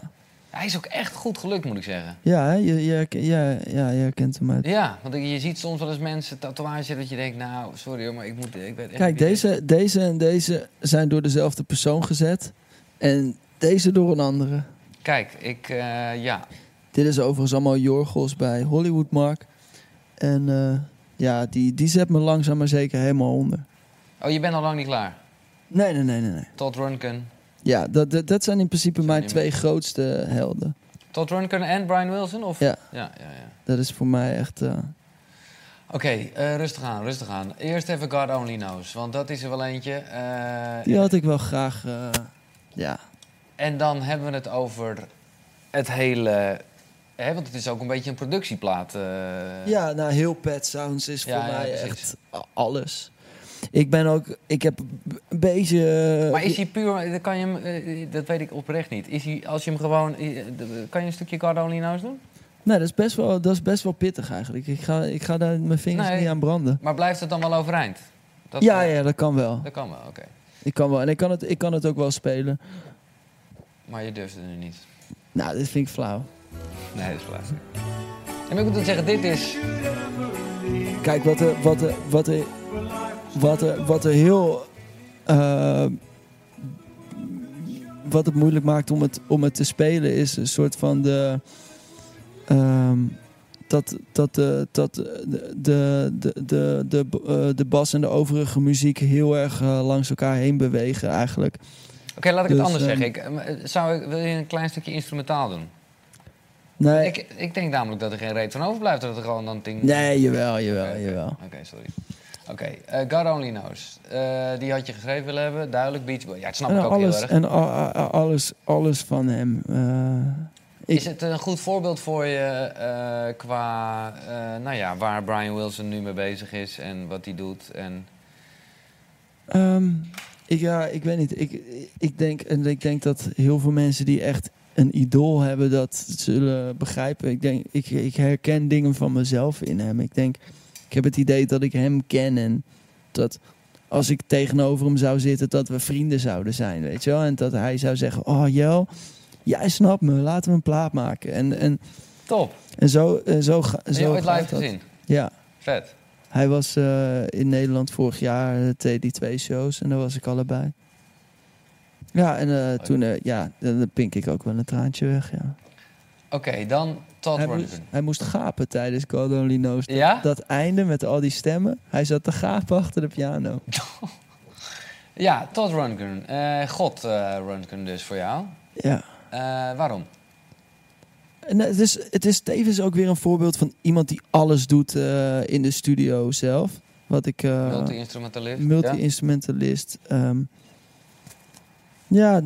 Hij is ook echt goed gelukt, moet ik zeggen. ja, je, je, ja, ja, je herkent hem uit. Ja, want je ziet soms wel eens mensen tatoeages dat je denkt, nou, sorry hoor, maar ik moet, ik weet echt Kijk, dit deze, deze en deze zijn door dezelfde persoon gezet. En deze door een andere. Kijk, ik, eh, ja. Dit is overigens allemaal Jorgos bij Hollywood Mark. En eh, ja, die, die zet me langzaam maar zeker helemaal onder. Oh, je bent al lang niet klaar. Nee, nee, nee, nee. nee. Todd Runken. Ja, dat, dat, dat zijn in principe mijn twee grootste helden. Todd Runken en Brian Wilson? Of? Ja. Ja, ja, ja. Dat is voor mij echt... eh, Oké, rustig aan, rustig aan. Eerst even God Only Knows, want dat is er wel eentje. die had ik wel graag... ja. En dan hebben we het over het hele... Hè, want het is ook een beetje een productieplaat. eh. Ja, nou, heel Pet Sounds is Ja, voor ja, mij precies. echt alles. Ik ben ook... Ik heb een beetje... eh, Maar is hij puur, dat kan je hem, eh, dat weet ik oprecht niet. Is hij, als je hem gewoon, kan je een stukje Knows doen? Nee, dat is best wel, dat is best wel pittig eigenlijk. Ik ga, ik ga daar mijn vingers Nee. niet aan branden. Maar blijft het dan wel overeind? Dat, ja, ja, dat kan wel. Dat kan wel, oké. Ik kan wel. En ik kan, het, ik kan het ook wel spelen. Maar je durft het nu niet. Nou, dit vind ik flauw. Nee, dat is plastic. En ik moet ook zeggen, dit is... Kijk, wat er, wat er, wat er, wat er, wat er heel... eh, wat het moeilijk maakt om het, om het te spelen is een soort van de... ehm, dat, dat, de, dat de, de, de, de, de, eh, de bas en de overige muziek heel erg eh, langs elkaar heen bewegen eigenlijk. Oké, laat ik het Dus, anders ehm, zeggen. Ik, eh, zou ik, wil je een klein stukje instrumentaal doen? Nee, Ik, ik denk namelijk dat er geen reet van overblijft. Dat het gewoon dan ding... nee jawel, jawel, jawel. Oké, sorry. Oké, eh, God Only Knows. Eh, die had je geschreven willen hebben. Duidelijk Beach Boy. Ja, dat snap En ik ook alles, heel erg. en alles, alles van hem. eh, Is het een goed voorbeeld voor je eh, qua, eh, nou ja, waar Brian Wilson nu mee bezig is en wat hij doet? En... Ehm, ik, ja, ik weet niet. Ik, ik, denk, en ik denk dat heel veel mensen die echt een idool hebben, dat zullen begrijpen. Ik, denk, ik, ik herken dingen van mezelf in hem. Ik denk, ik heb het idee dat ik hem ken en dat als ik tegenover hem zou zitten, dat we vrienden zouden zijn, weet je wel? En dat hij zou zeggen, oh Jel, jij snapt me, laten we een plaat maken. En, en, Top. en zo, en zo, ga- Heb je zo ooit live dat. gezien? Ja. Vet. Hij was eh, in Nederland vorig jaar, eh, die twee shows, en daar was ik allebei. Ja, en eh, toen, eh, ja, dan pink ik ook wel een traantje weg, ja. Oké, dan Todd Hij moest, hij moest gapen tijdens God Only Knows. Ja? dat einde met al die stemmen, hij zat te gapen achter de piano. Ja, Todd Rundgren. Eh, God eh Rundgren dus voor jou. Ja. Eh, waarom? En eh, het is, het is tevens ook weer een voorbeeld van iemand die alles doet eh, in de studio zelf. Wat ik... Multi-instrumentalist, Multi-instrumentalist. ehm. ja,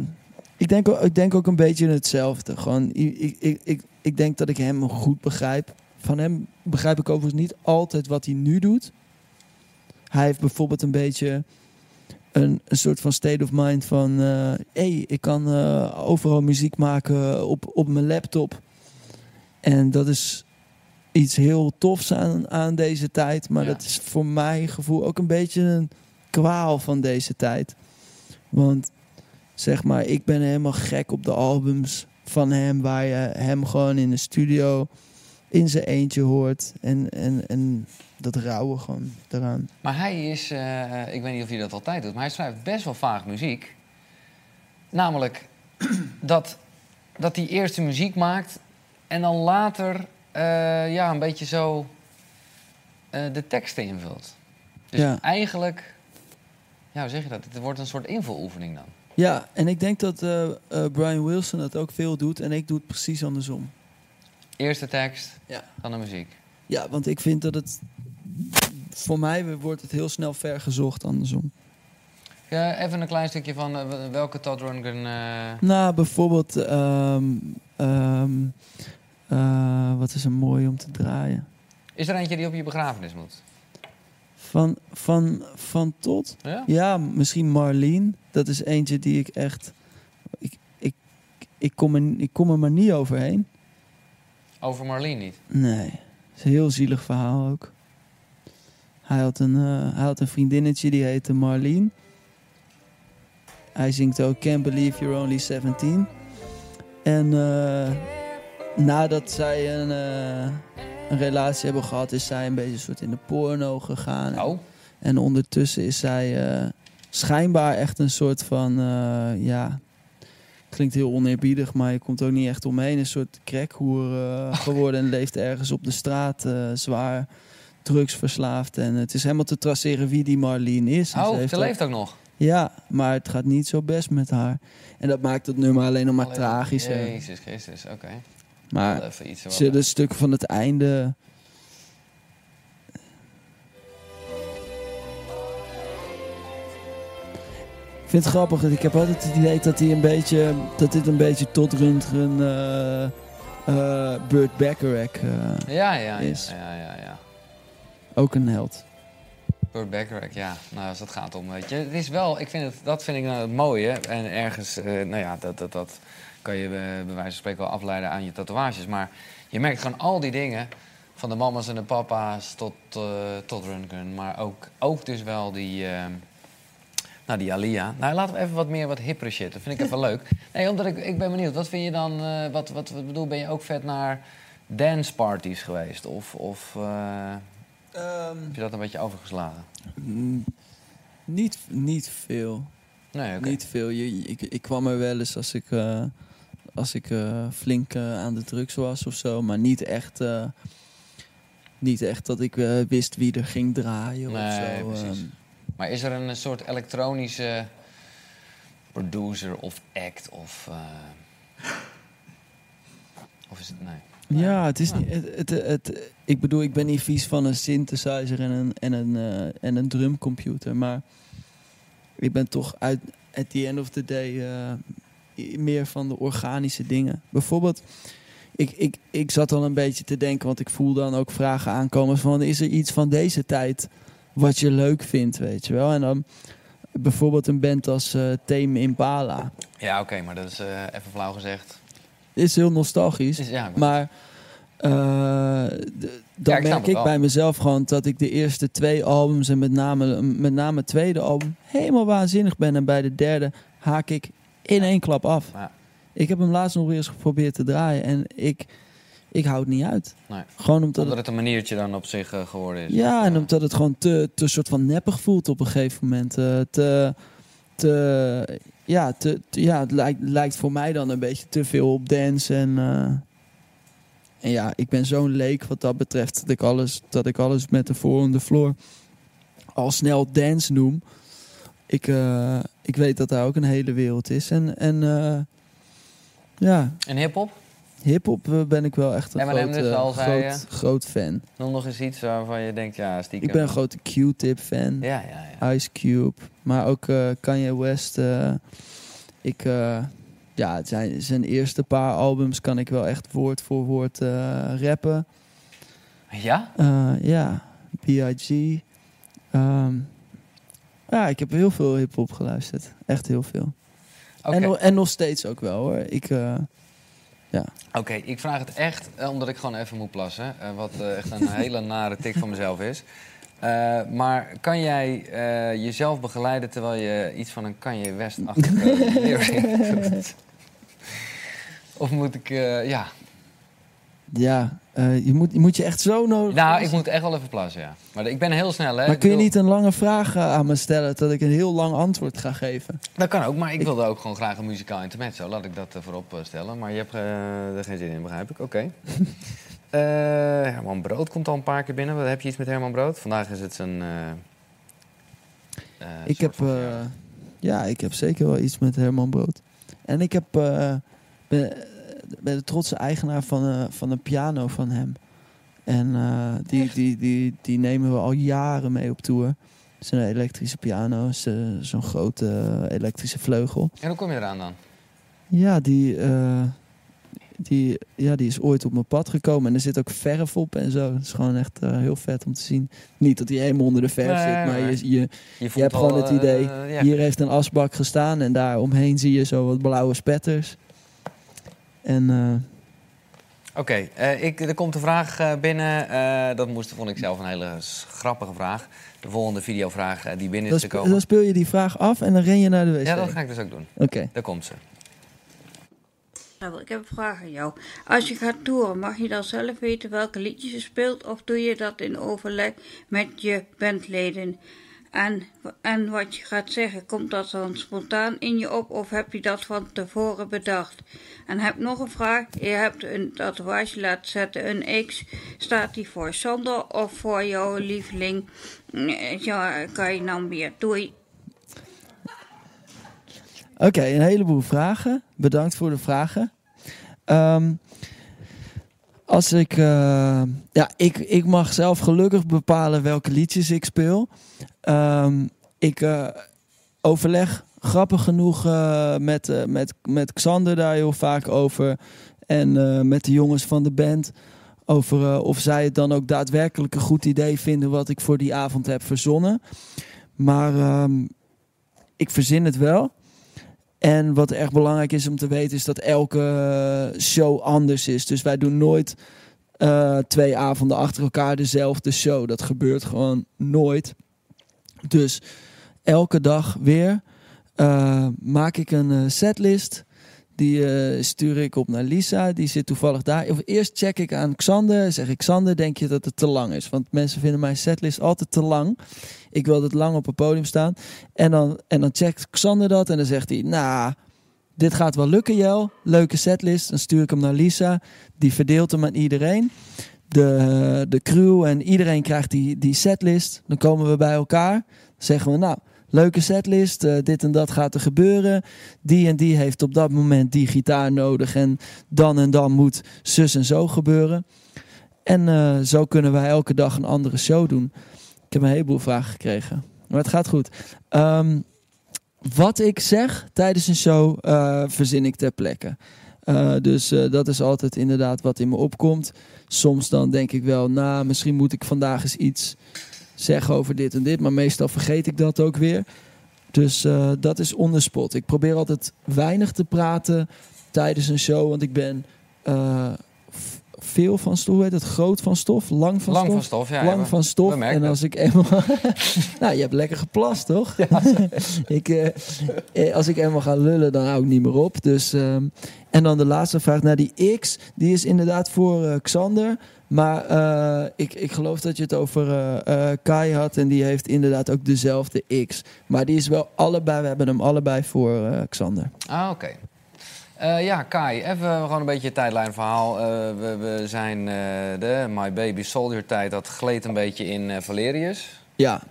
ik denk, ook- ik denk ook een beetje hetzelfde. Gewoon, ik, ik, ik, ik denk dat ik hem goed begrijp. Van hem begrijp ik overigens niet altijd wat hij nu doet. Hij heeft bijvoorbeeld een beetje een, een soort van state of mind van... hé, hey, ik kan eh, overal muziek maken op, op mijn laptop. En dat is iets heel tofs aan, aan deze tijd. Maar Ja. dat is voor mijn gevoel ook een beetje een kwaal van deze tijd. Want zeg maar, ik ben helemaal gek op de albums van hem... waar je hem gewoon in de studio in zijn eentje hoort. En, en, en dat rauwe gewoon eraan. Maar hij is, eh, ik weet niet of hij dat altijd doet, maar hij schrijft best wel vaak muziek. Namelijk dat, dat hij eerst de muziek maakt en dan later eh, ja, een beetje zo eh, de teksten invult. Dus Ja. eigenlijk, ja, hoe zeg je dat? Het wordt een soort invuloefening dan. Ja, en ik denk dat Brian Wilson dat ook veel doet. En ik doe het precies andersom. Eerst de tekst, Ja. dan de muziek. Ja, want ik vind dat het... Voor mij wordt het heel snel ver gezocht andersom. Ja, even een klein stukje van eh, welke Todd Rundgren... eh, Nou, bijvoorbeeld, ehm, ehm, eh, wat is er mooi om te draaien? Is er eentje die op je begrafenis moet? Van, van, van tot? Ja? misschien Marlene. Dat is eentje die ik echt... Ik, ik, ik, kom, er, ik kom er maar niet overheen. Over Marlene niet. Nee, het is een heel zielig verhaal ook. Hij had een, eh, hij had een vriendinnetje die heette Marlene. Hij zingt ook Can't Believe You're Only 17. En eh, nadat zij een, eh, een relatie hebben gehad, is zij een beetje soort in de porno gegaan. Oh. En ondertussen is zij schijnbaar echt een soort van, eh, ja, klinkt heel oneerbiedig, maar je komt ook niet echt omheen. Een soort crackhoer geworden en leeft ergens op de straat, zwaar drugsverslaafd. En het is helemaal te traceren wie die Marlene is. En Oh, ze leeft ook nog. Ja, maar het gaat niet zo best met haar. En dat maakt het nummer alleen nog maar Alleen- tragischer. Jezus Christus, oké. Maar wat- zullen stukken van het einde. Ik vind het grappig. Ik heb altijd het idee dat, hij een beetje, dat dit een beetje tot Rundgren eh eh Burt Bacharach eh, Ja, ja, ja, is. ja, ja, ja. Ook een held. Burt Bacharach, ja. Nou, als het gaat om, weet je. Het is wel, ik vind het, dat vind ik nou het mooie. En ergens, eh, nou ja, dat, dat, dat kan je eh, bij wijze van spreken wel afleiden aan je tatoeages. Maar je merkt gewoon al die dingen, van de mama's en de papa's tot, eh tot Rundgren. Maar ook, ook dus wel die, nou die Alia. Nou, laten we even wat meer wat hippere shit. Dat vind ik even leuk. Nee, omdat ik, ik ben benieuwd. Wat vind je dan, wat, wat, wat bedoel, ben je ook vet naar danceparties geweest? Of, of eh, heb je dat een beetje overgeslagen? Mm, Niet, niet veel. Nee, oké. Niet veel. Je, ik, ik kwam er wel eens als ik, eh, als ik eh, flink eh, aan de drugs was of zo. Maar niet echt, niet echt dat ik wist wie er ging draaien of zo. precies. ehm. Maar is er een soort elektronische producer of act of... of is het... Nee. ja, het is niet... Het, het, het, ik bedoel, ik ben niet vies van een synthesizer en een, en een, eh, en een drumcomputer. Maar ik ben toch uit... At the end of the day... eh, meer van de organische dingen. Bijvoorbeeld... Ik, ik, ik zat al een beetje te denken, want ik voel dan ook vragen aankomen van... is er iets van deze tijd wat je leuk vindt, weet je wel? En dan bijvoorbeeld een band als eh Tame Impala. Ja, oké, maar dat is even flauw gezegd. Is heel nostalgisch, Is- ja, ik- maar... eh, dan Ja, ik snap merk ik bij mezelf gewoon dat ik de eerste twee albums... en met name, met name het tweede album helemaal waanzinnig ben. En bij de derde haak ik in één klap af. Ja. Ik heb hem laatst nog eens geprobeerd te draaien en ik, ik hou het niet uit. Nee. Gewoon omdat Omdat het een maniertje dan op zich eh, geworden is. Ja, en omdat het gewoon te, te soort van neppig voelt op een gegeven moment. Eh, te, te, ja, te, te- ja, het lijkt, lijkt voor mij dan een beetje te veel op dance. En, en ja, ik ben zo'n leek wat dat betreft dat ik alles, dat ik alles met de voor on the floor al snel dance noem. Ik, eh, ik weet dat daar ook een hele wereld is. En, en eh, ja, En hip-hop? hip-hop eh, ben ik wel echt een groot, dus al, zei groot, groot fan. Noem nog eens iets waarvan je denkt, ja, stiekem. Ik ben een grote Q-tip fan. Ja, ja, ja. Ice Cube. Maar ook Kanye West. ik, ja, zijn, zijn eerste paar albums kan ik wel echt woord voor woord eh, rappen. Ja? Eh, ja, B.I.G. Ehm, ja, ik heb heel veel hip-hop geluisterd. Echt heel veel. En, nog- en nog steeds ook wel hoor. Ik, eh, ja. Oké, ik vraag het echt omdat ik gewoon even moet plassen. wat echt een hele nare tik van mezelf is. Maar kan jij jezelf begeleiden terwijl je iets van een Kanye West-achtige lyric doet? Of moet ik, eh, ja. Ja, eh, je, moet, je moet je echt zo nodig. Nou, ik moet echt wel even plassen, ja. Maar ik ben heel snel, hè. Maar kun je niet een lange vraag eh, aan me stellen dat ik een heel lang antwoord ga geven? Dat kan ook, maar ik wilde ook gewoon graag een muzikaal intermezzo. Laat ik dat voorop stellen. Maar je hebt er geen zin in, begrijp ik. Oké. Herman Brood komt al een paar keer binnen. Wat heb je iets met Herman Brood? Vandaag is het zijn... ik heb, van ja, ik heb zeker wel iets met Herman Brood. En ik heb, ben, ben de trotse eigenaar van, eh, van een piano van hem. En eh, die, die, die, die nemen we al jaren mee op tour. is een elektrische piano, eh, zo'n grote elektrische vleugel. En hoe kom je eraan dan? Ja die, die, ja, die is ooit op mijn pad gekomen. En er zit ook verf op en zo. Het is gewoon echt heel vet om te zien. Niet dat hij helemaal onder de verf Nee, zit, maar je, je, je, hebt gewoon het idee. ja. Hier heeft een asbak gestaan en daar omheen zie je zo wat blauwe spetters. En eh, Oké, eh, ik- er komt een vraag eh, binnen. eh, dat moest, vond ik zelf een hele grappige vraag. De volgende videovraag die binnen dan, is spe- gekomen. dan speel je die vraag af en dan ren je naar de wc. Ja, dat ga ik dus ook doen. Oké. Daar komt ze. Ik heb een vraag aan jou. Als je gaat toeren, mag je dan zelf weten welke liedjes je speelt? Of doe je dat in overleg met je bandleden? En, en wat je gaat zeggen, komt dat dan spontaan in je op? Of heb je dat van tevoren bedacht? En heb nog een vraag. Je hebt een tatoeage laten zetten, een X. Staat die voor Sander of voor jouw lieveling? Ja, kan je dan weer. Doei. Oké, een heleboel vragen. Bedankt voor de vragen. Ehm, als ik, eh, ja, ik, ik mag zelf gelukkig bepalen welke liedjes ik speel. Ehm, ik eh, overleg grappig genoeg eh, met, eh, met, met Xander daar heel vaak over. En met de jongens van de band. Over of zij het dan ook daadwerkelijk een goed idee vinden wat ik voor die avond heb verzonnen. Maar ehm, ik verzin het wel. En wat echt belangrijk is om te weten is dat elke show anders is. Dus wij doen nooit twee avonden achter elkaar dezelfde show. Dat gebeurt gewoon nooit. Dus elke dag weer eh, maak ik een eh, setlist. Die eh, stuur ik op naar Lisa. Die zit toevallig daar. Of eerst check ik aan Xander. Zeg ik, Xander, denk je dat het te lang is? Want mensen vinden mijn setlist altijd te lang. Ik wil het lang op een podium staan. En dan, en dan checkt Xander dat. En dan zegt hij, nou, dit gaat wel lukken, Jel. Leuke setlist. Dan stuur ik hem naar Lisa. Die verdeelt hem aan iedereen. De, de crew en iedereen krijgt die, die setlist. Dan komen we bij elkaar. Dan zeggen we, nou, leuke setlist. eh, dit en dat gaat er gebeuren. Die en die heeft op dat moment die gitaar nodig. En dan en dan moet zus en zo gebeuren. En eh, zo kunnen wij elke dag een andere show doen. Ik heb een heleboel vragen gekregen. Maar het gaat goed. Ehm, wat ik zeg tijdens een show, eh, verzin ik ter plekke. Eh, dus eh, dat is altijd inderdaad wat in me opkomt. Soms dan denk ik wel, nou, misschien moet ik vandaag eens iets zeggen over dit en dit. Maar meestal vergeet ik dat ook weer. Dus eh, dat is on the spot. Ik probeer altijd weinig te praten tijdens een show. Want ik ben veel van stof. Heet het? Groot van stof? Lang van Lang stof? van stof, ja, Lang ja, van stof. En als ik eenmaal... nou, je hebt lekker geplast, toch? ik, eh, eh, als ik eenmaal ga lullen, dan hou ik niet meer op. Dus, ehm, en dan de laatste vraag naar die X. Die is inderdaad voor eh, Xander. Maar eh, ik, ik geloof dat je het over eh, Kai had. En die heeft inderdaad ook dezelfde X. Maar die is wel allebei... We hebben hem allebei voor Xander. Ah, oké. Eh, ja, Kai, even gewoon een beetje het tijdlijnverhaal. Eh, we, we zijn eh, de My Baby Soldier tijd, dat gleed een beetje in Valerius. Ja,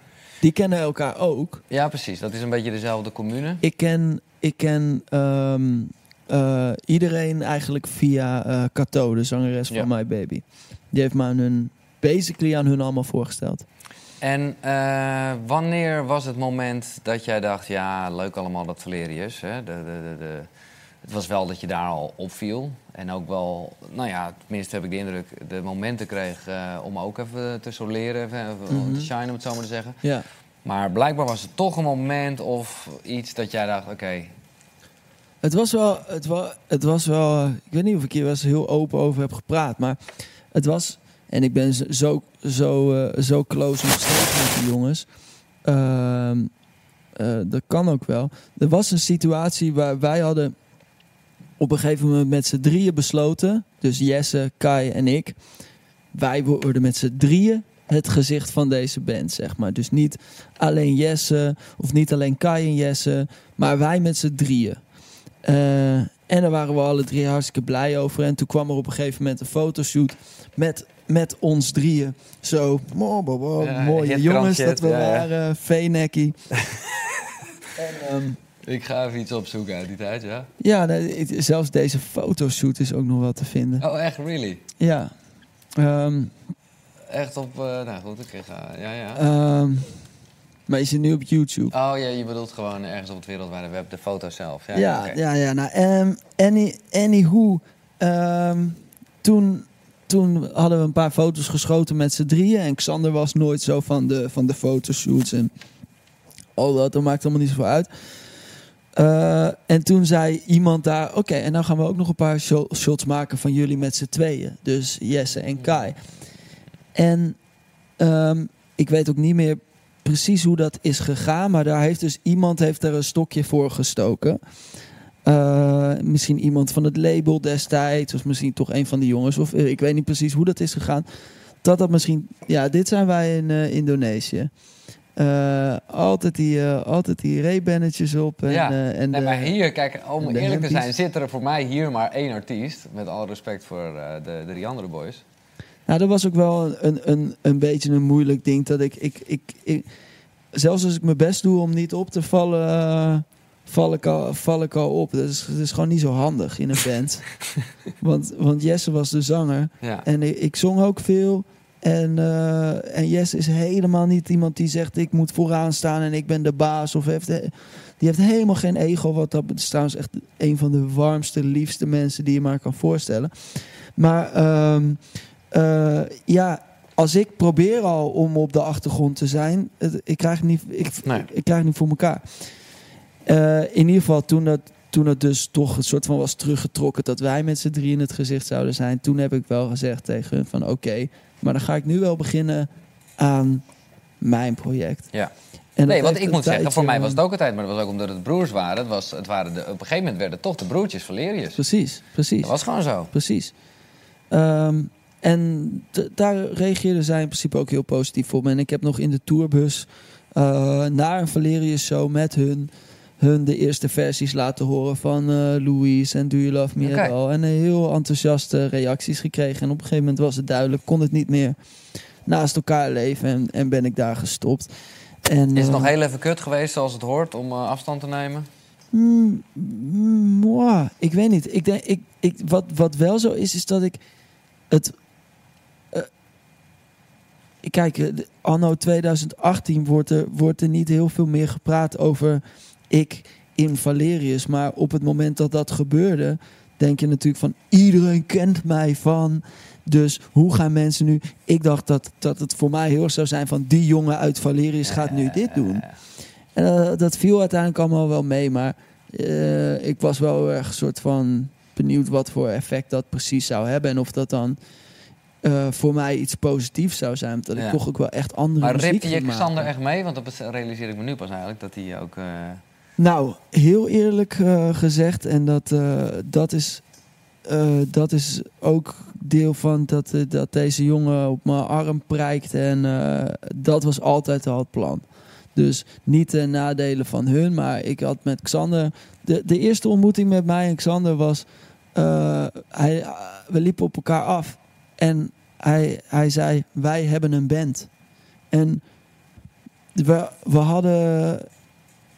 die kennen elkaar ook. Ja, precies. Dat is een beetje dezelfde commune. Ik ken, ik ken ehm, eh, iedereen eigenlijk via eh Cato, de zangeres van My Baby. Die heeft me aan hun, basically aan hun allemaal voorgesteld. En wanneer was het moment dat jij dacht, ja, leuk allemaal dat Valerius. Hè? De, de, de, de, het was wel dat je daar al opviel. En ook wel, nou ja, tenminste heb ik de indruk, de momenten kreeg eh, om ook even te soleren, even, even Mhm. te shinen, om het zo maar te zeggen. Ja. Maar blijkbaar was het toch een moment of iets dat jij dacht, oké, Het was wel, het was, het was wel ik weet niet of ik hier wel eens heel open over heb gepraat, maar het was, en ik ben zo, zo, eh, zo close nog steeds met die jongens. Ehm, eh, dat kan ook wel. Er was een situatie waar wij hadden op een gegeven moment met z'n drieën besloten, dus Jesse, Kai en ik, wij worden met z'n drieën het gezicht van deze band, zeg maar. Dus niet alleen Jesse of niet alleen Kai en Jesse, maar wij met z'n drieën. Eh, en daar waren we alle drie hartstikke blij over. En toen kwam er op een gegeven moment een fotoshoot met, met ons drieën. Zo, Ja, mooie jongens dat we ja, ja. waren. Veenekkie. en, ehm, ik ga even iets opzoeken uit die tijd, ja. ja, nee, zelfs deze fotoshoot is ook nog wel te vinden. Oh, echt, really? Ja. Ehm, Echt op, eh, nou goed, ik ga, ja, ja. Ehm, Maar je zit nu op YouTube. Oh ja, je bedoelt gewoon ergens op het wereldwijde web de foto zelf. Ja, Ja, ja, ja. Nou, um, any, anywho, toen, toen hadden we een paar foto's geschoten met z'n drieën. En Xander was nooit zo van de, van de fotoshoots en al dat. Dat maakt allemaal niet zoveel uit. Eh, en toen zei iemand daar, oké, en dan gaan we ook nog een paar sho- shots maken van jullie met z'n tweeën. Dus Jesse en Kai. En ehm, ik weet ook niet meer precies hoe dat is gegaan, maar daar heeft dus iemand heeft er een stokje voor gestoken. Eh, misschien iemand van het label destijds, of misschien toch een van die jongens, of eh, ik weet niet precies hoe dat is gegaan. Dat dat misschien, ja, dit zijn wij in Indonesië. Eh, altijd die, eh, altijd die reebannetjes op. En, ja, eh, en nee, de- maar hier, kijk, om eerlijk te zijn, zit er voor mij hier maar één artiest. Met alle respect voor de, de drie andere boys. Nou, dat was ook wel een, een, een beetje een moeilijk ding. Dat ik, ik, ik, ik- zelfs als ik mijn best doe om niet op te vallen, val, ik al, val ik al op. Dat is, dat is gewoon niet zo handig in een band. want, want Jesse was de zanger. Ja. En ik, ik zong ook veel. En, eh, en Jesse is helemaal niet iemand die zegt: ik moet vooraan staan en ik ben de baas. Of heeft, die heeft helemaal geen ego. Wat dat is trouwens echt een van de warmste, liefste mensen die je maar kan voorstellen. Maar ehm, eh, ja, als ik probeer al om op de achtergrond te zijn, het- ik krijg niet, ik, ik, ik krijg niet voor elkaar. Eh, in ieder geval, toen dat, toen het dus toch een soort van was teruggetrokken dat wij met z'n drie in het gezicht zouden zijn, toen heb ik wel gezegd tegen hun van oké, maar dan ga ik nu wel beginnen aan mijn project. Ja. En nee, want ik moet zeggen, voor mij was het ook een tijd, maar dat was ook omdat het broers waren. Het was, het waren de, op een gegeven moment werden het toch de broertjes Valerius. Precies, precies. Dat was gewoon zo. Precies. Ehm, en daar reageerden zij in principe ook heel positief op. En ik heb nog in de tourbus eh, naar een Valerius show met hun, hun de eerste versies laten horen van eh, Louise en Do You Love Me Oké. At All. En heel enthousiaste reacties gekregen. En op een gegeven moment was het duidelijk, kon het niet meer naast elkaar leven. En, en ben ik daar gestopt. En, Is het eh, nog heel even kut geweest zoals het hoort om eh, afstand te nemen? Mm, mm, ik weet niet. Ik denk, ik, ik, wat, wat wel zo is, is dat ik het. eh, kijk, anno 2018 wordt er, wordt er niet heel veel meer gepraat over ik in Valerius. Maar op het moment dat dat gebeurde, denk je natuurlijk van iedereen kent mij van. Dus hoe gaan mensen nu. Ik dacht dat, dat het voor mij heel erg zou zijn van die jongen uit Valerius gaat nu dit doen. En eh, dat viel uiteindelijk allemaal wel mee, maar eh, ik was wel erg soort van benieuwd wat voor effect dat precies zou hebben. En of dat dan eh, voor mij iets positiefs zou zijn. Ja. ik toch ook wel echt andere Maar muziek ripte je. Xander echt mee? Want dat realiseer ik me nu pas eigenlijk, dat hij ook... Nou, heel eerlijk eh, gezegd, en dat, eh, dat, is, eh, dat is ook deel van dat, dat deze jongen op mijn arm prijkt. En dat was altijd al het plan. Dus niet de nadelen van hun, maar ik had met Xander. De, de eerste ontmoeting met mij en Xander was. hij, we liepen op elkaar af en hij, hij zei: Wij hebben een band. En we, we hadden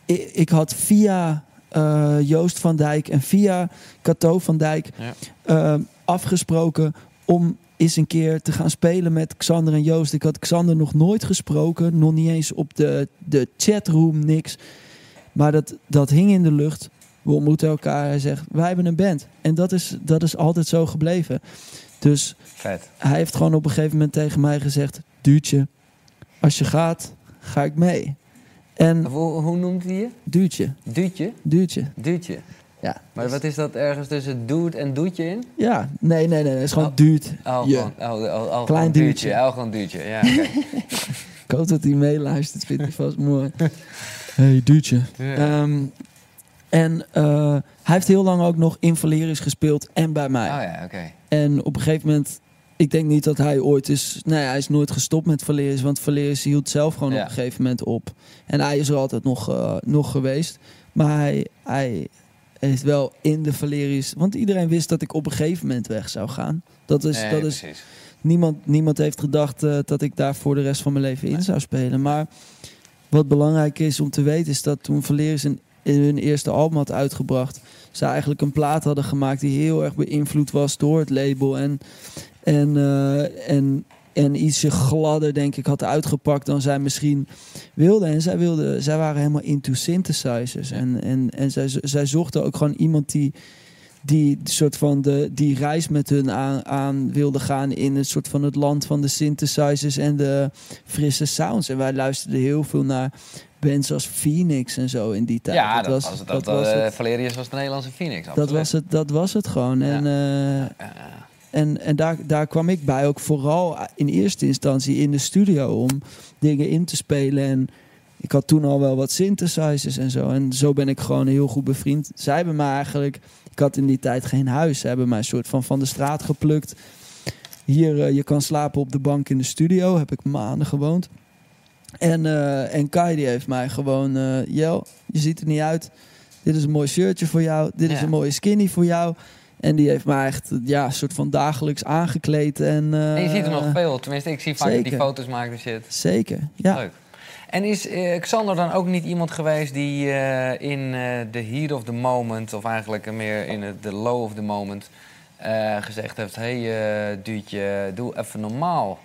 ik, ik had via eh, Joost van Dijk en via Cato van Dijk Ja. eh, afgesproken om eens een keer te gaan spelen met Xander en Joost. Ik had Xander nog nooit gesproken, nog niet eens op de, de chatroom, niks. Maar dat, dat hing in de lucht. We ontmoeten elkaar. Hij zegt, wij hebben een band. En dat is, dat is altijd zo gebleven. Dus Vet. hij heeft gewoon op een gegeven moment tegen mij gezegd... Duurtje, als je gaat, ga ik mee. En Hoe, hoe noemt hij je? Duurtje. Duutje? Duurtje. Duutje. Ja. Maar wat is dat ergens tussen dude en doetje in? Ja, nee, nee, nee. Het is gewoon. Oh, je. gewoon, oh, oh, oh, Klein gewoon duurtje. Oh, gewoon duurtje. Ja, oké. Ik hoop dat hij meeluistert, vindt hij vast mooi. Hey, duurtje. Ja. Ehm, en eh, hij heeft heel lang ook nog in Valerius gespeeld en bij mij. Oh ja, oké. En op een gegeven moment, ik denk niet dat hij ooit is, nee, hij is nooit gestopt met Valerius, want Valerius hield zelf gewoon Ja. op een gegeven moment op. En hij is er altijd nog, eh, nog geweest. Maar hij, hij heeft wel in de Valerius, want iedereen wist dat ik op een gegeven moment weg zou gaan. Dat is, Nee, dat is precies. niemand, niemand heeft gedacht eh, dat ik daar voor de rest van mijn leven in zou spelen. Maar wat belangrijk is om te weten, is dat toen Valerius een, hun eerste album had uitgebracht, ze eigenlijk een plaat hadden gemaakt die heel erg beïnvloed was door het label. En, en, eh, en en ietsje gladder, denk ik, had uitgepakt dan zij misschien wilde. En zij, wilde, zij waren helemaal into synthesizers. En, en, en zij, zij zochten ook gewoon iemand die, die soort van de, die reis met hun aan, aan wilde gaan in het soort van het land van de synthesizers en de frisse sounds. En wij luisterden heel veel naar bands als Phoenix en zo in die tijd. Ja, dat, was, het. Dat, was eh, het. Valerius was de Nederlandse Phoenix. Dat was het, dat was het gewoon. En, eh, en, en daar, daar kwam ik bij ook vooral in eerste instantie in de studio om dingen in te spelen. En ik had toen al wel wat synthesizers en zo. En zo ben ik gewoon heel goed bevriend. Zij hebben me eigenlijk... Ik had in die tijd geen huis. Ze hebben mij een soort van van de straat geplukt. Hier, eh, je kan slapen op de bank in de studio. Heb ik maanden gewoond. En, eh, en Kai die heeft mij gewoon... eh Jel, je ziet er niet uit. Dit is een mooi shirtje voor jou. Dit is een mooie skinny voor jou. En die heeft mij echt ja, een soort van dagelijks aangekleed. En, eh, En je ziet er nog veel. Tenminste, ik zie vaak dat die foto's maken en shit. Zeker, ja. Leuk. En is eh, Xander dan ook niet iemand geweest die eh, in eh, de heat of the moment... of eigenlijk meer in de low of the moment... eh, gezegd heeft... Hé, hey, eh, duurtje, doe even normaal.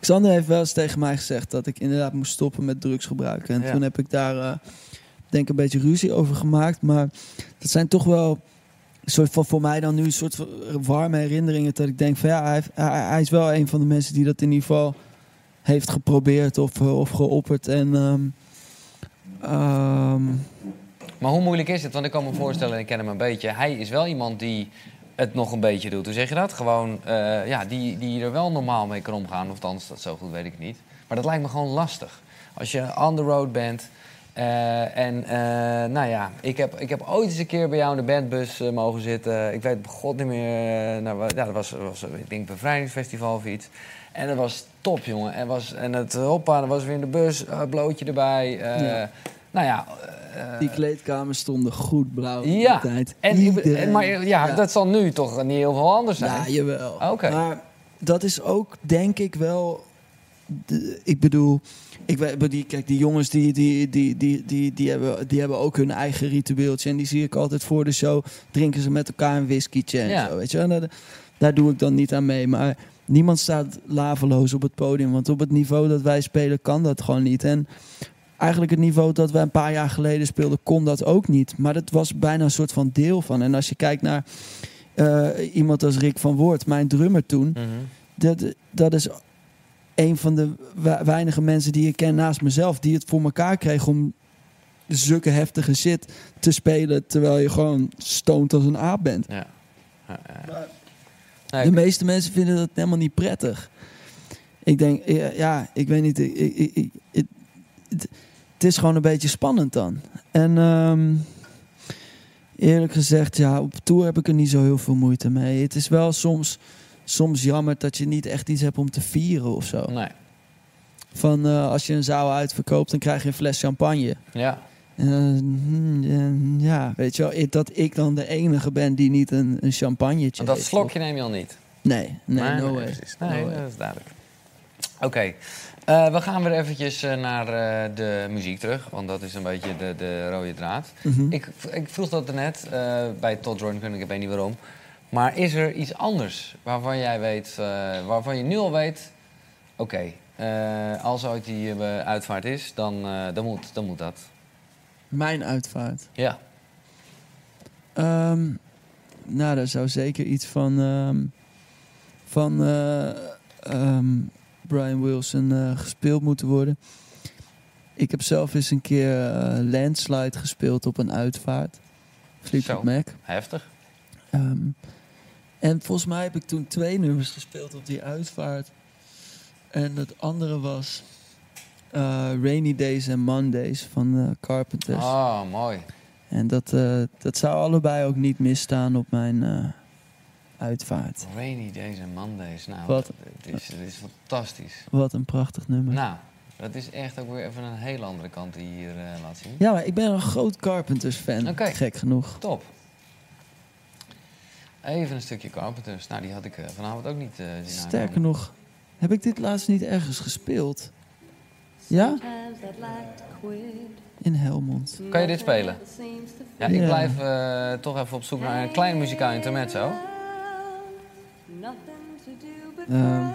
Xander heeft wel eens tegen mij gezegd dat ik inderdaad moest stoppen met drugs gebruiken. En Ja. toen heb ik daar, eh, denk ik, een beetje ruzie over gemaakt. Maar dat zijn toch wel soort van voor mij dan nu een soort van warme herinneringen. Dat ik denk van ja, hij, hij, is wel een van de mensen die dat in ieder geval heeft geprobeerd of, eh, of geopperd. En ehm, ehm, Maar hoe moeilijk is het? Want ik kan me voorstellen, en ik ken hem een beetje... hij is wel iemand die het nog een beetje doet. Hoe zeg je dat? Gewoon, eh, ja, die, die er wel normaal mee kan omgaan. Of dat zo goed weet ik niet. Maar dat lijkt me gewoon lastig. Als je on the road bent... eh, en eh, nou ja, ik heb, ik heb ooit eens een keer bij jou in de bandbus eh, mogen zitten. Ik weet god niet meer. nou, ja, dat was, was ik denk bevrijdingsfestival of iets. En dat was top, jongen. En, was, en het hoppa, dan was weer in de bus, blootje erbij. Ja. Nou ja, die kleedkamers stonden goed blauw ja, die tijd. en, en- maar ja, dat zal nu toch niet heel veel anders zijn. Ja, jawel. Oké. Maar dat is ook, denk ik wel... de- ik bedoel, ik weet, die, kijk, die jongens die, die, die, die, die, die, hebben, die hebben ook hun eigen ritueeltje. En die zie ik altijd voor de show. Drinken ze met elkaar een whiskietje en Ja. zo, weet je. Dat- daar doe ik dan niet aan mee. Maar niemand staat laveloos op het podium. Want op het niveau dat wij spelen kan dat gewoon niet. En eigenlijk het niveau dat wij een paar jaar geleden speelden, kon dat ook niet. Maar dat was bijna een soort van deel van. En als je kijkt naar eh, iemand als Rick van Woord, mijn drummer toen, Mhm. dat, dat is een van de we- weinige mensen die ik ken naast mezelf, die het voor elkaar kreeg om zulke heftige shit te spelen, terwijl je gewoon stoned als een aap bent. Ja. Ja, ja. Nee, De meeste mensen vinden dat helemaal niet prettig. Ik denk, ja, ik weet niet. Het is gewoon een beetje spannend dan. En ehm, eerlijk gezegd, ja, op tour heb ik er niet zo heel veel moeite mee. Het is wel soms, soms jammer dat je niet echt iets hebt om te vieren of zo. Nee. Van eh, als je een zaal uitverkoopt, dan krijg je een fles champagne. Ja. Eh, hmm, ja, ja, weet je wel, dat ik dan de enige ben die niet een, een champagnetje Dat heeft. slokje neem je al niet. Nee, nee, no way. precies. Nee, No dat is duidelijk. Oké, eh, we gaan weer eventjes eh, naar eh, de muziek terug, want dat is een beetje de, de rode draad. Mhm. ik, ik vroeg dat net eh, bij Todd Jordan, ik weet niet waarom. Maar is er iets anders waarvan jij weet, eh, waarvan je nu al weet, oké, eh, als ooit die eh, uitvaart is, dan, dan, moet, dan moet dat. Mijn uitvaart. Ja. Ehm, nou, daar zou zeker iets van, ehm, van eh, ehm, Brian Wilson gespeeld moeten worden. Ik heb zelf eens een keer Landslide gespeeld op een uitvaart. Fleetwood. Mac. Heftig. Ehm, en volgens mij heb ik toen twee nummers gespeeld op die uitvaart. En het andere was eh, Rainy Days en Mondays van eh, Carpenters. Oh, mooi. En dat, eh, dat zou allebei ook niet misstaan op mijn uitvaart. Rainy Days en Mondays. Nou, Wat? Het is, het is fantastisch. Wat een prachtig nummer. Nou, dat is echt ook weer even een hele andere kant die je hier laat zien. Ja, maar ik ben een groot Carpenters fan. Oké. Gek genoeg. Top. Even een stukje Carpenters. Nou, die had ik eh, vanavond ook niet eh zien Sterker aankomen. nog, heb ik dit laatst niet ergens gespeeld? Ja? In Helmond. Kan je dit spelen? Ja, ik Ja. blijf eh, toch even op zoek naar een klein muzikaal intermezzo. Ehm,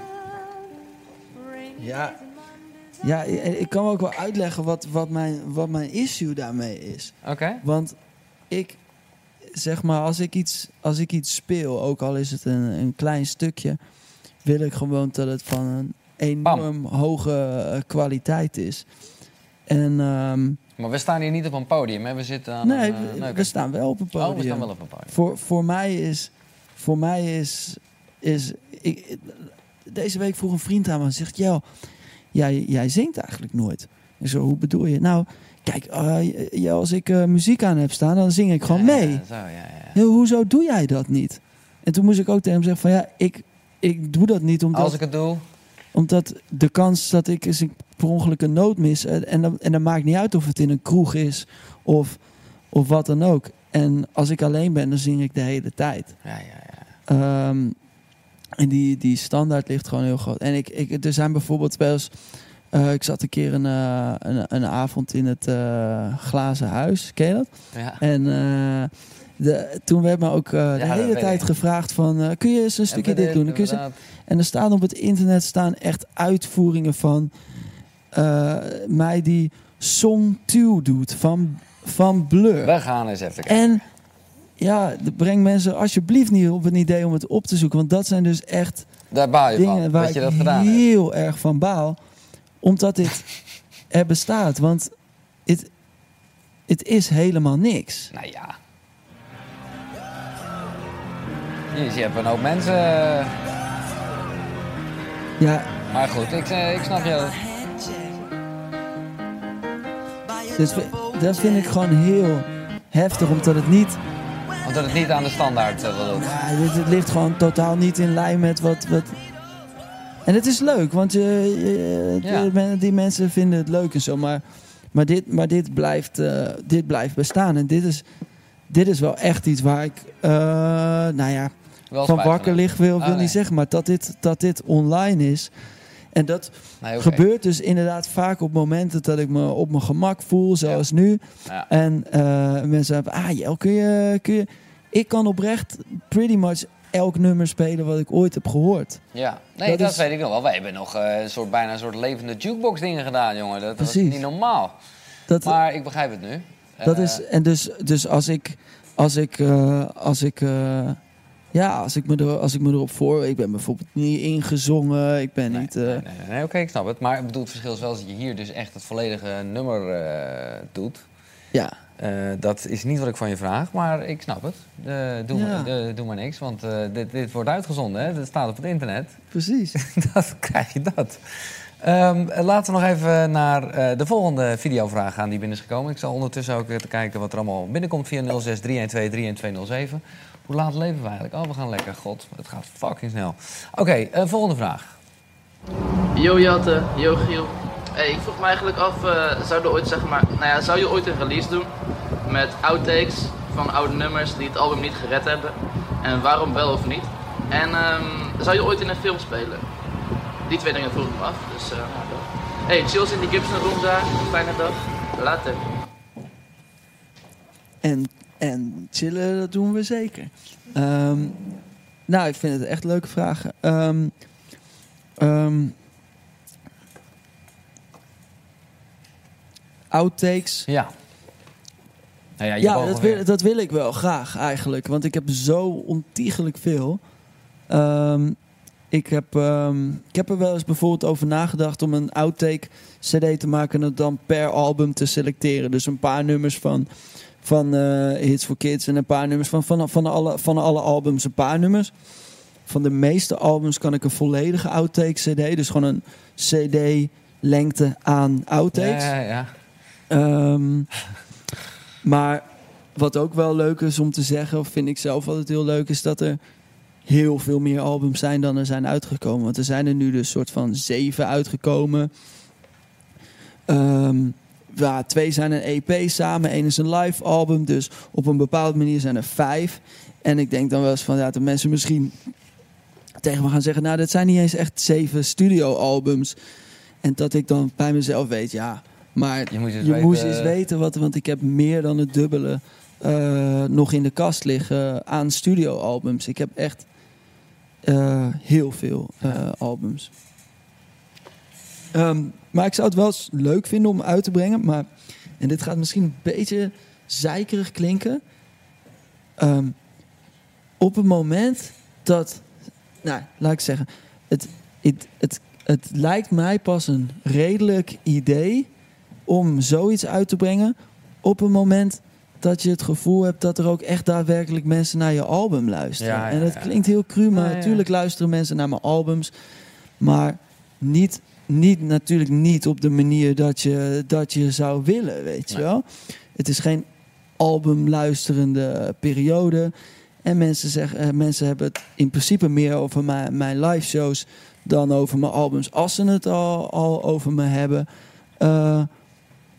Ja, ja ik ik kan ook wel uitleggen wat, wat, mijn, wat mijn issue daarmee is. Oké. Want ik, zeg maar, als ik iets, als ik iets speel, ook al is het een, een klein stukje, wil ik gewoon dat het van een enorm hoge eh, kwaliteit is. En ehm, Maar we staan hier niet op een podium, hè? We zitten aan nee, een... eh, nee, we oké. staan wel op een podium. Oh, we staan wel op een podium. Voor, voor mij is, voor mij is, is ik, deze week vroeg een vriend aan me en zegt, jij, jij zingt eigenlijk nooit. Ik zo, hoe bedoel je? Nou, kijk, eh, ja, als ik eh, muziek aan heb staan, dan zing ik gewoon mee. Ja, zo, ja, ja. Ja, hoezo doe jij dat niet? En toen moest ik ook tegen hem zeggen van ja, ik, ik doe dat niet omdat, Als ik het doe... omdat de kans dat ik eens een per ongeluk een noot mis eh, en dan, en dan maakt niet uit of het in een kroeg is of, of wat dan ook. En als ik alleen ben, dan zing ik de hele tijd. Ja, ja, ja. Ehm, en die, die standaard ligt gewoon heel groot. En ik, ik, er zijn bijvoorbeeld wel eens... eh, ik zat een keer een, eh, een, een avond in het eh, glazen huis. Ken je dat? Ja. En de, toen werd me ook de hele tijd ik. gevraagd van... kun je eens een stukje dit doen? Kun je en er staan op het internet staan echt uitvoeringen van... mij die Song 2 doet van, van Blur. We gaan eens even kijken. En ja, breng mensen alsjeblieft niet op een idee om het op te zoeken. Want dat zijn dus echt Daar baal je dingen van, waar dat je dat gedaan hebt. heel erg van baal. Omdat dit er bestaat. Want het, het is helemaal niks. Nou ja. Jezus, je hebt een hoop mensen... Ja, Maar goed, ik, eh, ik snap je. dus dat vind ik gewoon heel heftig. Omdat het niet... Omdat het niet aan de standaard eh, voldoet. Ja, dit, het ligt gewoon totaal niet in lijn met wat... wat en het is leuk, want je, je- Ja. de men- die mensen vinden het leuk en zo. Maar, maar, dit, maar dit, blijft, eh, dit blijft bestaan. En dit is, dit is wel echt iets waar ik, eh, nou ja, Wel van wakker lig wil, Ah, wil nee. niet zeggen. Maar dat dit, dat dit online is. En dat Nee, gebeurt dus inderdaad vaak op momenten dat ik me op mijn gemak voel, zoals nu. Ja. En eh, mensen hebben, ah Jel, kun je, kun je... Ik kan oprecht pretty much elk nummer spelen wat ik ooit heb gehoord. Ja, nee, dat, Dat is- weet ik nog wel. Wij hebben nog eh, een soort, bijna een soort levende jukebox dingen gedaan, jongen. Dat was Precies. niet normaal. Dat, Maar ik begrijp het nu. dat Eh, is, en dus, dus als ik, als ik, eh, als ik, ja, als ik, me er, als ik me erop voor, ik ben bijvoorbeeld niet ingezongen, ik ben niet, Nee, nee, nee, oké, ik snap het. Maar ik bedoel, het verschil is wel dat je hier dus echt het volledige nummer doet. ja, Eh, dat is niet wat ik van je vraag, maar ik snap het. Eh, doe, Ja. maar, eh, doe maar niks, want eh, dit, dit wordt uitgezonden. Hè? Dit staat op het internet. precies. dat krijg je dat. Ehm, laten we nog even naar eh, de volgende videovraag gaan die binnen is gekomen. Ik zal ondertussen ook even kijken wat er allemaal binnenkomt via 06 312 31207. Hoe laat leven we eigenlijk? Oh, we gaan lekker. God, het gaat fucking snel. Oké, volgende vraag. Yo Jatte, yo Giel. Hey, ik vroeg me eigenlijk af, eh, zou, ooit, zeg maar, nou ja, zou je ooit een release doen met outtakes van oude nummers die het album niet gered hebben? En waarom wel of niet? En ehm, zou je ooit in een film spelen? Die twee dingen vroeg ik me af, dus dat. Hey, chills in die Gibson room daar, fijne dag, later. En, en chillen, dat doen we zeker. Ehm, nou, ik vind het echt leuke vragen. Ehm, outtakes. Ja. Nou ja, Ja, dat wil, dat wil ik wel graag eigenlijk. Want ik heb zo ontiegelijk veel. Ehm, ik, heb, ehm, ik heb er wel eens bijvoorbeeld over nagedacht om een outtake CD te maken en het dan per album te selecteren. Dus een paar nummers van, van eh, Hits for Kids en een paar nummers van, van, van, alle, van alle albums, een paar nummers. Van de meeste albums kan ik een volledige outtake CD, dus gewoon een CD lengte aan outtakes. Ja, ja, ja. Ehm, maar wat ook wel leuk is om te zeggen, of vind ik zelf altijd heel leuk, is dat er heel veel meer albums zijn dan er zijn uitgekomen. Want er zijn er nu dus soort van zeven uitgekomen. Ja, twee zijn een EP samen, één is een live album. Dus op een bepaalde manier zijn er vijf. En ik denk dan wel eens van ja, dat mensen misschien tegen me gaan zeggen: Nou, dat zijn niet eens echt zeven studioalbums. En dat ik dan bij mezelf weet, ja, maar Je moet eens je weten- moest eens weten wat, want ik heb meer dan het dubbele eh, nog in de kast liggen aan studioalbums. Ik heb echt eh, heel veel eh, albums. Ehm, maar ik zou het wel eens leuk vinden om uit te brengen. Maar, en dit gaat misschien een beetje zeikerig klinken. Ehm, op het moment dat, nou, laat ik zeggen, het, het, het, het lijkt mij pas een redelijk idee om zoiets uit te brengen op een moment dat je het gevoel hebt dat er ook echt daadwerkelijk mensen naar je album luisteren. Ja, ja, en dat klinkt heel cru, maar Ja, ja. natuurlijk luisteren mensen naar mijn albums. Maar niet, niet, natuurlijk niet op de manier dat je, dat je zou willen, weet je Nee. wel. Het is geen albumluisterende periode. En mensen, zeggen, eh, mensen hebben het in principe meer over mijn, mijn live shows dan over mijn albums. Als ze het al, al over me hebben. Eh,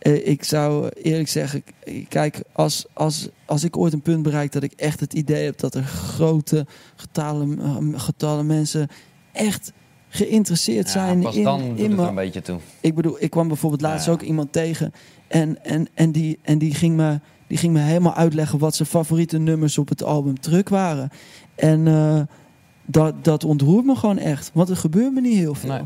eh, ik zou eerlijk zeggen, kijk, als, als, als ik ooit een punt bereik dat ik echt het idee heb dat er grote getallen, eh, getallen mensen echt geïnteresseerd Ja, zijn pas in, dan doet in het mijn- een beetje toe. ik bedoel, ik kwam bijvoorbeeld laatst Ja. ook iemand tegen. En, en, en, die, en die, ging me, die ging me helemaal uitleggen wat zijn favoriete nummers op het album terug waren. En eh, dat, dat ontroert me gewoon echt. Want er gebeurt me niet heel veel. Nee.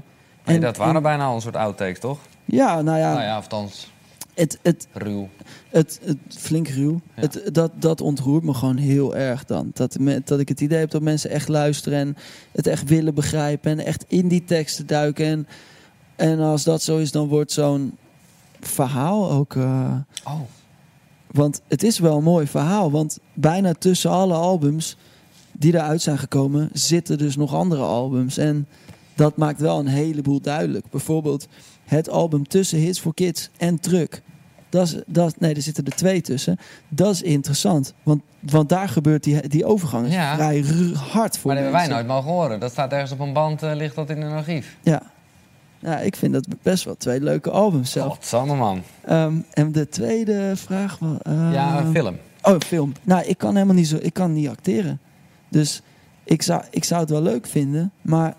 Nee, En- dat waren en- bijna al een soort outtakes, toch? Ja, nou ja. Nou ja, althans, Het, het, ruw. het, het flink ruw. Ja. Het, dat, dat ontroert me gewoon heel erg dan. Dat, me- dat ik het idee heb dat mensen echt luisteren en het echt willen begrijpen en echt in die teksten duiken. En, en als dat zo is, dan wordt zo'n verhaal ook. eh, Oh. Want het is wel een mooi verhaal. Want bijna tussen alle albums die eruit zijn gekomen, zitten dus nog andere albums. En dat maakt wel een heleboel duidelijk. Bijvoorbeeld het album tussen Hits for Kids en Truck. Dat is, dat, nee, er zitten er twee tussen. Dat is interessant. Want, want daar gebeurt die, die overgang is Ja. vrij hard voor Maar dat hebben wij nooit mogen horen. Dat staat ergens op een band, eh, ligt dat in een archief. Ja. ja, ik vind dat best wel twee leuke albums zelf. Godsamme man. Ehm, en de tweede vraag was... Ja, een ehm, film. Oh, een film. Nou, ik kan helemaal niet zo... Ik kan niet acteren. Dus ik zou, ik zou het wel leuk vinden, maar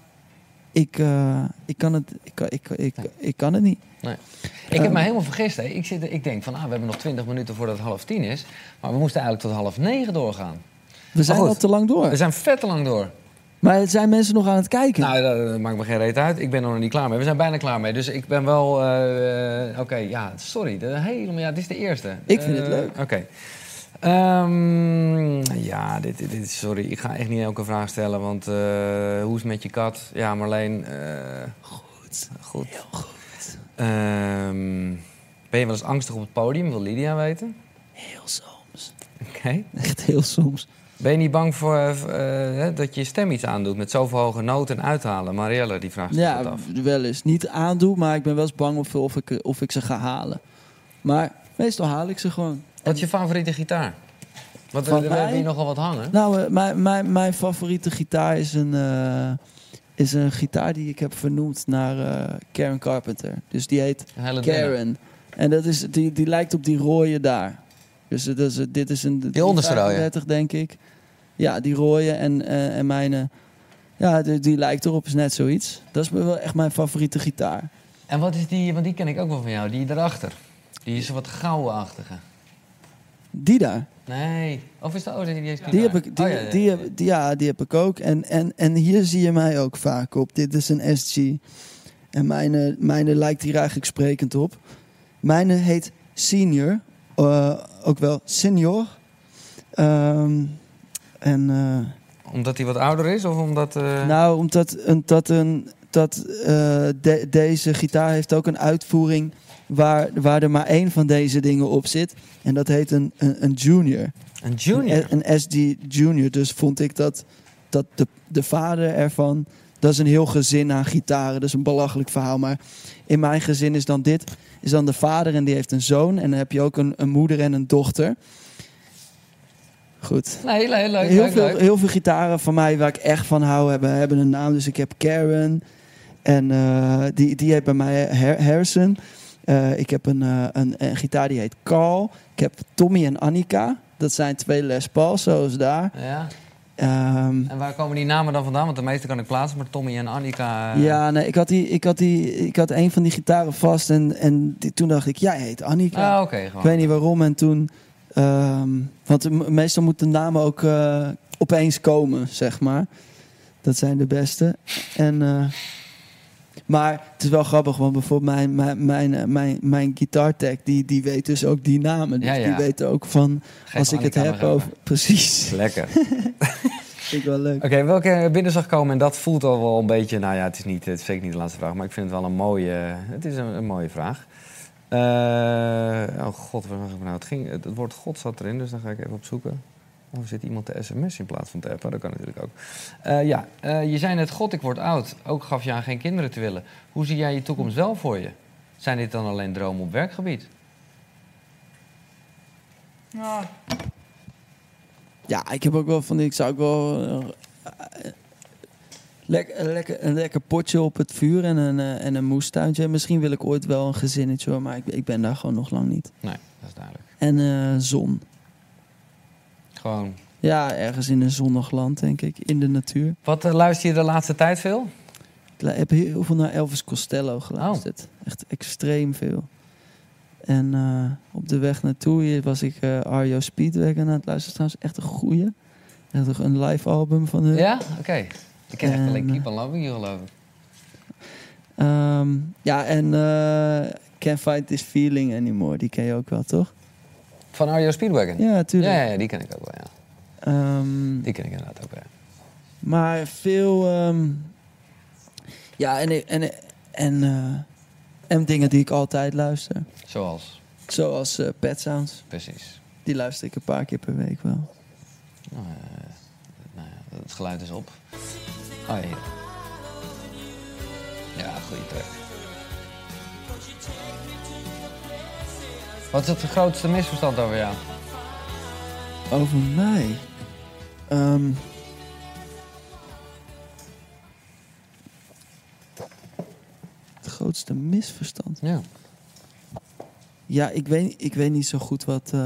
ik, eh, ik, kan, het, ik, kan- ik, ik, ik kan het niet. Nee. Ik heb Ehm, me helemaal vergist. Hè. Ik, zit, ik denk van, ah, we hebben nog 20 minuten voordat het half tien is. Maar we moesten eigenlijk tot half negen doorgaan. We zijn Maar al te lang door. We zijn vet te lang door. Maar zijn mensen nog aan het kijken? Nou, dat, maakt me geen reet uit. Ik ben er nog niet klaar mee. We zijn bijna klaar mee. Dus ik ben wel... eh, eh, Oké, ja, sorry. De, helemaal, ja, dit is de eerste. Ik vind het leuk. Oké. Ehm, ja, dit, dit, dit- sorry. Ik ga echt niet elke vraag stellen. Want eh, hoe is het met je kat? Ja, Marleen... eh, goed. Goed. Heel goed. Ehm, ben je wel eens angstig op het podium? Wil Lydia weten? Heel soms. Oké. Echt heel soms. Ben je niet bang voor eh, dat je stem iets aandoet met zoveel hoge noten en uithalen? Marielle, die vraagt dat Ja, af. wel eens. Niet aandoen, maar ik ben wel eens bang of, of, ik, of ik ze ga halen. Maar meestal haal ik ze gewoon. Wat is je favoriete gitaar? Want we, hebben hier nogal wat hangen. Nou, eh, mijn, mijn, mijn favoriete gitaar is een, eh, is een gitaar die ik heb vernoemd naar eh, Karen Carpenter. Dus die heet. Karen. En dat is, die, die lijkt op die rode daar. Dus is, dit is een Die onderste rode? 35, denk ik. Ja, die rode en, eh, en mijn... ja, die, die lijkt erop, is net zoiets. Dat is wel echt mijn favoriete gitaar. En wat is die, want die ken ik ook wel van jou, die daarachter. Die is een wat gouden-achtige. Die daar. Nee. Of is dat... Oh, die, die heb ik, die, Oh, ja, ja, die, heb, die- ja, die heb ik ook. En, en, en hier zie je mij ook vaak op. Dit is een SG. En mijne, mijne lijkt hier eigenlijk sprekend op. Mijne heet Senior. eh, ook wel Senior. Ehm, en... eh, Omdat hij wat ouder is of omdat... eh, nou, omdat een, dat een, dat, de- deze gitaar heeft ook een uitvoering waar, waar er maar één van deze dingen op zit. En dat heet een, een, een junior. Een junior? Een, een SD junior. Dus vond ik dat, dat de, de vader ervan... Dat is een heel gezin aan gitaren. Dat is een belachelijk verhaal. Maar in mijn gezin is dan dit. Is dan de vader en die heeft een zoon. En dan heb je ook een, een moeder en een dochter. Goed. Nee, leuk, leuk, heel, leuk, veel, leuk. heel veel gitaren van mij waar ik echt van hou hebben, hebben een naam. Dus ik heb Karen. En eh, die, die heeft bij mij Har- Harrison. Eh, ik heb een, eh, een, een gitaar die heet Carl. Ik heb Tommy en Annika. Dat zijn twee Les Pauls, zoals daar. Ja. Ehm, En waar komen die namen dan vandaan? Want de meeste kan ik plaatsen, maar Tommy en Annika... eh, ja, nee, ik had, die, ik, had die, ik had een van die gitaren vast en, en die, toen dacht ik, jij heet Annika. Ah. Ik weet niet waarom. En toen, ehm, want meestal moeten de namen ook opeens komen, zeg maar. Dat zijn de beste. En, Maar het is wel grappig, want bijvoorbeeld mijn, mijn, mijn, eh, mijn, mijn guitartech, die, die weet dus ook die namen. Dus Ja, ja. die weet ook van, Geef als ik het heb over... Precies. Lekker. Vind ik wel leuk. Oké, welke binnen zag komen en dat voelt al wel een beetje... Nou ja, het is, niet, het is zeker niet de laatste vraag, maar ik vind het wel een mooie, het is een, een mooie vraag. Eh, oh god, waar was ik nou? Het, ging, het woord god zat erin, dus dan ga ik even opzoeken. Of zit iemand te sms in plaats van te appen? Dat kan natuurlijk ook. Eh, ja, eh, je zei net, god, ik word oud. Ook gaf je aan geen kinderen te willen. Hoe zie jij je toekomst wel voor je? Zijn dit dan alleen dromen op werkgebied? Ja, ik heb ook wel van, ik zou ook wel... eh, lekker, een lekker, een lekker potje op het vuur en een, en een moestuintje. Misschien wil ik ooit wel een gezinnetje hoor, maar ik, ik ben daar gewoon nog lang niet. Nee, dat is duidelijk. En eh, zon. Gewoon. Ja, ergens in een zonnig land, denk ik. In de natuur. Wat eh, luister je de laatste tijd veel? Ik heb heel veel naar Elvis Costello geluisterd. Echt extreem veel. En eh, op de weg naartoe hier was ik eh Ario Speedwagon aan het luisteren. Trouwens, echt een goeie. Echt een- een live album van hun. Ja? Oké. Ik ken echt En, alleen Keep on Loving You, geloof ik. Ehm, ja, en eh Can't Fight This Feeling Anymore. Die ken je ook wel, toch? Van Ario Speedwagon? Ja, tuurlijk. Ja, ja, die ken ik ook wel, ja. Ehm, Die ken ik inderdaad ook wel. Maar veel. ehm, ja, en, en, en, eh, en dingen die ik altijd luister. Zoals? Zoals eh, Pet Sounds. Precies. Die luister ik een paar keer per week wel. Nou, eh, nou ja, het geluid is op. Oh, hier. Ja, goede track. Wat is het grootste misverstand over jou? Over mij. Ehm, het grootste misverstand. Ja. Ja, ik weet, ik weet niet zo goed wat. eh,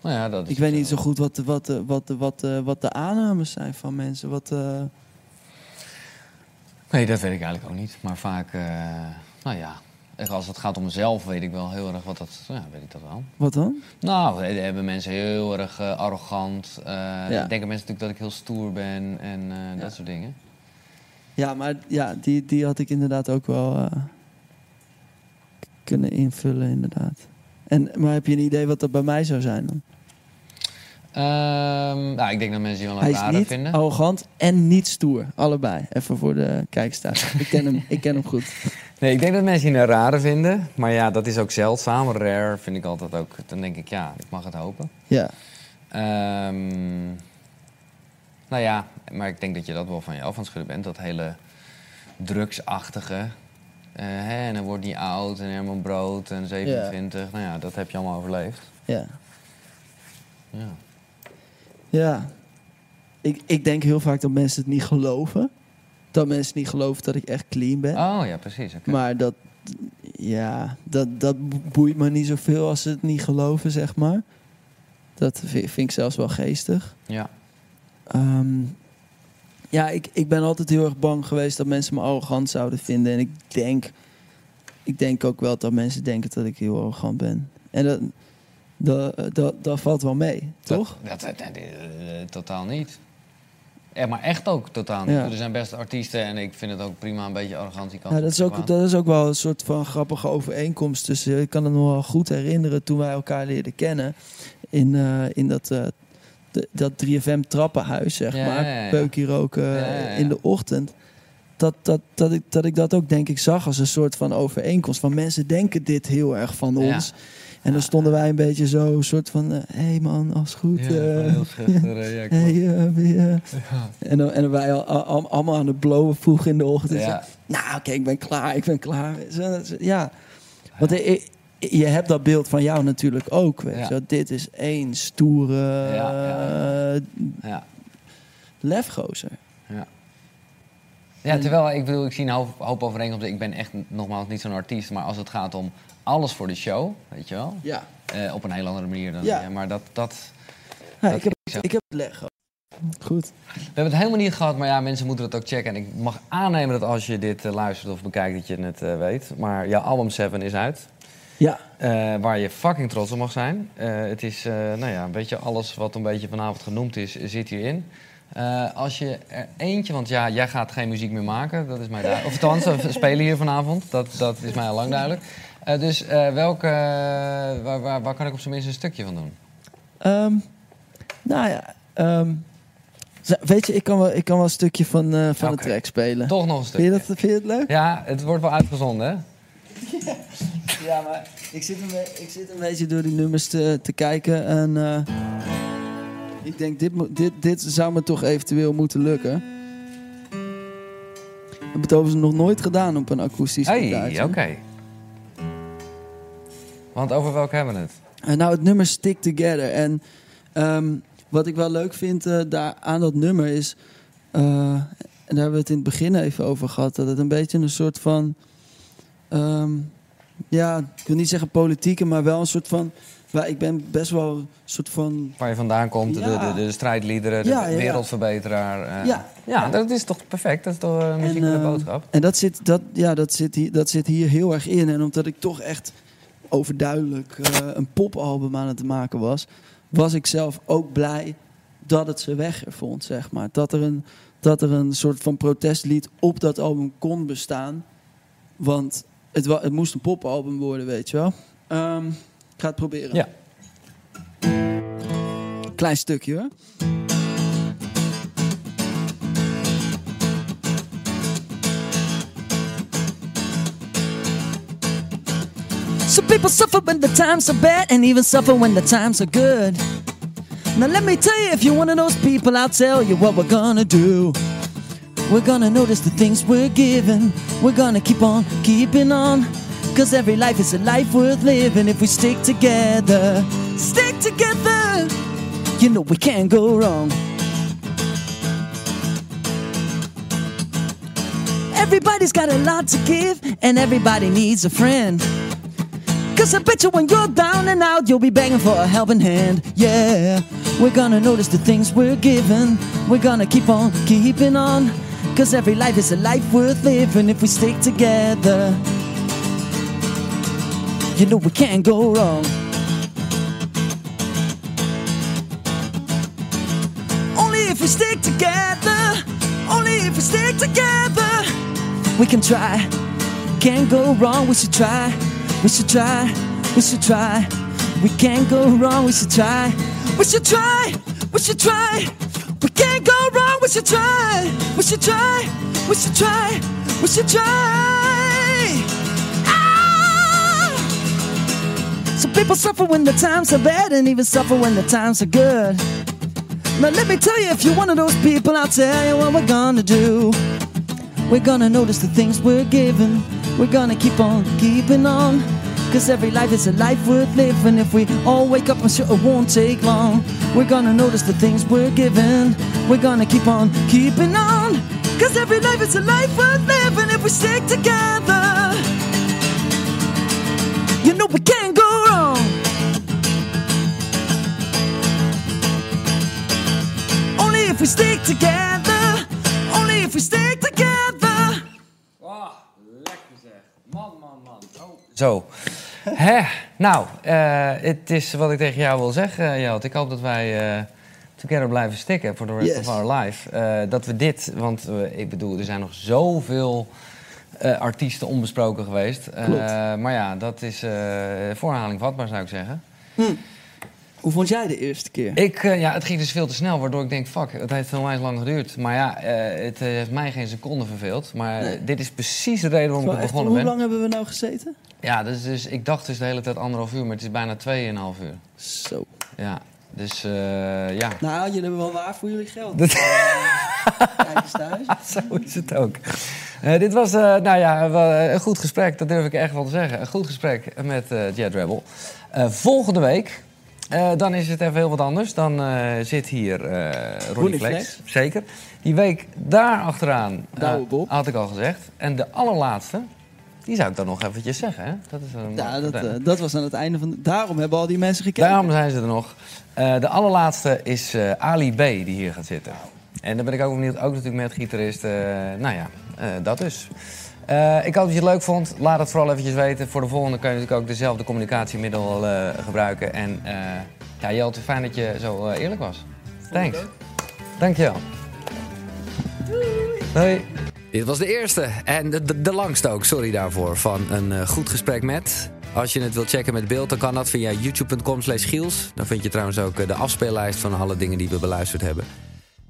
Nou ja, dat is ik weet niet zo goed wat de, wat, wat, de, wat, de, wat de aannames zijn van mensen. Wat, eh, Nee, dat weet ik eigenlijk ook niet. Maar vaak, eh, nou ja, als het gaat om mezelf weet ik wel heel erg wat dat... Ja, weet ik dat wel. wat dan? Nou, hebben mensen heel erg eh, arrogant. Ja. Denken mensen natuurlijk dat ik heel stoer ben en eh, dat soort dingen. Ja, maar ja, die, die had ik inderdaad ook wel kunnen invullen, inderdaad. En, maar heb je een idee wat dat bij mij zou zijn dan? Ehm, nou, ik denk dat mensen die wel een rare niet vinden. arrogant en niet stoer. Allebei. Even voor de kijkers thuis. ik, ken hem, ik ken hem goed. Nee, ik denk dat mensen die een rare vinden. Maar ja, dat is ook zeldzaam. Rare vind ik altijd ook. Dan denk ik, ja, ik mag het hopen. Ja. Ehm, nou ja, maar ik denk dat je dat wel van je af aan het schudden bent. Dat hele drugsachtige. eh, hè, en dan wordt niet oud en helemaal brood en 27. Nou ja, dat heb je allemaal overleefd. Ja. Ja. Ja. Ik, ik denk heel vaak dat mensen het niet geloven. Dat mensen niet geloven dat ik echt clean ben. Oh ja, precies. oké. Maar dat, ja, dat, dat boeit me niet zoveel als ze het niet geloven, zeg maar. Dat vi- vind ik zelfs wel geestig. Ja. Ehm, ja, ik, ik ben altijd heel erg bang geweest dat mensen me arrogant zouden vinden. En ik denk, ik denk ook wel dat mensen denken dat ik heel arrogant ben. En dat, dat, dat, dat valt wel mee, toch? Dat, dat, dat- eh, totaal niet. Ja, maar echt ook totaal niet. Ja. Er zijn best artiesten en ik vind het ook prima een beetje arrogantie kan. Ja, dat, is ook, dat is ook wel een soort van grappige overeenkomst tussen. Ik kan het nog wel goed herinneren toen wij elkaar leerden kennen. In, eh, in dat, eh, de- dat 3FM trappenhuis, zeg Ja, maar. ja. Peukje roken ja. in de ochtend. Dat, dat, dat, ik, dat ik dat ook denk ik zag als een soort van overeenkomst. Van mensen denken dit heel erg van Ja. ons. En dan stonden wij een beetje zo, een soort van... Hé hey man, als goed. Ja, eh, heel schuchter, eh, ja, hey, eh, eh. Ja. En, dan, en wij al, al- allemaal aan het blowen vroeg in de ochtend. Ja. Nou, oké, ik ben klaar, ik ben klaar. Ja, want je hebt dat beeld van jou natuurlijk ook. Weet Ja. Dit is één stoere Ja, eh, Ja. lefgozer. Ja. Ja, terwijl ik bedoel, ik zie een hoop, hoop overeenkomsten. Ik ben echt nogmaals niet zo'n artiest, maar als het gaat om alles voor de show, weet je wel? Ja. Eh, op een heel andere manier dan. Ja. Ja. maar dat. dat, Ja, dat ik, heb, zo. ik heb het leg Goed. We hebben het helemaal niet gehad, maar ja, mensen moeten dat ook checken. En ik mag aannemen dat als je dit eh, luistert of bekijkt, dat je het eh, weet. Maar jouw album 7 is uit. Ja. Eh, waar je fucking trots op mag zijn. Eh, het is, eh, nou ja, een beetje alles wat een beetje vanavond genoemd is, zit hierin. Eh, als je er eentje, want ja, jij gaat geen muziek meer maken, dat is mij duidelijk. Of althans, we spelen hier vanavond, dat, dat is mij al lang duidelijk. Eh, dus eh, welke, waar, waar, waar kan ik op zijn minst een stukje van doen? Ehm, nou ja, ehm, weet je, ik kan wel, ik kan wel een stukje van, eh, van de track spelen. Toch nog een stukje. Vind je, dat, vind je het leuk? Ja, het wordt wel uitgezonden, hè? Ja, maar ik zit een, ik zit een beetje door die nummers te, te kijken. En eh, ik denk, dit, dit, dit zou me toch eventueel moeten lukken. Ik heb het overigens nog nooit gedaan op een akoestisch Hey, oké. Want over welke hebben we het? Eh, nou, het nummer Stick Together. En ehm, wat ik wel leuk vind eh, daar aan dat nummer is... eh, en daar hebben we het in het begin even over gehad... dat het een beetje een soort van... ehm, ja, ik wil niet zeggen politieke, maar wel een soort van... Waar ik ben best wel een soort van... Waar je vandaan komt, de, Ja. de, de strijdliederen, de Ja, ja, ja. wereldverbeteraar. Ja. ja, dat is toch perfect? Dat is toch een muziek met een ehm, boodschap? En dat zit, dat, ja, dat, zit hier, dat zit hier heel erg in. En omdat ik toch echt overduidelijk eh, een popalbum aan het maken was... was ik zelf ook blij dat het zijn weg er vond, zeg maar. Dat er een, dat er een soort van protestlied op dat album kon bestaan. Want het, het moest een popalbum worden, weet je wel. Ehm, ik ga het proberen. Ja. Klein stukje hoor. Some people suffer when the times are bad and even suffer when the times are good. Now let me tell you, if you're one of those people, I'll tell you what we're gonna do. We're gonna notice the things we're given. We're gonna keep on keeping on. Cause every life is a life worth living if we stick together. Stick together. You know we can't go wrong. Everybody's got a lot to give, and everybody needs a friend. Cause I when you're down and out, you'll be begging for a helping hand. Yeah, we're gonna notice the things we're given. We're gonna keep on keeping on. Cause every life is a life worth living if we stick together. You know we can't go wrong. Only if we stick together. Only if we stick together. We can try. Can't go wrong. We should try. We should try. We should try. We can't go wrong. We should try. We should try. We should try. We can't go wrong. We should try. We should try. We should try. We should try. Ah! Some people suffer when the times are bad and even suffer when the times are good. Now let me tell you, if you're one of those people, I'll tell you what we're gonna do. We're gonna notice the things we're given. We're gonna keep on keeping on. Cause every life is a life worth living. If we all wake up, I'm sure it won't take long. We're gonna notice the things we're given. We're gonna keep on keeping on. Cause every life is a life worth living if we stick together. You know we can't go wrong. Only if we stick together. Only if we stick together. Zo. Hè, nou, eh, het is wat ik tegen jou wil zeggen, Jelt. Ik hoop dat wij eh, together blijven stikken voor de rest Yes. of our life. Eh, dat we dit, want eh, ik bedoel, er zijn nog zoveel eh, artiesten onbesproken geweest. Eh, maar ja, dat is eh voor herhaling vatbaar, zou ik zeggen. Hoe vond jij de eerste keer? Ik, eh, ja, het ging dus veel te snel, waardoor ik denk, fuck, het heeft onwijs lang geduurd. Maar ja, eh, het eh, heeft mij geen seconde verveeld. Maar Nee. dit is precies de reden waarom ik begonnen hoe ben. lang hebben we nou gezeten? Ja, dus, dus ik dacht dus de hele tijd anderhalf uur, maar het is bijna tweeënhalf uur. Zo. Ja, dus ja. Nou, jullie hebben wel waar voor jullie geld. Dat- Kijk eens thuis. Zo is het ook. Dit was, nou ja, een goed gesprek, dat durf ik echt wel te zeggen. Een goed gesprek met Jet Rebel. Volgende week, eh, dan is het even heel wat anders. Dan eh, zit hier eh Ronnie Flex, zeker. Die week daar achteraan, had ik al gezegd. En de allerlaatste, die zou ik dan nog eventjes zeggen. Hè? Dat is een Ja, dat, dat was aan het einde van... de- Daarom hebben al die mensen gekeken. Daarom zijn ze er nog. De allerlaatste is Ali B. die hier gaat zitten. En dan ben ik ook benieuwd, ook natuurlijk met gitarist. nou ja, dat dus. Eh, ik hoop dat je het leuk vond. Laat het vooral eventjes weten. Voor de volgende kun je natuurlijk ook dezelfde communicatiemiddel eh, gebruiken. En eh ja, Jelte, fijn dat je zo eerlijk was. Thanks. Dankjewel. Hoi. Dit was de eerste en de, de, de langste ook, sorry daarvoor, van een eh, goed gesprek met. Als je het wilt checken met beeld, dan kan dat via youtube.com slash giels. Dan vind je trouwens ook de afspeellijst van alle dingen die we beluisterd hebben.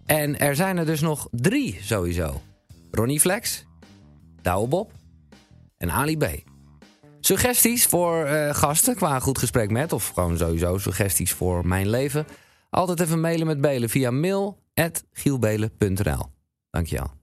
En er zijn er dus nog drie sowieso. Ronnie Flex, Douwe Bob en Ali B. Suggesties voor eh, gasten qua goed gesprek met... of gewoon sowieso suggesties voor mijn leven... altijd even mailen met Belen via mail.gielbelen.nl. Dankjewel.